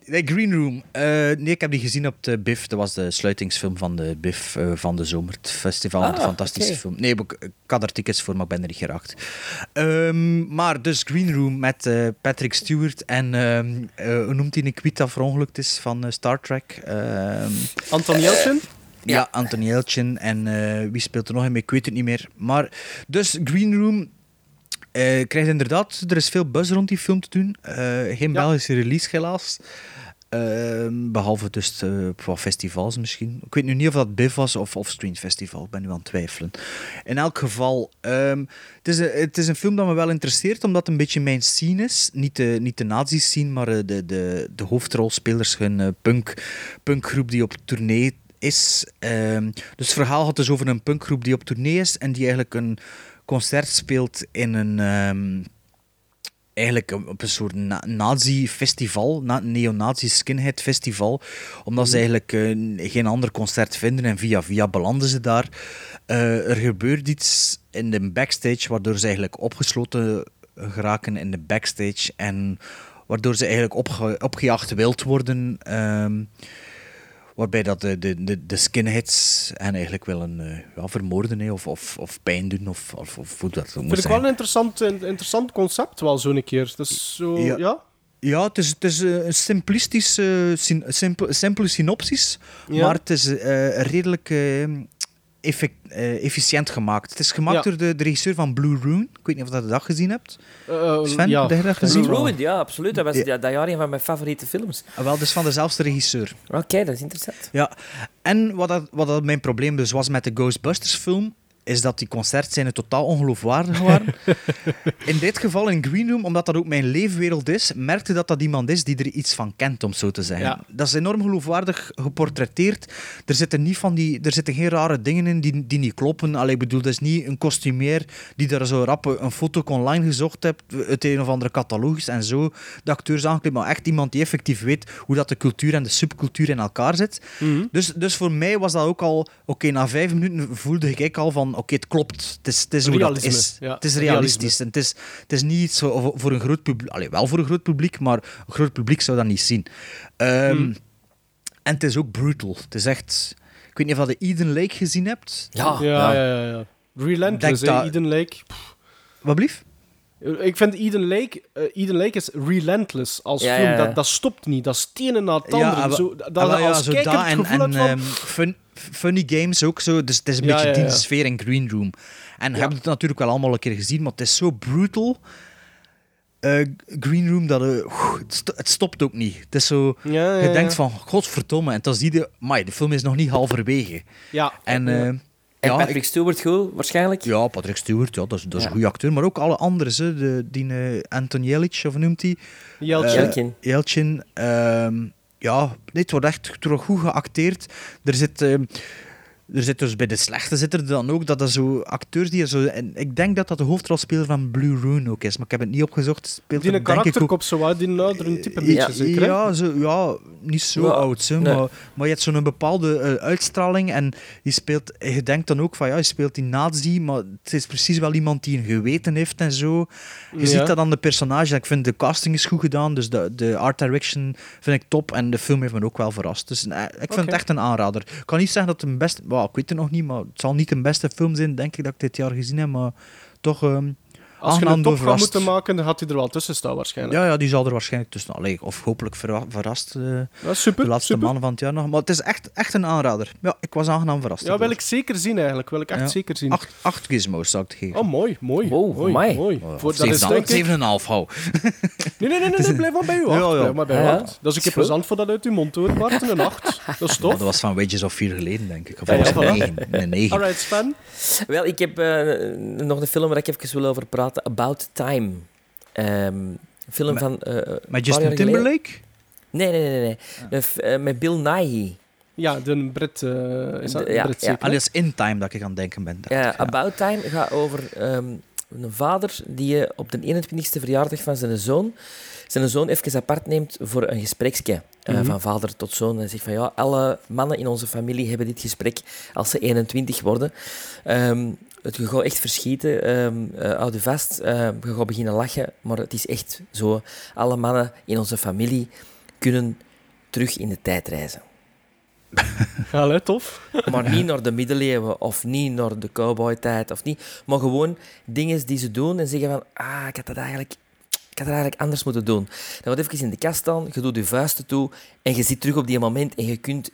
Speaker 4: nee, Green Room. Eh, nee, ik heb die gezien op de BIF. Dat was de sluitingsfilm van de BIF eh, van de zomer. Het festival.
Speaker 6: Ah,
Speaker 4: een fantastische film. Nee, ik, ik had er tickets voor, maar ik ben er niet geraakt. Ehm, maar dus Green Room met eh, Patrick Stewart en ehm, eh, hoe noemt hij een kwiet dat verongelukt is van Star Trek?
Speaker 5: Anton Yelchin?
Speaker 4: ja, Anthony Elchin. En wie speelt er nog in mee? Ik weet het niet meer. Maar dus Green Room krijgt inderdaad... Er is veel buzz rond die film te doen. Eh, geen Belgische release, helaas. Ehm, behalve dus eh, wat festivals misschien. Ik weet nu niet of dat BIF was of, of Screen Festival. Ik ben nu aan het twijfelen. In elk geval, ehm, het, is een, het is een film dat me wel interesseert, omdat het een beetje mijn scene is. Niet de, niet de nazi's scene, maar eh, de, de, de hoofdrolspelers, hun eh, punk, punkgroep die op tournee is. Ehm, dus het verhaal gaat dus over een punkgroep die op tournee is en die eigenlijk een concert speelt in een... ehm, eigenlijk op een soort na- nazi-festival, na neo-nazi-skinhead-festival, omdat ze eigenlijk eh, geen ander concert vinden en via via belanden ze daar. Eh, er gebeurt iets in de backstage waardoor ze eigenlijk opgesloten geraken in de backstage en waardoor ze eigenlijk opge opgejaagd wild worden. ehm, Waarbij dat de, de, de, de skinheads hen eigenlijk willen eh, ja, vermoorden of, of, of pijn doen. Of, of, of hoe dat
Speaker 5: Vind ik wel een interessant, een interessant concept, wel zo'n keer. Dus zo,
Speaker 4: Ja.
Speaker 5: ja.
Speaker 4: Ja, het is, het is eh, een simplistisch, eh, simpel- simpele synopsis,
Speaker 5: Ja.
Speaker 4: maar het is redelijk effect- eh, efficiënt gemaakt. Het is gemaakt
Speaker 5: Ja.
Speaker 4: door de, de regisseur van Blue Ruin. Ik weet niet of je dat dag gezien hebt.
Speaker 5: Eh,
Speaker 4: Sven,
Speaker 5: ja.
Speaker 4: heb dat gezien?
Speaker 6: Blue Ruin, ja, absoluut. Dat was
Speaker 4: Ja.
Speaker 6: ja. dat jaar een van mijn favoriete films.
Speaker 4: Ah, Wel, dus van dezelfde regisseur.
Speaker 6: Oké, dat is interessant.
Speaker 4: Ja, en wat, dat, wat dat mijn probleem dus was met de Ghostbusters film, is dat die concertscènes totaal ongeloofwaardig waren. in dit geval, in Green Room, omdat dat ook mijn leefwereld is, merkte dat dat iemand is die er iets van kent, om zo te zeggen.
Speaker 5: Ja.
Speaker 4: Dat is enorm geloofwaardig geportretteerd. Er zitten, niet van die, er zitten geen rare dingen in die, die niet kloppen. Allee, ik bedoel, dat is niet een kostumeer die daar zo rap een foto online gezocht hebt, uit een of andere catalogus en zo de acteurs aangekleed, maar echt iemand die effectief weet hoe dat de cultuur en de subcultuur in elkaar zit.
Speaker 5: Mhm.
Speaker 4: Dus, dus voor mij was dat ook al... Oké, na vijf minuten voelde ik al van... Oké, het klopt. Het is, het is hoe dat is.
Speaker 5: ja,
Speaker 4: het is realistisch. En het, is, het is niet iets zo voor een groot publiek... Allee, wel voor een groot publiek, maar een groot publiek zou dat niet zien. Ehm,
Speaker 5: Mhm.
Speaker 4: En het is ook brutal. Het is echt... Ik weet niet of je de Eden Lake gezien hebt.
Speaker 6: Ja,
Speaker 5: Ja, ja, ja. ja. Relentless,
Speaker 4: Denk
Speaker 5: hè,
Speaker 4: dat-
Speaker 5: Eden Lake.
Speaker 4: Wat blief?
Speaker 5: Ik vind Eden Lake, eh, Eden Lake is relentless als
Speaker 6: Ja,
Speaker 5: film.
Speaker 6: ja, ja.
Speaker 5: Dat, dat stopt niet. Dat is het ene na het andere. zo, dat
Speaker 4: ah,
Speaker 5: als
Speaker 4: zo
Speaker 5: kijker
Speaker 4: dat
Speaker 5: het
Speaker 4: en,
Speaker 5: gevoel
Speaker 4: en
Speaker 5: hebt van...
Speaker 4: ehm, fun- funny games ook zo. Dus het is een
Speaker 5: Ja,
Speaker 4: beetje
Speaker 5: ja,
Speaker 4: die
Speaker 5: ja.
Speaker 4: sfeer in Green Room. En je
Speaker 5: Ja.
Speaker 4: hebt het natuurlijk wel allemaal een keer gezien, maar het is zo brutal. Eh, Green Room, dat, eh, het, sto- het stopt ook niet. Het is zo,
Speaker 5: Ja, ja,
Speaker 4: je denkt van, godverdomme. En dan zie je, amai, de film is nog niet halverwege.
Speaker 5: Ja.
Speaker 4: En,
Speaker 5: Ja.
Speaker 4: eh,
Speaker 6: En
Speaker 4: ja,
Speaker 6: Patrick
Speaker 4: ik-
Speaker 6: Stewart goed, waarschijnlijk.
Speaker 4: ja, Patrick Stewart, ja, dat is, dat is
Speaker 6: Ja.
Speaker 4: een goede acteur. Maar ook alle anderen, hè, de, die eh, Anton Jelic, of noemt hij?
Speaker 5: Yelchin.
Speaker 4: Eh,
Speaker 6: Yelchin.
Speaker 4: Yelchin. ehm, ja, dit wordt echt goed geacteerd. Er zit, ehm, er zit dus bij de slechte zit er dan ook dat er zo acteurs die er zo. En ik denk dat dat de hoofdrolspeler van Blue Ruin ook is, maar ik heb het niet opgezocht. Speelt
Speaker 5: Die een karakterkop zo uit, die een oudere type een
Speaker 4: ja,
Speaker 5: beetje zeker, hè?
Speaker 4: ja, zo, ja, niet zo
Speaker 6: Ja,
Speaker 4: oud, hè,
Speaker 6: nee.
Speaker 4: maar, maar je hebt zo'n bepaalde eh, uitstraling en je, speelt, je denkt dan ook van ja, je speelt die nazi, maar het is precies wel iemand die een geweten heeft en zo. Je
Speaker 5: Ja.
Speaker 4: ziet dat aan de personage. Ik vind de casting is goed gedaan, dus de, de art direction vind ik top en de film heeft me ook wel verrast. Dus eh, ik vind het echt een aanrader. Ik kan niet zeggen dat het een beste, ik weet het nog niet, maar het zal niet de beste film zijn, denk ik, dat ik dit jaar gezien heb, maar toch ehm
Speaker 5: Als je een top gaat moeten maken, dan gaat hij er wel tussen staan waarschijnlijk.
Speaker 4: Ja, ja, die zal er waarschijnlijk tussen. Allee, of hopelijk verra- verrast. eh,
Speaker 5: Ja, super,
Speaker 4: de laatste
Speaker 5: super.
Speaker 4: maanden van het jaar nog. Maar het is echt, echt een aanrader. Ja, ik was aangenaam verrast.
Speaker 5: Ja, wil ik zeker zien eigenlijk. Wil ik echt
Speaker 4: Ja.
Speaker 5: zeker zien.
Speaker 4: Acht, acht gizmos zou ik het geven.
Speaker 5: Oh, mooi, mooi.
Speaker 6: Wow,
Speaker 5: mooi, mooi.
Speaker 4: Oh,
Speaker 5: Voor, dat is
Speaker 4: Zeven-
Speaker 5: denk ik...
Speaker 4: 7,5 hou.
Speaker 5: Nee, nee, nee, nee, nee, blijf maar bij u acht.
Speaker 4: Ja, ja.
Speaker 5: Blijf maar bij u
Speaker 6: Ja.
Speaker 5: Dat is een keer plezant voor dat uit uw mond hoor, Bart. Een acht. Dat is tof.
Speaker 4: dat was van Wages of 4 geleden, denk ik. Of
Speaker 5: Ja,
Speaker 4: was
Speaker 5: ja,
Speaker 4: het
Speaker 5: voilà.
Speaker 4: 9? Nee, 9.
Speaker 5: Alright, Sven.
Speaker 6: Wel, ik heb eh, nog een film waar ik even wil over praten. About Time. Ehm, een film
Speaker 4: Met-
Speaker 6: van... eh, een paar
Speaker 4: Met Justin. Timberlake?
Speaker 6: Nee, nee, nee. nee. F- eh, met Bill Nighy.
Speaker 5: Ja, de Brit uh, is dat?
Speaker 6: De- ja,
Speaker 5: Brit
Speaker 6: ja.
Speaker 4: is in time dat ik aan het denken ben.
Speaker 6: Ja, About Time gaat over ehm, een vader die eh, op de 21ste verjaardag van zijn zoon zijn zoon even apart neemt voor een gespreksje. eh,
Speaker 5: Mhm.
Speaker 6: Van vader tot zoon. En zegt van ja, alle mannen in onze familie hebben dit gesprek als ze 21 worden. Ehm, het je gaat echt verschieten. houd je vast. eh, je gaat beginnen lachen. Maar het is echt zo. Alle mannen in onze familie kunnen terug in de tijd reizen.
Speaker 5: Allee, tof.
Speaker 6: Maar niet naar de middeleeuwen of niet naar de cowboytijd of niet. Maar gewoon dingen die ze doen en zeggen van ah, ik had dat eigenlijk, ik had dat eigenlijk anders moeten doen. Dan gaat even in de kast staan, je doet je vuisten toe en je zit terug op die moment en je kunt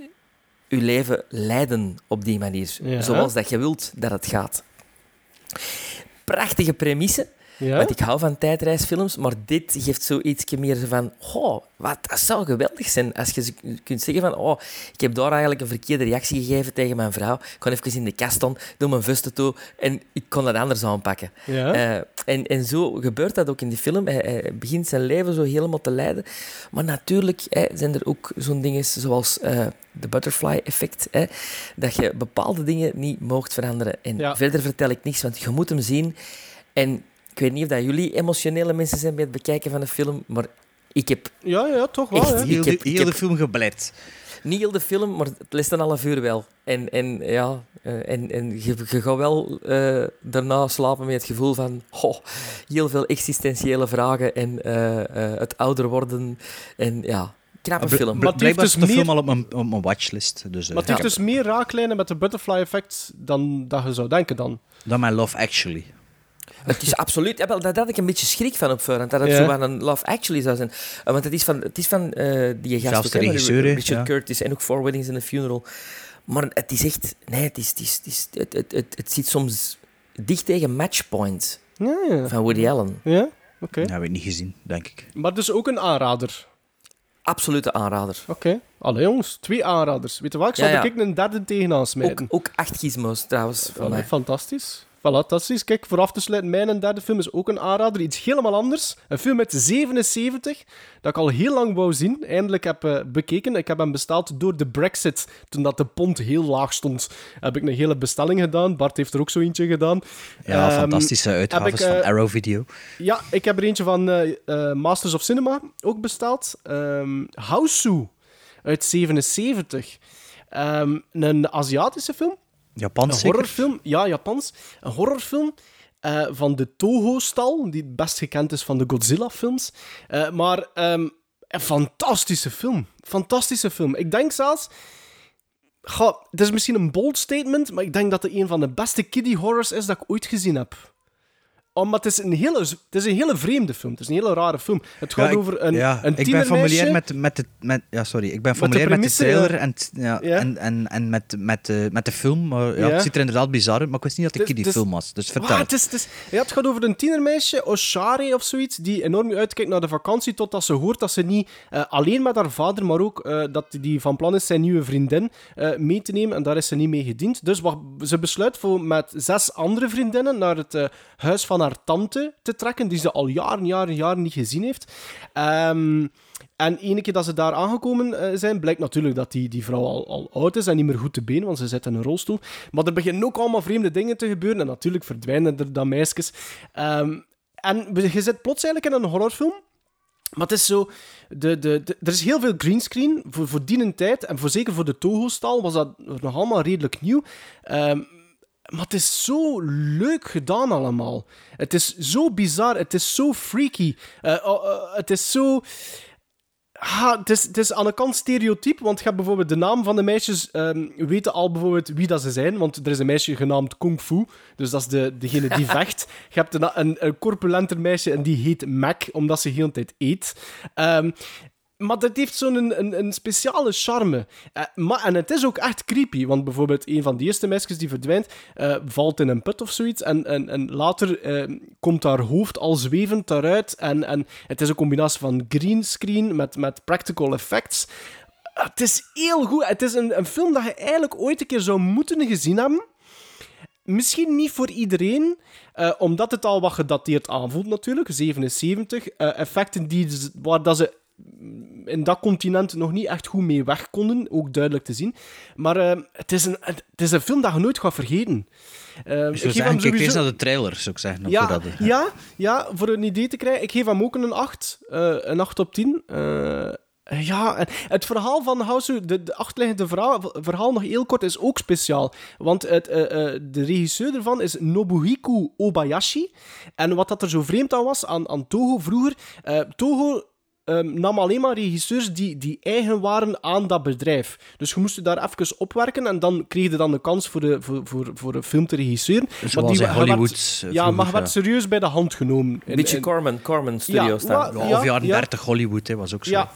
Speaker 6: je leven leiden op die manier.
Speaker 5: Ja.
Speaker 6: Zoals dat je wilt dat het gaat. Prachtige premisse.
Speaker 5: Ja?
Speaker 6: Want ik hou van tijdreisfilms, maar dit geeft zoiets meer van... Oh, wat, dat zou geweldig zijn als je kunt zeggen van... Oh, ik heb daar eigenlijk een verkeerde reactie gegeven tegen mijn vrouw. Ik kon even in de kast staan, doe mijn vusten toe en ik kon dat anders aanpakken.
Speaker 5: Ja?
Speaker 6: Eh, en, en zo gebeurt dat ook in die film. Hij, hij begint zijn leven zo helemaal te leiden. Maar natuurlijk hè, zijn er ook zo'n dingen zoals eh de butterfly-effect. hè, Dat je bepaalde dingen niet mocht veranderen. En
Speaker 5: Ja.
Speaker 6: verder vertel ik niks, want je moet hem zien. En ik weet niet of dat jullie emotionele mensen zijn bij het bekijken van een film, maar ik heb
Speaker 5: ja, ja, toch wel.
Speaker 6: Echt,
Speaker 5: ja.
Speaker 6: ik
Speaker 4: Heel, de,
Speaker 6: heb-
Speaker 4: heel de film gebleid.
Speaker 6: niet heel de film, maar het lest een half uur wel. En, en ja, eh, en, en je, je gaat wel eh, daarna slapen met het gevoel van oh, heel veel existentiële vragen en eh, eh, het ouder worden. En ja, knappe
Speaker 4: Bl-
Speaker 6: film.
Speaker 5: Maar
Speaker 4: Blijkbaar
Speaker 5: dus
Speaker 4: de
Speaker 5: meer-
Speaker 4: film al op mijn, op mijn watchlist. Dus,
Speaker 5: Maar het
Speaker 6: Ja.
Speaker 5: heeft dus meer raaklijnen met de butterfly-effect dan dat je zou denken dan.
Speaker 4: Dan mijn Love Actually.
Speaker 6: Het is absoluut... Ja, wel, daar had ik een beetje schrik van op voorhand, dat het
Speaker 5: Ja.
Speaker 6: zo van een Love Actually zou zijn. Eh, want het is van, het is van eh, die gast
Speaker 4: Zelfs
Speaker 6: ook,
Speaker 4: de regisseur,
Speaker 6: Richard
Speaker 4: ja.
Speaker 6: Curtis en ook Four Weddings and a Funeral. Maar het is echt... Nee, het, is, het, is, het, is, het, het, het, het zit soms dicht tegen Matchpoint
Speaker 5: Ja, ja.
Speaker 6: van Woody Allen.
Speaker 5: Ja, oké.
Speaker 4: Ja, heb ik niet gezien, denk ik.
Speaker 5: Maar dus ook een aanrader.
Speaker 6: Absolute aanrader.
Speaker 5: Oké. Allee jongens, twee aanraders. Weet je wat, ik zal
Speaker 6: Ja, ja.
Speaker 5: er ik een derde tegenaan
Speaker 6: Ook,
Speaker 5: smijten.
Speaker 6: ook acht gizmos, trouwens, van
Speaker 5: Allee,
Speaker 6: mij.
Speaker 5: fantastisch. Voilà, fantastisch. Kijk, voor af te sluiten, mijn derde film is ook een aanrader. Iets helemaal anders. Een film uit 77, dat ik al heel lang wou zien. Eindelijk heb eh, bekeken. Ik heb hem besteld door de Brexit. Toen dat de pond heel laag stond, heb ik een hele bestelling gedaan. Bart heeft er ook zo eentje gedaan.
Speaker 4: Ja,
Speaker 5: Ehm,
Speaker 4: fantastische uitgaves van
Speaker 5: eh,
Speaker 4: Arrow Video.
Speaker 5: Ja, ik heb er eentje van eh, Masters of Cinema ook besteld. Ehm Houseu uit 77. Ehm, een Aziatische film.
Speaker 4: Japans
Speaker 5: Een horrorfilm. Ja, Japans. Een horrorfilm eh, van de Toho-stal, die het best gekend is van de Godzilla-films. Eh, maar ehm, een fantastische film. Fantastische film. Ik denk zelfs... Goh, het is misschien een bold statement, maar ik denk dat het een van de beste kiddie horrors is dat ik ooit gezien heb. Omdat het is een hele, het is een hele vreemde film. Het is een hele rare film. Het gaat
Speaker 4: Ja,
Speaker 5: over een,
Speaker 4: ja,
Speaker 5: een
Speaker 4: ik ben familiair met, met, de, met, ja, sorry, ik ben
Speaker 5: de
Speaker 4: familiair met de, trailer en, ja,
Speaker 5: Ja.
Speaker 4: en, en, en met, met, de, met de film. Maar, ja. Het ziet er inderdaad bizar uit, maar ik wist niet dat het een
Speaker 5: het is-
Speaker 4: kiddie film was. Dus vertel.
Speaker 5: Ah, het, is, het, is, ja, het gaat over een tienermeisje, Oshari of zoiets, die enorm uitkijkt naar de vakantie totdat ze hoort dat ze niet eh, alleen met haar vader, maar ook eh, dat die van plan is zijn nieuwe vriendin eh, mee te nemen. En daar is ze niet mee gediend. Dus wat, ze besluit voor met zes andere vriendinnen naar het eh, huis van haar tante te trekken, die ze al jaren, jaren, jaren niet gezien heeft. Ehm, en ene keer dat ze daar aangekomen eh, zijn, blijkt natuurlijk dat die, die vrouw al, al oud is en niet meer goed te been, want ze zit in een rolstoel. Maar er beginnen ook allemaal vreemde dingen te gebeuren. En natuurlijk verdwijnen er dan meisjes. Ehm, en je zit plots eigenlijk in een horrorfilm. Maar het is zo... De, de, de- er is heel veel greenscreen voor, voor die tijd. En voor, zeker voor de Toho-stal was dat nog allemaal redelijk nieuw. Ehm, maar het is zo leuk gedaan allemaal. Het is zo bizar. Het is zo freaky. Eh, oh, eh, het is zo... Het, is, het is aan de kant stereotyp, want je hebt bijvoorbeeld de naam van de meisjes ehm, weten al bijvoorbeeld wie dat ze zijn, want er is een meisje genaamd Kung Fu, dus dat is de, degene die vecht. Je hebt een, een, een corpulenter meisje en die heet Mac, omdat ze de hele tijd eet. Ehm, maar dat heeft zo'n een, een, speciale charme. Eh, maar, en het is ook echt creepy, want bijvoorbeeld een van die eerste meisjes die verdwijnt, eh, valt in een put of zoiets. En, en, en later eh, komt haar hoofd al zwevend daaruit. En, en het is een combinatie van greenscreen met, met practical effects. Het is heel goed. Het is een, een film dat je eigenlijk ooit een keer zou moeten gezien hebben. Misschien niet voor iedereen, omdat het al wat gedateerd aanvoelt natuurlijk. 77. eh, effecten die, waar dat ze in dat continent nog niet echt goed mee weg konden, ook duidelijk te zien. Maar eh, het, is een, het is een film dat je nooit gaat vergeten. Eh,
Speaker 4: Ik zou zeggen, kijk eens naar de trailer, zou ik zeggen.
Speaker 5: ja,
Speaker 4: het-
Speaker 5: ja, ja, voor een idee te krijgen. Ik geef hem ook een 8. eh, een 8 op 10. Eh, ja, het verhaal van House, de, de achterliggende verhaal, verhaal nog heel kort, is ook speciaal. Want het, de regisseur ervan is Nobuhiko Obayashi. En wat dat er zo vreemd aan was aan, aan Toho vroeger... Toho ehm, nam alleen maar regisseurs die, die eigen waren aan dat bedrijf. Dus je moest je daar even opwerken en dan kreeg je dan de kans voor, de, voor, voor, voor een film te regisseren.
Speaker 4: Zoals
Speaker 5: Maar die-
Speaker 4: in
Speaker 5: hij werd-
Speaker 4: Hollywood, eh,
Speaker 5: ja, maar je werd serieus bij de hand genomen.
Speaker 6: Een beetje Corman, Corman Studios
Speaker 5: Ja,
Speaker 6: staan.
Speaker 5: wa-
Speaker 4: Ja, of jaren 30 Hollywood, hè, was ook zo.
Speaker 5: Ja,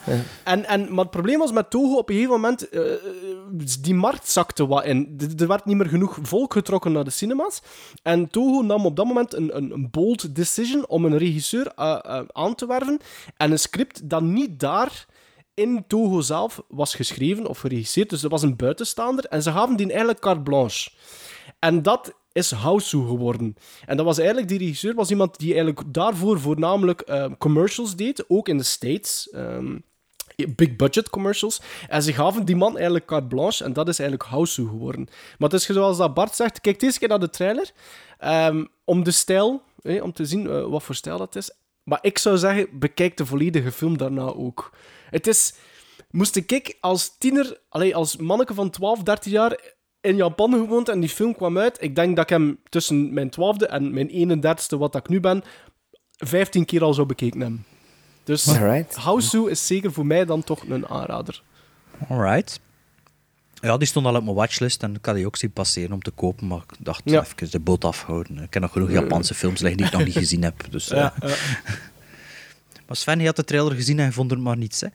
Speaker 5: en, en, maar het probleem was met Toho op een gegeven moment, eh, die markt zakte wat in. Er werd niet meer genoeg volk getrokken naar de cinema's. En Toho nam op dat moment een, een, een bold decision om een regisseur eh, eh, aan te werven en een script dat niet daar in Toho zelf was geschreven of geregisseerd. Dus dat was een buitenstaander en ze gaven die eigenlijk carte blanche. En dat is Hausu geworden. En dat was eigenlijk, die regisseur was iemand die eigenlijk daarvoor voornamelijk eh, commercials deed, ook in de States. ehm, big budget commercials. En ze gaven die man eigenlijk carte blanche en dat is eigenlijk Hausu geworden. Maar het is zoals dat Bart zegt, kijk deze keer naar de trailer ehm, om de stijl, om te zien eh, wat voor stijl dat is. Maar ik zou zeggen, bekijk de volledige film daarna ook. Het is... Moest ik als tiener, allee, als manneke van 12, 13 jaar in Japan gewoond en die film kwam uit, ik denk dat ik hem tussen mijn 12e en mijn 31ste, wat dat ik nu ben, 15 keer al zou bekeken hebben. Dus
Speaker 6: Alright.
Speaker 5: Hausu is zeker voor mij dan toch een aanrader.
Speaker 4: Alright. Ja, die stond al op mijn watchlist en ik had die ook zien passeren om te kopen, maar ik dacht
Speaker 5: Ja.
Speaker 4: even de boot afhouden. Ik heb nog genoeg Japanse films liggen die ik nog niet gezien heb. Dus, eh.
Speaker 5: Ja, ja.
Speaker 4: Maar Sven, had de trailer gezien en vond er maar niets, hè?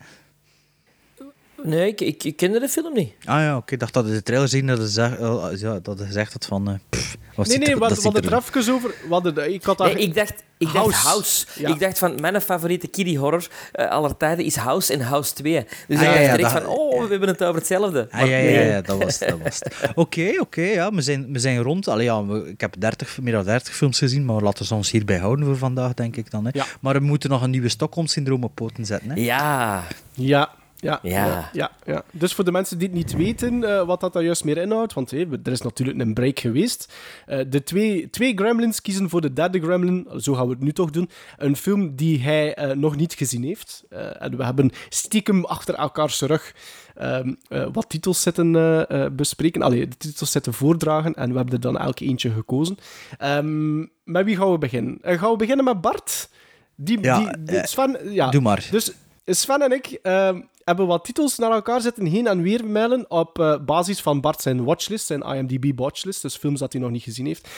Speaker 6: Nee, ik, ik, ik kende de film niet.
Speaker 4: Ah ja, oké. Ik dacht dat de trailer zien dat je, zeg, eh, ja, dat gezegd had van... eh, pff,
Speaker 5: Nee, nee,
Speaker 4: er-
Speaker 5: wat, wat
Speaker 4: er-
Speaker 5: er even over... Wat het, ik had daar...
Speaker 6: Nee, ik dacht, ik dacht
Speaker 5: House.
Speaker 6: House.
Speaker 5: Ja.
Speaker 6: Ik dacht van, mijn favoriete kiddie horror eh, aller tijden is House en House 2. Dus
Speaker 4: Ah,
Speaker 6: ik
Speaker 4: ja,
Speaker 6: dacht
Speaker 4: ja,
Speaker 6: direct
Speaker 4: dat-
Speaker 6: van, oh, we hebben het over hetzelfde.
Speaker 4: Ah, ja, ja,
Speaker 6: nee.
Speaker 4: ja, dat was het. Dat was het. Oké, oké, ja, we zijn, we zijn rond. Allee, ja, we- ik heb 30, meer dan 30 films gezien, maar laten we ons hierbij houden voor vandaag, denk ik dan. Hè.
Speaker 5: Ja.
Speaker 4: Maar we moeten nog een nieuwe Stockholm-syndroom op poten zetten. Hè.
Speaker 6: Ja.
Speaker 5: Ja, ja,
Speaker 6: Ja.
Speaker 5: ja. Dus voor de mensen die het niet weten eh, wat dat dan juist meer inhoudt, want hé, er is natuurlijk een break geweest. Eh, de twee, twee gremlins kiezen voor de derde gremlin, zo gaan we het nu toch doen, een film die hij eh, nog niet gezien heeft. Eh, en we hebben stiekem achter elkaars rug ehm, eh, wat titels zitten eh, eh, bespreken. Allee, de titels zitten voordragen en we hebben er dan elk eentje gekozen. Ehm, met wie gaan we beginnen? Eh, gaan we beginnen met Bart? Die,
Speaker 4: Ja,
Speaker 5: die, die-
Speaker 4: eh,
Speaker 5: Sven, ja.
Speaker 4: Doe maar.
Speaker 5: Dus Sven en ik ehm, hebben wat titels naar elkaar zitten heen en weer mailen op eh, basis van Bart zijn watchlist, zijn IMDb-watchlist, dus films dat hij nog niet gezien heeft.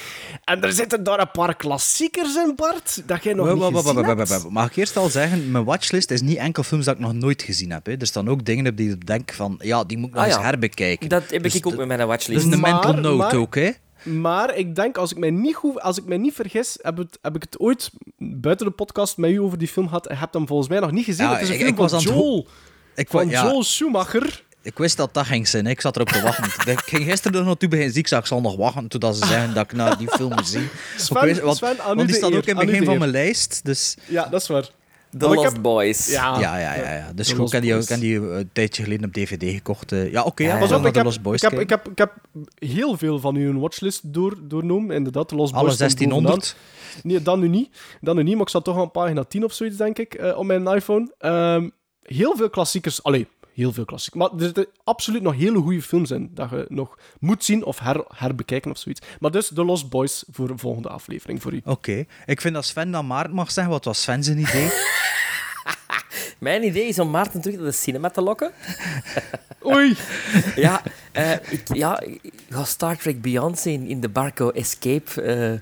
Speaker 5: En er zitten daar een paar klassiekers in, Bart, dat jij nog niet gezien hebt.
Speaker 4: Mag ik eerst al zeggen, mijn watchlist is niet enkel films dat ik nog nooit gezien heb. Hè. Er staan ook dingen op die ik denk van, ja, die moet ik nog
Speaker 6: Ah,
Speaker 4: eens
Speaker 6: ja.
Speaker 4: herbekijken.
Speaker 6: Dat heb
Speaker 4: Dus
Speaker 6: ik ook
Speaker 4: de-
Speaker 6: met mijn
Speaker 4: Dat
Speaker 6: watchlist.
Speaker 4: is een mental note
Speaker 5: maar-
Speaker 4: ook, hè?
Speaker 5: Maar ik denk, als ik mij niet, goed, als ik mij niet vergis, heb, het, heb ik het ooit buiten de podcast met u over die film gehad. en heb hem volgens mij nog niet gezien.
Speaker 4: Ja,
Speaker 5: het is een
Speaker 4: ik-
Speaker 5: film
Speaker 4: ik was
Speaker 5: van
Speaker 4: aan het
Speaker 5: Joel,
Speaker 4: Ik,
Speaker 5: van
Speaker 4: ja,
Speaker 5: Joel Schumacher.
Speaker 4: ik wist dat dat ging zijn. hè. Ik zat erop te wachten. ik ging gisteren er naartoe beginnen. Ik zag, ik zal nog wachten totdat ze zeggen dat ik naar die film moet zien.
Speaker 5: Sven-
Speaker 4: Ik wist- want
Speaker 5: Sven,
Speaker 4: die staat
Speaker 5: eer,
Speaker 4: ook in het begin van mijn lijst. Dus
Speaker 5: Ja, dat is waar.
Speaker 6: The Lost
Speaker 5: heb-
Speaker 6: Boys.
Speaker 5: Ja,
Speaker 4: ja, ja, ja. ja. Dus ik heb die, die eh, een tijdje geleden op DVD gekocht. eh. Ja, oké, ja,
Speaker 5: Pas op, ik
Speaker 4: de
Speaker 5: heb,
Speaker 4: Lost Boys
Speaker 5: ik, heb, ik, heb, ik heb heel veel van uw watchlist door, doornomen. Inderdaad, de Lost
Speaker 4: Alle
Speaker 5: Boys stond
Speaker 4: 1600.
Speaker 5: bovenaan. Nee, dan nu niet. Dan nu niet, maar ik zat toch aan pagina 10 of zoiets, denk ik, eh, op mijn iPhone. Ehm, heel veel klassiekers. Allee, heel veel klassiekers. Maar er zitten absoluut nog hele goede films in dat je nog moet zien of her, herbekijken of zoiets. Maar dus The Lost Boys voor een volgende aflevering voor u.
Speaker 4: Oké. Ik vind dat Sven dan Maarten mag zeggen. Wat was Sven zijn idee?
Speaker 6: Mijn idee is om Maarten terug naar de cinema te lokken.
Speaker 5: Oei!
Speaker 6: Ja, eh, ik, ja, ik ga Star Trek Beyond zien in de Barco Escape eh,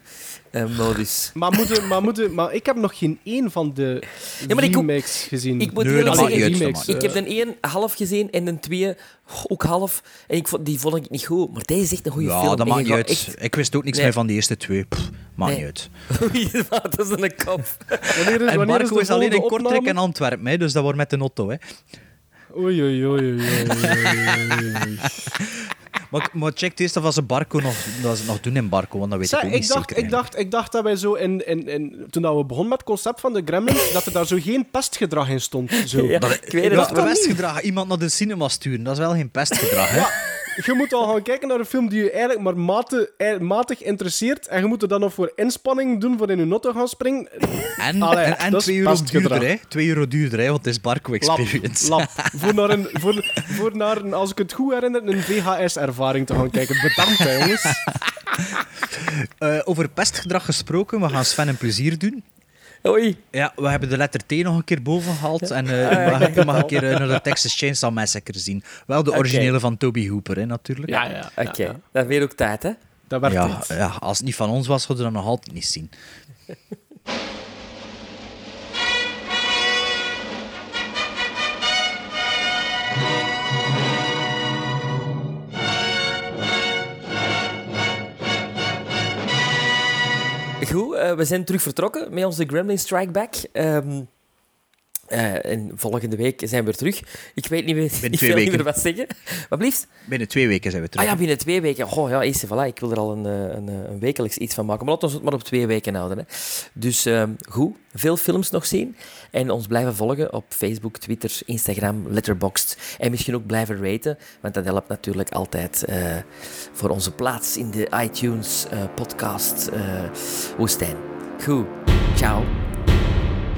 Speaker 6: eh, modus.
Speaker 5: Maar, moeten, maar, moeten, maar ik heb nog geen één van de
Speaker 6: Ja, maar ik
Speaker 5: remakes gezien.
Speaker 6: Ik moet
Speaker 4: Nee,
Speaker 6: eerlijk
Speaker 4: dat
Speaker 6: zeggen,
Speaker 4: niet uit,
Speaker 6: ik,
Speaker 4: dat
Speaker 6: ik heb de één half gezien en de twee ook half. En ik vond, die vond ik niet goed. Maar deze is echt een goede
Speaker 4: ja,
Speaker 6: film.
Speaker 4: dat
Speaker 6: En
Speaker 4: maakt
Speaker 6: je
Speaker 4: niet uit.
Speaker 6: echt-
Speaker 4: Ik wist ook niks
Speaker 6: Nee.
Speaker 4: meer van die eerste twee. Pff, maakt
Speaker 6: Nee.
Speaker 4: niet uit.
Speaker 6: dat is een kop.
Speaker 5: Wanneer is,
Speaker 4: En
Speaker 5: wanneer
Speaker 4: Marco
Speaker 5: de
Speaker 4: is, alleen in Kortrijk en Antwerpen, hè, dus dat wordt met de auto. Hè.
Speaker 5: Oei, oei, oei, oei, oei, oei, oei.
Speaker 4: Maar, maar check eerst of ze Barco nog, dat ze het nog doen in Barco, want dat weet
Speaker 5: Zeg,
Speaker 4: ik ook
Speaker 5: ik,
Speaker 4: niet
Speaker 5: dacht,
Speaker 4: zeker.
Speaker 5: ik, dacht, ik dacht dat wij zo in, in, in, toen dat we begonnen met het concept van de Gremlins, dat er daar zo geen pestgedrag in stond. Zo.
Speaker 6: Ja,
Speaker 4: Dat,
Speaker 6: ik weet het.
Speaker 4: dat pestgedrag, iemand naar de cinema sturen, dat is wel geen pestgedrag, hè?
Speaker 5: Je moet al gaan kijken naar een film die je eigenlijk maar mate, eh, matig interesseert. En je moet er dan nog voor inspanning doen voor in je not te gaan springen.
Speaker 4: En,
Speaker 5: Allee,
Speaker 4: en, en 2 euro duurder, hè? 2 euro duurder, hè? Want het is Barco Experience.
Speaker 5: lap. Voor naar, een, voor, voor naar een, als ik het goed herinner, een VHS-ervaring te gaan kijken. Bedankt, hè, jongens.
Speaker 4: Eh, over pestgedrag gesproken, we gaan Sven een plezier doen.
Speaker 6: Oei.
Speaker 4: Ja, we hebben de letter T nog een keer boven gehaald. En
Speaker 6: Ah, ja,
Speaker 4: mag,
Speaker 6: ik
Speaker 4: mag een keer eh, naar de Texas Chainsaw Massacre zien. Wel de originele van Toby Hooper, hè, natuurlijk.
Speaker 5: Ja, ja.
Speaker 6: Oké,
Speaker 5: ja.
Speaker 6: dat weer ook tijd, hè?
Speaker 5: Dat werd
Speaker 4: Ja, ja, als het niet van ons was, zouden we dat nog altijd niet zien.
Speaker 6: Goed, eh, we zijn terug vertrokken met onze Gremlin Strike Back. Ehm, eh, en volgende week zijn we weer terug. Ik weet niet meer, ik
Speaker 4: twee
Speaker 6: wil niet
Speaker 4: weken.
Speaker 6: meer wat zeggen. Wat blieft?
Speaker 4: Binnen twee weken zijn we terug.
Speaker 6: Ah ja, binnen twee weken. Goh, ja, eerst, voilà, ik wil er al een, eh, een, eh, een wekelijks iets van maken. Maar laten we het maar op twee weken houden. Hè. Dus ehm, goed, veel films nog zien. En ons blijven volgen op Facebook, Twitter, Instagram, Letterboxd. En misschien ook blijven raten, want dat helpt natuurlijk altijd voor onze plaats in de iTunes podcast woestijn. Goed, ciao.